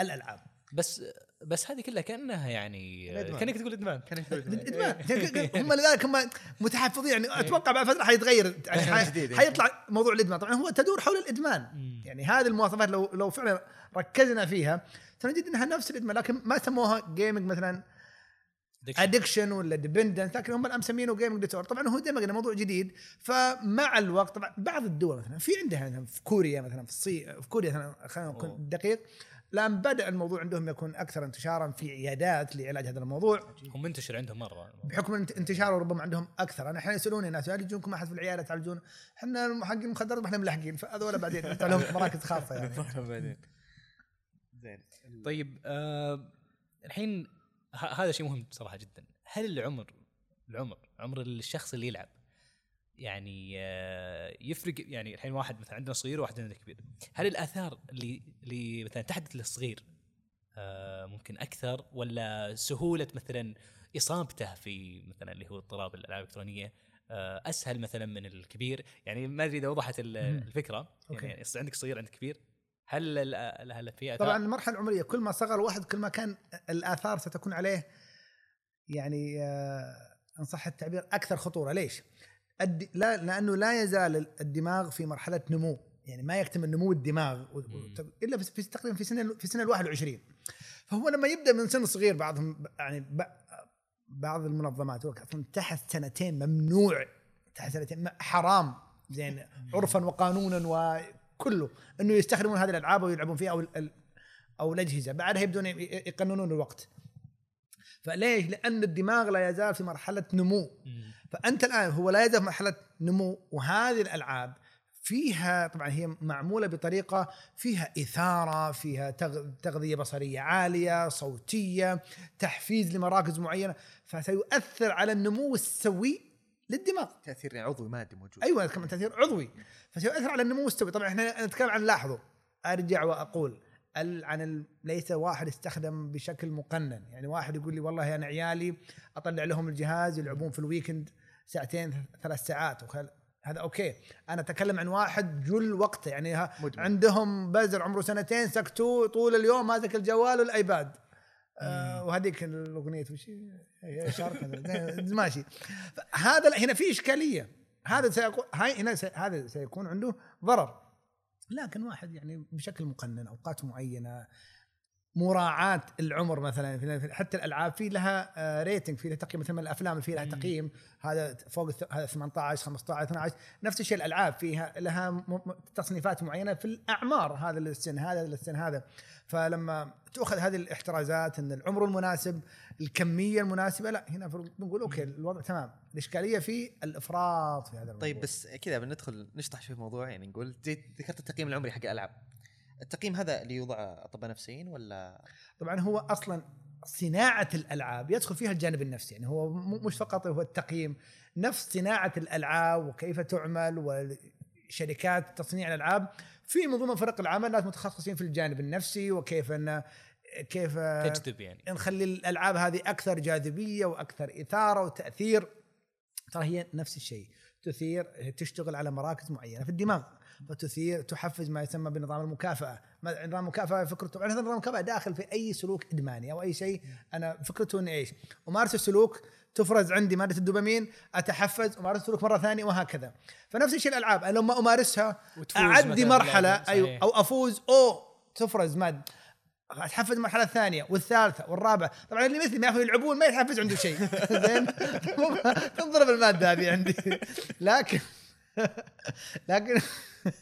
الألعاب. بس بس هذه كلها كأنها يعني. كأنك تقول إدمان. كان يحتاج إدمان. [LAUGHS] هم لذلك هم متحفظين. يعني أتوقع بعد فترة حيتغير. يعني. حيطلع موضوع الإدمان. طبعا هو تدور حول الإدمان. يعني هذه المواصفات لو لو فعلا ركزنا فيها سنجد إنها نفس الإدمان لكن ما سموها gaming مثلا. addiction ولا dependent لكن هم الآن مسمينه gaming disorder طبعا هو دائما موضوع جديد. فمع الوقت طبعا بعض الدول مثلا في عندها مثلا في كوريا مثلا في الصين في كوريا مثلا خلينا. نكون دقيق. الان بدا الموضوع عندهم يكون أكثر انتشارا في عيادات لعلاج هذا الموضوع. هم منتشر عندهم مرة. بحكم انت- انتشاره ربما عندهم أكثر. أنا أحيانا يسألوني الناس هل يجونكم أحد في العيادة تعالجون؟ إحنا حق المخدرات ما إحنا ملحقين. فهذول بعدين [LAUGHS] لهم مراكز خاصة يعني. [LAUGHS] بعدين. زين. طيب آه الحين ه- هذا شيء مهم صراحة جدا. هل العمر العمر عمر الشخص اللي يلعب يعني آه يفرق يعني الحين واحد مثلا عندنا صغير وواحد عندنا كبير. هل الآثار اللي اللي مثلا تحدث للصغير آه ممكن أكثر؟ ولا سهولة مثلا إصابته في مثلا اللي هو اضطراب الألعاب الإلكترونية آه أسهل مثلا من الكبير؟ يعني ما أدري إذا وضحت. الفكرة. أوكي. يعني عندك صغير عندك كبير. هل هل في آثار؟ طبعا المرحلة العمرية كل ما صغر الواحد كل ما كان الآثار ستكون عليه يعني إن صح التعبير أكثر خطورة. ليش؟ الد... لا لأنه لا يزال الدماغ في مرحلة نمو. يعني ما يكتمل نمو الدماغ و... إلا في تقريبا في سن في سن ال 21 فهو لما يبدأ من سن صغير بعضهم يعني ب... بعض المنظمات تحت سنتين ممنوع. تحت سنتين حرام. زين عرفا وقانونا وكله. إنه يستخدمون هذه الألعاب ويلعبون فيها أو ال- أو الاجهزه بعدها يبدون يقننون الوقت. فليش؟ لأن الدماغ لا يزال في مرحلة نمو. فأنت الآن هو لا يزال في مرحلة نمو وهذه الألعاب فيها طبعا هي معمولة بطريقة فيها إثارة فيها تغ- تغذية بصرية عالية صوتية تحفيز لمراكز معينة فسيؤثر على النمو السوي للدماغ. تأثير عضوي مادي موجود. أيوه كمان تأثير عضوي. فسيؤثر على النمو السوي. طبعا إحنا نتكلم عن لاحظوا أرجع وأقول عن ال- ليس واحد استخدم بشكل مقنن. يعني واحد يقول لي والله أنا عيالي أطلع لهم الجهاز يلعبون في ال weekend ساعتين ثلاث ساعات وخل... هذا أوكي. أنا أتكلم عن واحد جل وقته يعني ها مدمن. عندهم بزر عمره سنتين سكتوه طول اليوم ماسك الجوال والآيباد. آه وهذيك الأغنية وش؟ شارك [LAUGHS] ماشي. هذا هنا في إشكالية. هذا سيكون هاي هنا سي هذا سيكون عنده ضرر. لكن واحد يعني بشكل مقنن أوقات معينة مراعاة العمر مثلا حتى الألعاب في لها آه، rating في لها تقييم مثل الأفلام اللي في لها تقييم. هذا فوق هذا 18 15 12 نفس الشيء الألعاب فيها لها تصنيفات معينة في الأعمار. هذا للسن هذا للسن هذا. فلما تؤخذ هذه الاحترازات إن العمر المناسب الكمية المناسبة لا هنا بنقول أوكي الوضع تمام. الإشكالية في الإفراط في هذا الموضوع. طيب بس كذا بندخل نشطح شوي في الموضوع يعني نقول ذكرت التقييم العمري حق الالعاب التقييم هذا اللي يوضع أطباء نفسيين ولا؟ طبعا هو أصلا صناعة الألعاب يدخل فيها الجانب النفسي يعني هو مش فقط هو التقييم نفس صناعة الألعاب وكيف تعمل وشركات تصنيع الألعاب في من ضمن فرق العمل ناس متخصصين في الجانب النفسي وكيف ان كيف تجذب يعني. نخلي الألعاب هذه أكثر جاذبية وأكثر إثارة وتأثير. ترى هي نفس الشيء تثير تشتغل على مراكز معينة في الدماغ. فتثير تحفز ما يسمى بنظام المكافأة. نظام المكافأة فكرته هذا نظام المكافأة داخل في أي سلوك إدماني أو أي شيء. أنا فكرته إني إيش؟ أمارس السلوك تفرز عندي مادة الدوبامين أتحفز أمارس السلوك مرة ثانية وهكذا. فنفس الشيء الألعاب أنا لما أمارسها أعدي مرحلة أيوه. أو أفوز أو تفرز مادة. أتحفز المرحلة الثانية والثالثة والرابعة. طبعا اللي مثلي ما يعرفوا يلعبون ما يتحفز عنده شيء. [LAUGHS] زين؟ [LAUGHS] تنضرب الماده هذه عندي. [LAUGHS] لكن [LAUGHS] لكن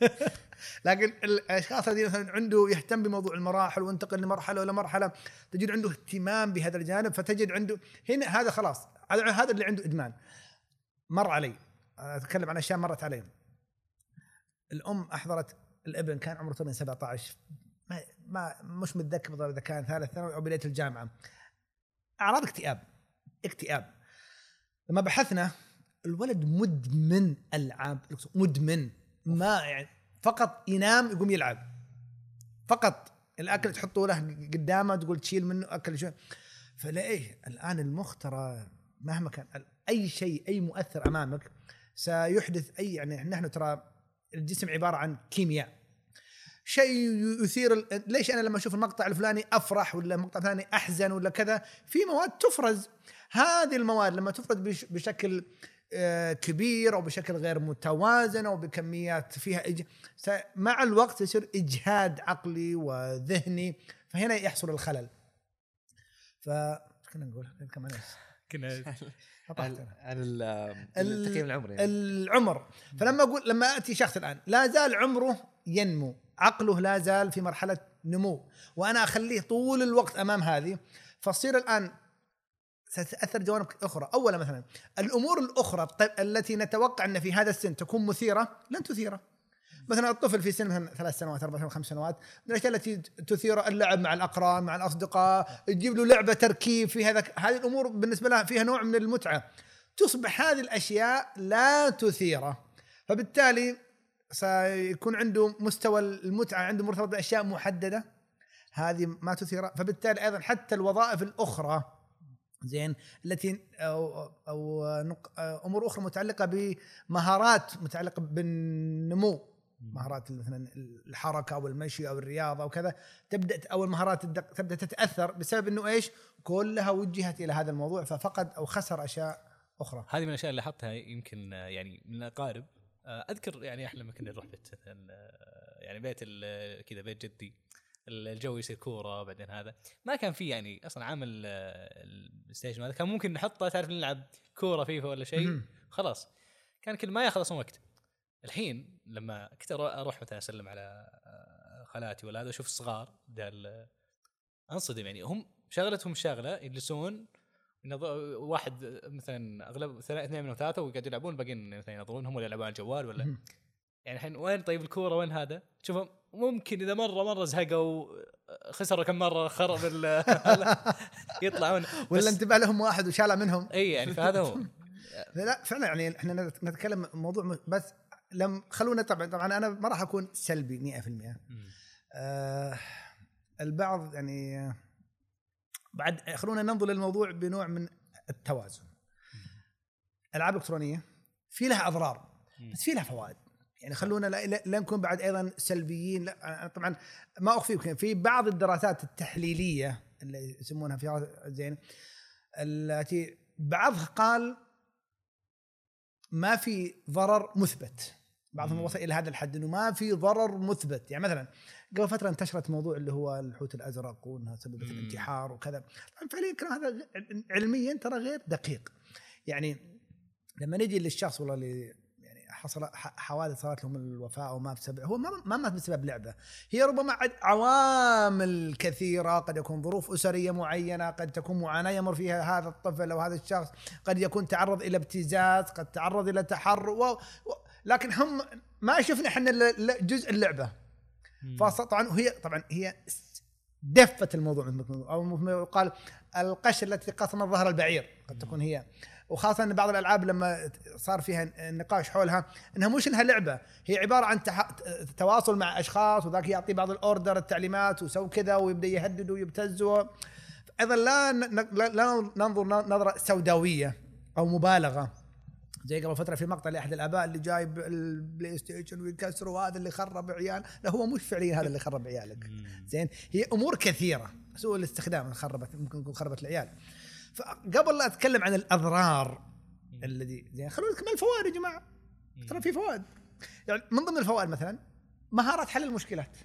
[LAUGHS] لكن الأشخاص الذين مثلا عنده يهتم بموضوع المراحل وينتقل لمرحلة ولا مرحلة تجد عنده اهتمام بهذا الجانب فتجد عنده هنا هذا خلاص هذا اللي عنده إدمان. مر علي. أتكلم عن أشياء مرت علي. الأم أحضرت الابن كان عمره تقريبا 17 ما, ما مش متذكر بالضبط إذا كان ثالث ثانوي أو بداية الجامعة. أعراض اكتئاب اكتئاب. لما بحثنا الولد مدمن ألعاب مدمن. ما يعني فقط ينام يقوم يلعب. فقط الأكل تحطه له قدامه تقول تشيل منه أكل شوي فليه الآن المخ ترى مهما كان أي شيء أي مؤثر أمامك سيحدث أي يعني نحن ترى الجسم عبارة عن كيمياء. شيء يثير ال- ليش أنا لما أشوف المقطع الفلاني أفرح ولا المقطع الفلاني أحزن ولا كذا؟ في مواد تفرز. هذه المواد لما تفرز بش- بشكل كبير أو بشكل غير متوازن أو بكميات فيها إج... مع الوقت يصير إجهاد عقلي وذهني فهنا يحصل الخلل ف كنا نقول كمان إيش؟ كنا [LAUGHS] التقييم العمري يعني. العمر فلما أقول لما أتي شخص الآن لا زال عمره ينمو عقله لا زال في مرحلة نمو وأنا أخليه طول الوقت أمام هذه فتصير الآن ستتاثر جوانب أخرى. أولا مثلا الأمور الأخرى التي نتوقع أن في هذا السن تكون مثيرة لن تثيره مثلا الطفل في سن مثلا ثلاث سنوات أربع سنوات خمس سنوات من الأشياء التي تثير اللعب مع الأقران مع الأصدقاء تجيب له لعبة تركيب في هذا هذه الأمور بالنسبة لها فيها نوع من المتعة. تصبح هذه الأشياء لا تثيره فبالتالي سيكون عنده مستوى المتعة عنده مرتبط بأشياء محددة. هذه ما تثيره فبالتالي أيضا حتى الوظائف الأخرى زين التي أو أو نق- أمور أخرى متعلقة بمهارات متعلقة بالنمو مهارات مثلا الحركة أو المشي أو الرياضة أو كذا تبدأ أو المهارات تبدأ تتأثر بسبب إنه إيش؟ كلها وجهت إلى هذا الموضوع ففقد أو خسر أشياء أخرى. هذه من الأشياء اللي لاحظتها يمكن يعني من الأقارب أذكر يعني إحنا لما كنا نروح بيت مثلا يعني بيت كذا بيت جدي الجو يصير كورة بعدين هذا. ما كان في يعني أصلا عامل آه، البلاي ستيشن هذا كان ممكن نحطه تعرف نلعب كورة فيفا ولا شيء. خلاص. كان كل ما ياخذ أصلا وقت. الحين لما كنت أروح مثلا أسلم على آه، خالاتي ولا هذا أشوف الصغار بدال أنصدم يعني. هم شغلتهم شغلة يجلسون واحد مثلا أغلب اثنين منهم ثلاثة ويقعدوا يلعبون الباقيين مثلا ينظرون هم ولا يلعبون على الجوال ولا. يعني الحين وين طيب الكورة وين هذا؟ شوف ممكن إذا مره مرة زهقوا خسروا كم مرة خرب ال- [LAUGHS] يطلعون. ولا انتبه لهم واحد وشالها منهم. إي يعني فهذا هو. [LAUGHS] لا فعلا يعني إحنا نتكلم موضوع بس لم خلونا طبعا طبعا أنا ما راح أكون سلبي 100% آه البعض يعني بعد خلونا ننظر للموضوع بنوع من التوازن. ألعاب إلكترونية في لها أضرار بس في لها فوائد. يعني خلونا لا, نكون بعد أيضا سلبيين. لا طبعا ما اخفيكم في بعض الدراسات التحليلية اللي يسمونها في زين التي بعضها قال ما في ضرر مثبت. بعضهم. وصل إلى هذا الحد إنه ما في ضرر مثبت. يعني مثلا قبل فترة انتشرت موضوع اللي هو الحوت الأزرق وإنها سببت. الانتحار وكذا. فعليا الكلام هذا علميا ترى غير دقيق. يعني لما نجي للشخص والله اللي يعني حصل حوادث صارت لهم الوفاة وما بسبب هو ما ما مات بسبب لعبة. هي ربما عوامل كثيرة قد يكون ظروف أسرية معينة قد تكون معاناة يمر فيها هذا الطفل أو هذا الشخص قد يكون تعرض إلى ابتزاز قد تعرض إلى تحرر و... و... لكن هم ما شفنا إحنا جزء اللعبة. فطبعا هي طبعا هي دفه الموضوع ما أو ما يقال القش التي قسمت ظهر البعير قد تكون هي. وخاصة إن بعض الألعاب لما صار فيها نقاش حولها إنها مش إنها لعبة هي عبارة عن تح... تواصل مع أشخاص وذاك يعطي بعض ال order التعليمات وسوي كذا ويبدأ يهدد ويبتز و... أيضا لا. لا- ننظر نظرة سوداوية أو مبالغة. زي قبل فترة في مقطع لأحد الآباء اللي جايب البلاي ستيشن ويكسره وهذا اللي خرب عيال لا هو مش فعليا هذا اللي خرب عيالك. زين؟ هي أمور كثيرة. سوء الاستخدام خربت ممكن يكون خربت العيال. فقبل لا أتكلم عن الأضرار الذي زين خلونا نكمل الفوائد يا جماعة. ترى في فوائد. يعني من ضمن الفوائد مثلا مهارات حل المشكلات.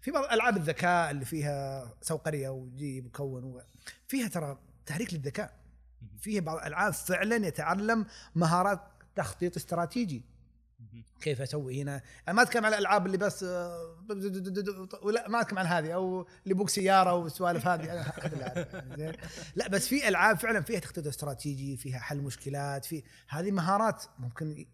في بعض ألعاب الذكاء اللي فيها سوقرية وجيب وكون و... فيها ترى تحريك للذكاء. فيها بعض الالعاب فعلا يتعلم مهارات تخطيط استراتيجي. كيف أسوي هنا؟ أنا ما أتكلم على الألعاب اللي بس آه، ولا ما أتكلم عن هذه أو اللي بوك سيارة والسوالف هذه. [LAUGHS] زين. لا بس في ألعاب فعلا فيها تخطيط استراتيجي فيها حل مشكلات في هذه مهارات ممكن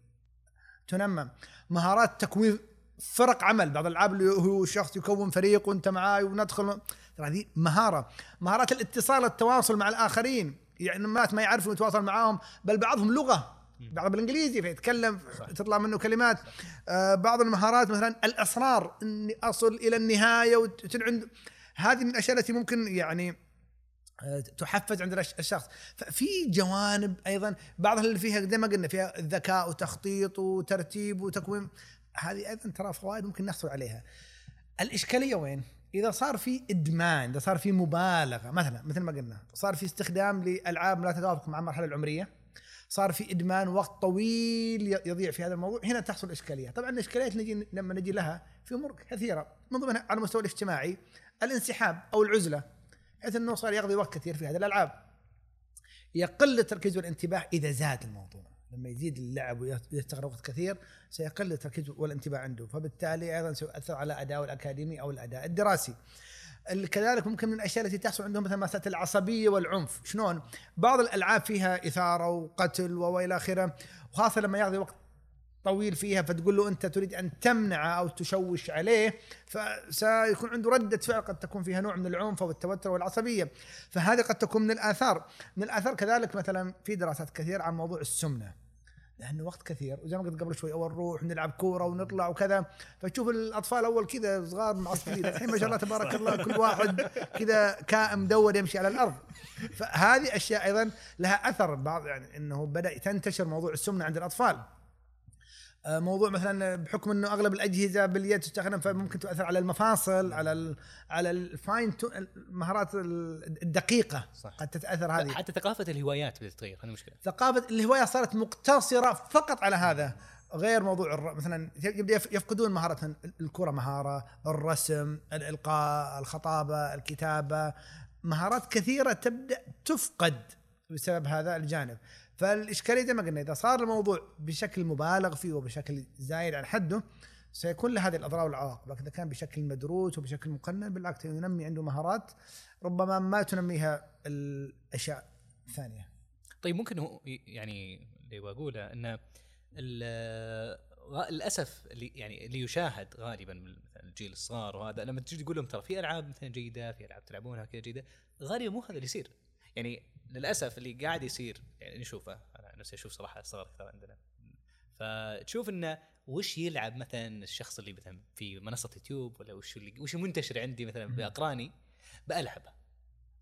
تنمى. مهارات تكوين فرق عمل. بعض الألعاب اللي هو شخص يكون فريق وأنت معاي وندخل. ترى هذه مهارة. مهارات الاتصال التواصل مع الآخرين. يعني ما يعرفوا يتواصل معاهم بل بعضهم لغة. بعض بالإنجليزي فيتكلم تطلع منه كلمات. آه بعض المهارات مثلا الإصرار إني أصل إلى النهاية وتنعند هذه من الأشياء التي ممكن يعني آه، تحفز عند الش- الشخص. ففي جوانب أيضا بعضها اللي فيها زي ما قلنا فيها الذكاء وتخطيط وترتيب وتكوين هذه أيضا ترى فوائد ممكن نحصل عليها. الإشكالية وين؟ إذا صار في إدمان إذا صار في مبالغة مثلا مثل ما قلنا صار في استخدام لألعاب لا تتوافق مع المرحلة العمرية صار في إدمان وقت طويل يضيع في هذا الموضوع. هنا تحصل إشكالية. طبعا الإشكاليات نجي لما نجي لها في أمور كثيرة من ضمنها على المستوى الاجتماعي الانسحاب أو العزلة بحيث إنه صار يقضي وقت كثير في هذه الألعاب. يقل التركيز والانتباه إذا زاد الموضوع. لما يزيد اللعب ويستغرق وقت كثير سيقل التركيز والانتباه عنده. فبالتالي أيضا سيؤثر على اداءه الأكاديمي أو الأداء الدراسي. ال- كذلك ممكن من الأشياء التي تحصل عندهم مثلا مساله العصبية والعنف. شلون؟ بعض الألعاب فيها إثارة وقتل وإلى آخره وخاصة لما يقضي وقت طويل فيها فتقول له أنت تريد أن تمنعه أو تشوش عليه فسيكون عنده ردة فعل قد تكون فيها نوع من العنف أو التوتر والعصبية. فهذه قد تكون من الآثار. من الآثار كذلك مثلا في دراسات كثير عن موضوع السمنة. لأنه وقت كثير. وزي ما قلت قبل شوي أول نروح نلعب كورة ونطلع وكذا. فتشوف الأطفال أول كذا صغار معصبين [LAUGHS] الحين ما شاء الله تبارك الله كل واحد كذا كائن مدور يمشي على الأرض. فهذه أشياء أيضا لها أثر بعض يعني إنه بدأ تنتشر موضوع السمنة عند الأطفال. موضوع مثلا بحكم إنه أغلب الأجهزة باليد تستخدم فممكن تؤثر على المفاصل على ال على الفاين المهارات الدقيقة صح. قد تتأثر هذه. حتى ثقافة الهوايات بدات تتغير هذه مشكلة. ثقافة الهواية صارت مقتصرة فقط على هذا غير موضوع الر... مثلا يبدأ يف- يفقدون مهارة الكرة مهارة الرسم الإلقاء الخطابة الكتابة. مهارات كثيرة تبدأ تفقد بسبب هذا الجانب. فالإشكالية زي ما قلنا إذا صار الموضوع بشكل مبالغ فيه وبشكل زايد عن حده سيكون له هذه الأضرار والعواقب لكن إذا كان بشكل مدروس وبشكل مقنن بالعكس ينمي عنده مهارات ربما ما تنميها الأشياء الثانية. طيب ممكن هو يعني اللي بقوله إن ال- غ- للأسف اللي يعني اللي يشاهد غالبا مثلا الجيل الصغار وهذا لما تجي تقول لهم ترى في ألعاب مثلا جيدة في ألعاب تلعبونها كذا جيدة غالبا مو هذا اللي يصير. يعني للأسف اللي قاعد يصير يعني نشوفه أنا نفسي أشوف صراحة الصغار أكثر عندنا. فتشوف إنه وش يلعب مثلا الشخص اللي مثلا في منصة يوتيوب ولا وش اللي وش منتشر عندي مثلا بأقراني بألعبه.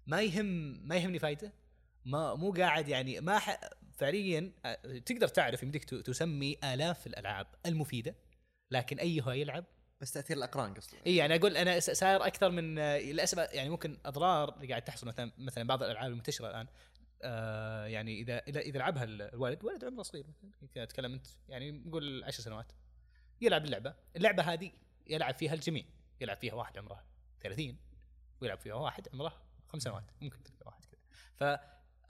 ما يهم ما يهمني فايدة. ما مو قاعد يعني ما ح... فعليا آه، تقدر تعرف يمديك تسمي آلاف الألعاب المفيدة لكن ايها يلعب بس تأثير الأقران قصدي اي يعني أقول أنا صاير أكثر من آه، للأسف يعني ممكن أضرار اللي قاعد تحصل مثلا مثلا بعض الألعاب المنتشرة الآن آه يعني إذا إذا إذا لعبها الولد ولد عمره صغير مثلا أتكلم أنت يعني نقول 10 سنوات يلعب اللعبة، اللعبة هذه يلعب فيها الجميع، يلعب فيها واحد عمره 30 ويلعب فيها واحد عمره خمس سنوات ممكن تلقى واحد كذا. ف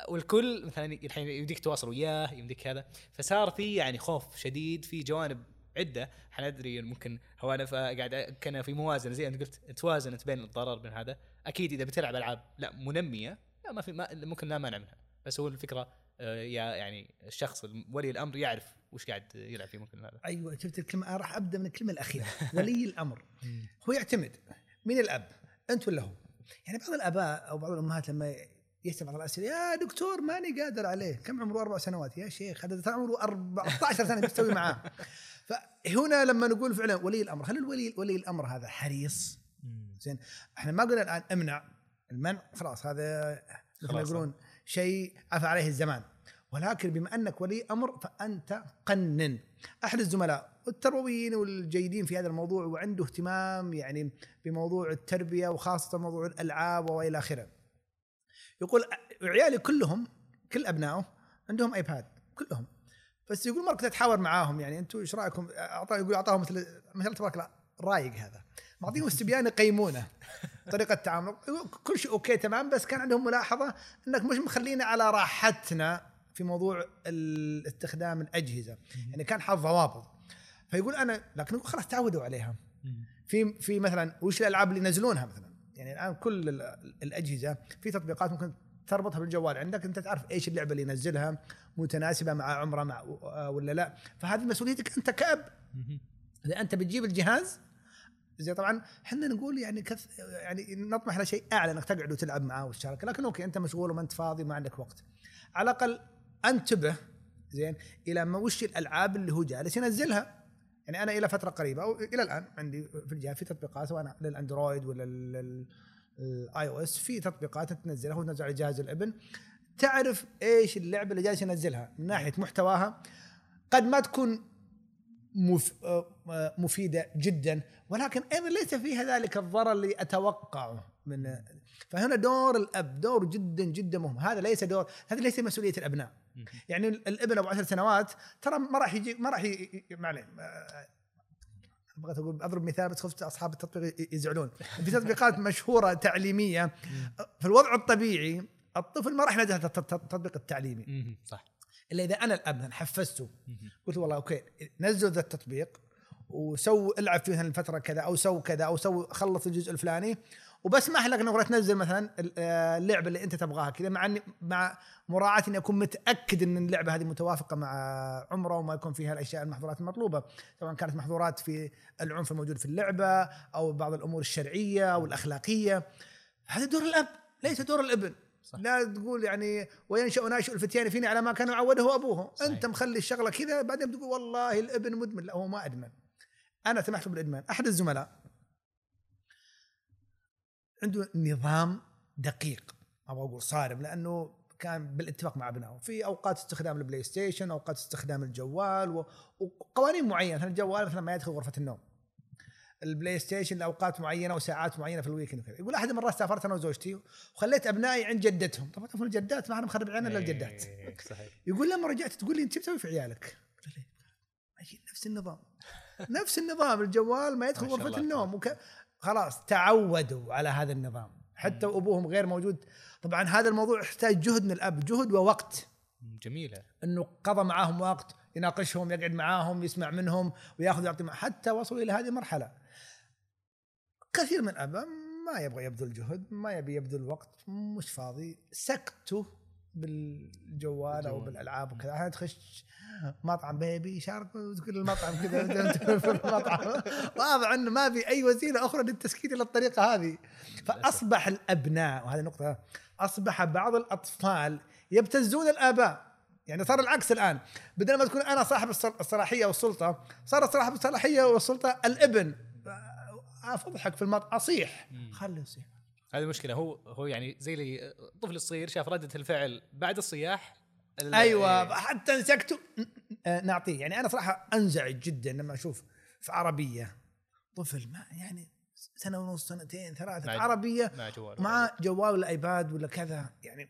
والكل مثلا الحين يمديك تواصل وياه يمديك هذا فصار في يعني خوف شديد في جوانب عدة إحنا ندري ممكن هو أنا قاعد كان في موازنة زي أنت قلت توازن انت بين الضرر بين هذا. أكيد إذا بتلعب ألعاب لا منمية لا ما في ما ممكن لا مانع منها. بس هو الفكرة آه، يا يعني الشخص ولي الأمر يعرف وش قاعد يلعب فيه ممكن هذا. أيوه شفت الكلمة؟ راح أبدأ من الكلمة الأخيرة. ولي الأمر. [LAUGHS] هو يعتمد. من الأب؟ أنت ولا هو؟ يعني بعض الآباء أو بعض الأمهات لما يسمع بعض الأسئلة يا دكتور ماني قادر عليه كم عمره؟ أربع سنوات. يا شيخ هذا ترى عمره 14 سنة تسوي معاه. [LAUGHS] فهنا لما نقول فعلا ولي الأمر هل الولي ولي الأمر هذا حريص. زين إحنا ما قلنا الآن امنع المنع خلاص هذا خلاص. يقولون شيء عفى عليه الزمان. ولكن بما أنك ولي أمر فأنت قنن. أحد الزملاء والتربويين والجيدين في هذا الموضوع وعنده اهتمام يعني بموضوع التربية وخاصة موضوع الألعاب وإلى آخره. يقول عيالي كلهم كل أبنائه عندهم iPad كلهم. بس يقول مره كنت اتحاور معاهم يعني أنتم إيش رأيكم؟ أعطاه يقول أعطاهم مثل ما شاء الله تبارك الله رايق هذا. معطيهم [LAUGHS] استبيان يقيمونه طريقة تعامل كل شيء okay تمام بس كان عندهم ملاحظة إنك مش مخلينا على راحتنا في موضوع استخدام الأجهزة. يعني كان حاط ضوابط. فيقول أنا لكن خلاص تعودوا عليها. في في مثلا وش الألعاب اللي ينزلونها مثلا؟ يعني الآن كل ال- الأجهزة في تطبيقات ممكن تربطها بالجوال عندك أنت تعرف إيش اللعبة اللي ينزلها متناسبة مع عمره مع ولا لا. فهذه مسؤوليتك أنت كأب. إذا أنت بتجيب الجهاز زي طبعا إحنا نقول يعني كث يعني نطمح إلى شيء أعلى إنك تقعد وتلعب معاه وتشارك لكن أوكي أنت مشغول وما أنت فاضي وما عندك وقت. على الأقل أنتبه زين إلى ما وش الألعاب اللي هو جالس ينزلها. يعني أنا إلى فترة قريبة أو إلى الآن عندي في الجهاز في تطبيقات سواء لل Android ولا ال iOS في تطبيقات تنزلها وتنزل على جهاز الإبن. تعرف إيش اللعبة اللي جالس ينزلها؟ من ناحية محتواها قد ما تكون مف... آه، مفيدة جدا ولكن أيضا ليس فيها ذلك الضرر اللي أتوقعه من فهنا دور الأب دور جدا جدا مهم. هذا ليس دور هذا ليس مسؤولية الأبناء. يعني الابن أبو عشر سنوات ترى ما راح يجي ما راح ي... ما عليه. آه، بغيت أقول أضرب مثال بس خفت أصحاب التطبيق يزعلون. في تطبيقات [LAUGHS] مشهورة تعليمية. في الوضع الطبيعي الطفل ما راح التط- التطبيق التعليمي. صح. إلا إذا أنا الاب حفزته. قلت والله okay نزلوا ذا التطبيق وسو العب فيه الفترة كذا أو سو كذا أو سو خلص الجزء الفلاني. وبسمح لك إنك تنزل مثلا آه، اللعبة اللي أنت تبغاها كذا مع إني- مع مراعاة إني أكون متأكد إن اللعبة هذه متوافقة مع عمره وما يكون فيها الأشياء المحظورات المطلوبة. سواء كانت محظورات في العنف الموجود في اللعبة أو بعض الأمور الشرعية أو الأخلاقية. هذا دور الأب ليس دور الابن. صح. لا تقول يعني وينشأ ناشئ الفتيان فيني على ما كان عوده أبوه. صحيح. أنت مخلي الشغلة كذا بعدين تقول والله الابن مدمن. لا هو ما أدمن. أنا سمحت بالإدمان. أحد الزملاء عنده نظام دقيق أبغى أقول صارم لأنه كان بالاتفاق مع أبنائه. في أوقات استخدام ال PlayStation أوقات استخدام الجوال و- وقوانين معينة مثلا الجوال مثلا ما يدخل غرفة النوم. ال PlayStation لأوقات معينة وساعات معينة في ال weekend وكذا. يقول أحد المرات سافرت أنا وزوجتي وخليت أبنائي عند جدتهم. طبعا تعرفون الجدات ما إحنا مخرب عيالنا إلا الجدات. إيه، صحيح. يقول لما رجعت تقول لي إنت شو بتسوي في عيالك؟ قلت نفس النظام. [LAUGHS] نفس النظام الجوال ما يدخل غرفة. النوم وك... خلاص تعودوا على هذا النظام. حتى وابوهم غير موجود. طبعا هذا الموضوع يحتاج جهد من الأب جهد ووقت. جميله إنه قضى معاهم وقت يناقشهم يقعد معاهم يسمع منهم ويأخذ يعطي حتى وصلوا إلى هذه المرحلة. كثير من الأباء ما يبغى يبذل جهد ما يبي يبذل وقت مش فاضي سكته بالجوال أو. بالألعاب وكذا. أحيانا تخش مطعم بيبي شارك وتقول المطعم كذا في [LAUGHS] المطعم. واضح إنه ما في أي وسيلة أخرى للتسكين إلا الطريقة هذه. فأصبح الأبناء وهذه نقطة أصبح بعض الأطفال يبتزون الآباء. يعني صار العكس الآن. بدل ما تكون أنا صاحب الصل- الصلاحية والسلطة صار صاحب الصلاحية والسلطة الإبن. أفضحك في المطعم أصيح. خليه يصيح. هذه المشكلة هو هو يعني زي اللي الطفل الصغير شاف ردة الفعل بعد الصياح. ال- أيوه إيه. حتى مسكته آه، نعطيه. يعني أنا صراحة أنزعج جدا لما أشوف في عربية طفل ما يعني سنة ونص سنتين ثلاثة مع- عربية مع جوال. مع جوال ولا ايباد ولا كذا. يعني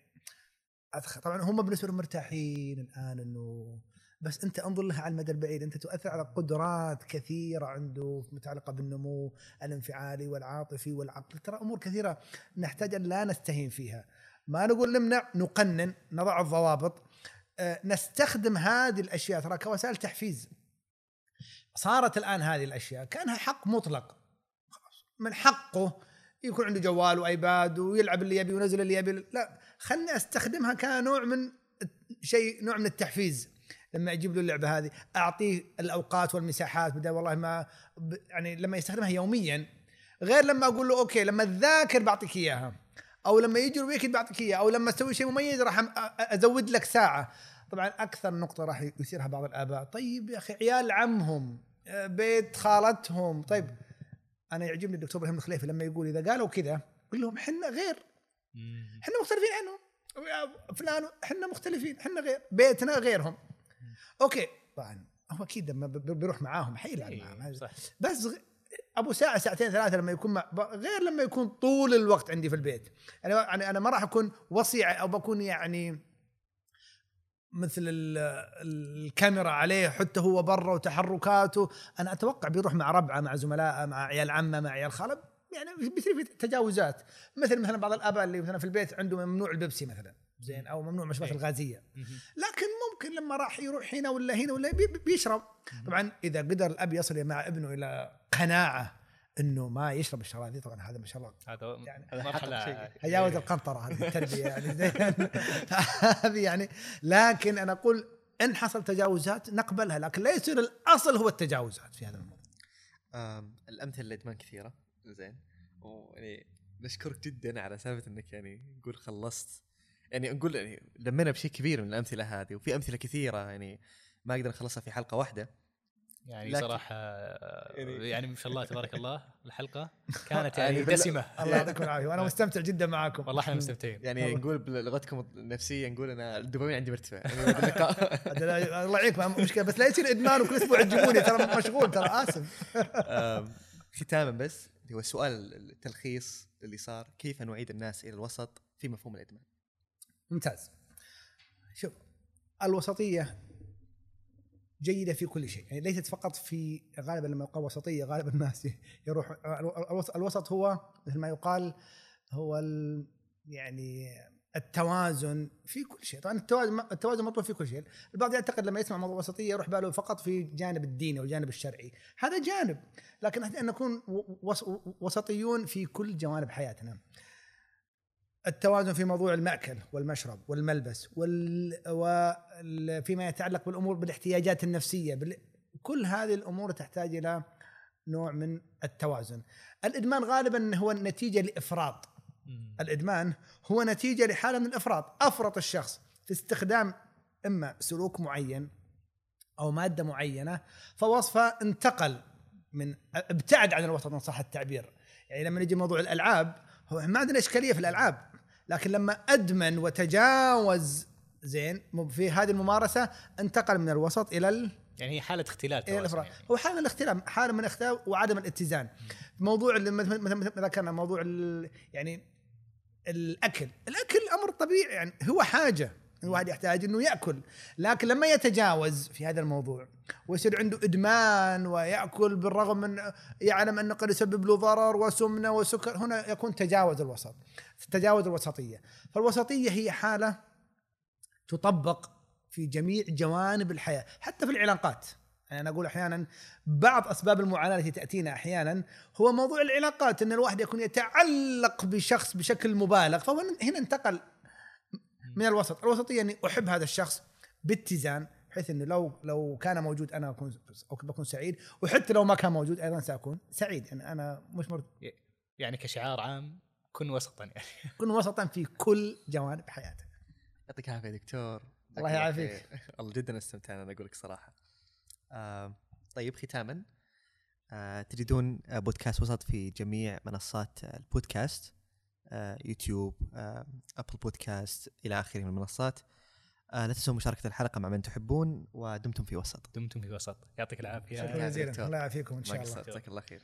أدخل طبعا هم بالنسبة لهم مرتاحين الآن إنه بس أنت أنظر لها على المدى البعيد. أنت تؤثر على قدرات كثيرة عنده متعلقة بالنمو الانفعالي والعاطفي والعقلي ترى أمور كثيرة نحتاج أن لا نستهين فيها. ما نقول نمنع نقنن نضع الضوابط. آه، نستخدم هذه الأشياء. ترى كوسائل تحفيز. صارت الآن هذه الأشياء. كأنها حق مطلق. من حقه يكون عنده جوال وآيباد ويلعب اللي يبي وينزل اللي يبي. لا خلني أستخدمها كنوع من شيء نوع من التحفيز. لما أجيب له اللعبة هذه أعطيه الأوقات والمساحات. بدل والله ما يعني لما يستخدمها يوميا غير لما أقول له okay لما تذاكر بعطيك إياها أو لما يجي ال weekend بعطيك إياها أو لما أسوي شيء مميز راح أزود لك ساعة. طبعا أكثر نقطة راح يثيرها بعض الآباء. طيب يا أخي عيال عمهم آه، بيت خالتهم. طيب أنا يعجبني الدكتور إبراهيم الخليفي لما يقول إذا قالوا كذا قل لهم إحنا غير. إحنا مختلفين عنهم. فلان إحنا مختلفين إحنا غير. بيتنا غيرهم. okay طبعا. هو أكيد لما بيروح معاهم حيلعب معاهم. إيه، صح. بس غ- أبو ساعة ساعتين ثلاثة لما يكون مع غير لما يكون طول الوقت عندي في البيت. يعني يعني أنا ما راح أكون وصي أو بكون يعني مثل ال- الكاميرا عليه حتى هو برا وتحركاته. أنا أتوقع بيروح مع ربعه مع زملائه مع عيال عمه مع عيال خاله. يعني بيصير في تجاوزات. مثل مثلا بعض الآباء اللي مثلا في البيت عنده ممنوع البيبسي مثلا. زين أو ممنوع المشروبات إيه. الغازية. لكن ممكن لما راح يروح هنا ولا هنا ولا بي- بي- بيشرب. طبعا إذا قدر الأب يصل مع ابنه إلى قناعة إنه ما يشرب الشراب دي طبعا هذا ما شاء الله هذا يعني هذا مرحلة. تجاوز القنطره هذه التربية يعني. زين [LAUGHS] هذه يعني. لكن أنا أقول إن حصل تجاوزات نقبلها لكن لا يصير الأصل هو التجاوزات في هذا الموضوع. الأمثلة للادمان كثيرة. زين. ويعني نشكرك جدا على سالفة إنك يعني نقول خلصت. يعني نقول يعني لمينا بشيء كبير من الأمثلة هذه وفي أمثلة كثيرة يعني ما أقدر نخلصها في حلقة واحدة. يعني لكن- صراحة يعني- يعني ما شاء الله تبارك الله الحلقة [LAUGHS] كانت يعني يعني دسمة. الله يعطيكم العافية. وأنا [LAUGHS] مستمتع جدا معاكم. والله إحنا مستمتعين. يعني. نقول بلغتكم النفسية نقول أنا الدوبامين عندي مرتفع. يعني [LAUGHS] الله يعينك ما مشكلة بس لا يصير إدمان وكل أسبوع تجيبوني ترى مشغول ترى آسف. ختاما بس اللي هو السؤال التلخيص اللي صار كيف نعيد الناس إلى الوسط في مفهوم الإدمان؟ ممتاز. شوف الوسطية جيدة في كل شيء يعني ليست فقط في غالبا لما يقال وسطية غالبا الناس يروح الوسط- هو مثل ما يقال هو يعني التوازن في كل شيء. طبعا التوازن التوازن مطلوب في كل شيء. البعض يعتقد لما يسمع موضوع وسطيه يروح باله فقط في جانب الديني والجانب الشرعي. هذا جانب لكن أن نكون وس- وسطيون في كل جوانب حياتنا. التوازن في موضوع المأكل والمشرب والملبس وال... وال... فيما يتعلق بالأمور بالاحتياجات النفسية بال... كل هذه الأمور تحتاج إلى نوع من التوازن. الإدمان غالبا هو نتيجة لإفراط، مم. الإدمان هو نتيجة لحالة من الإفراط، أفرط الشخص في استخدام إما سلوك معين أو مادة معينة فوصفه انتقل من ابتعد عن الوسط ان صح التعبير. يعني لما نجي موضوع الألعاب هو ما عندنا إشكالية في الألعاب لكن لما أدمن وتجاوز زين في هذه الممارسة انتقل من الوسط إلى ال... يعني هي حالة اختلال إلى الافراط يعني. هو حالة من الاختلاف حالة من الاختلاف وعدم الاتزان. موضوع اللي مثل مثل مثل ما ذكرنا موضوع يعني الأكل. الأكل أمر طبيعي يعني هو حاجة. الواحد يحتاج إنه يأكل. لكن لما يتجاوز في هذا الموضوع ويصير عنده إدمان ويأكل بالرغم من يعلم أنه قد يسبب له ضرر وسمنة وسكر هنا يكون تجاوز الوسط تجاوز الوسطية. فالوسطية هي حالة تطبق في جميع جوانب الحياة حتى في العلاقات. يعني أنا أقول أحيانا بعض أسباب المعاناة التي تأتينا أحيانا هو موضوع العلاقات إن الواحد يكون يتعلق بشخص بشكل مبالغ فهو هنا انتقل من الوسط. الوسطية اني أحب هذا الشخص باتزان بحيث إنه لو لو كان موجود أنا أكون أو بكون سعيد. وحتى لو ما كان موجود أيضا سأكون سعيد. يعني أنا مش مرت... يعني كشعار عام كن وسطا يعني. [LAUGHS] كن وسطا في كل جوانب حياتك. يعطيك العافية دكتور. الله يعافيك. [LAUGHS] والله جدا استمتعنا أنا أقول لك صراحة. آه طيب ختاما آه تجدون آه، بودكاست وسط في جميع منصات آه، البودكاست. آه يوتيوب آه أبل بودكاست إلى آخره من المنصات. آه لا تنسوا مشاركة الحلقة مع من تحبون ودمتم في وسط. دمتم في وسط. يعطيك العافية. شكرا جزيلا. الله يعافيكم إن شاء الله. جزاك الله خير.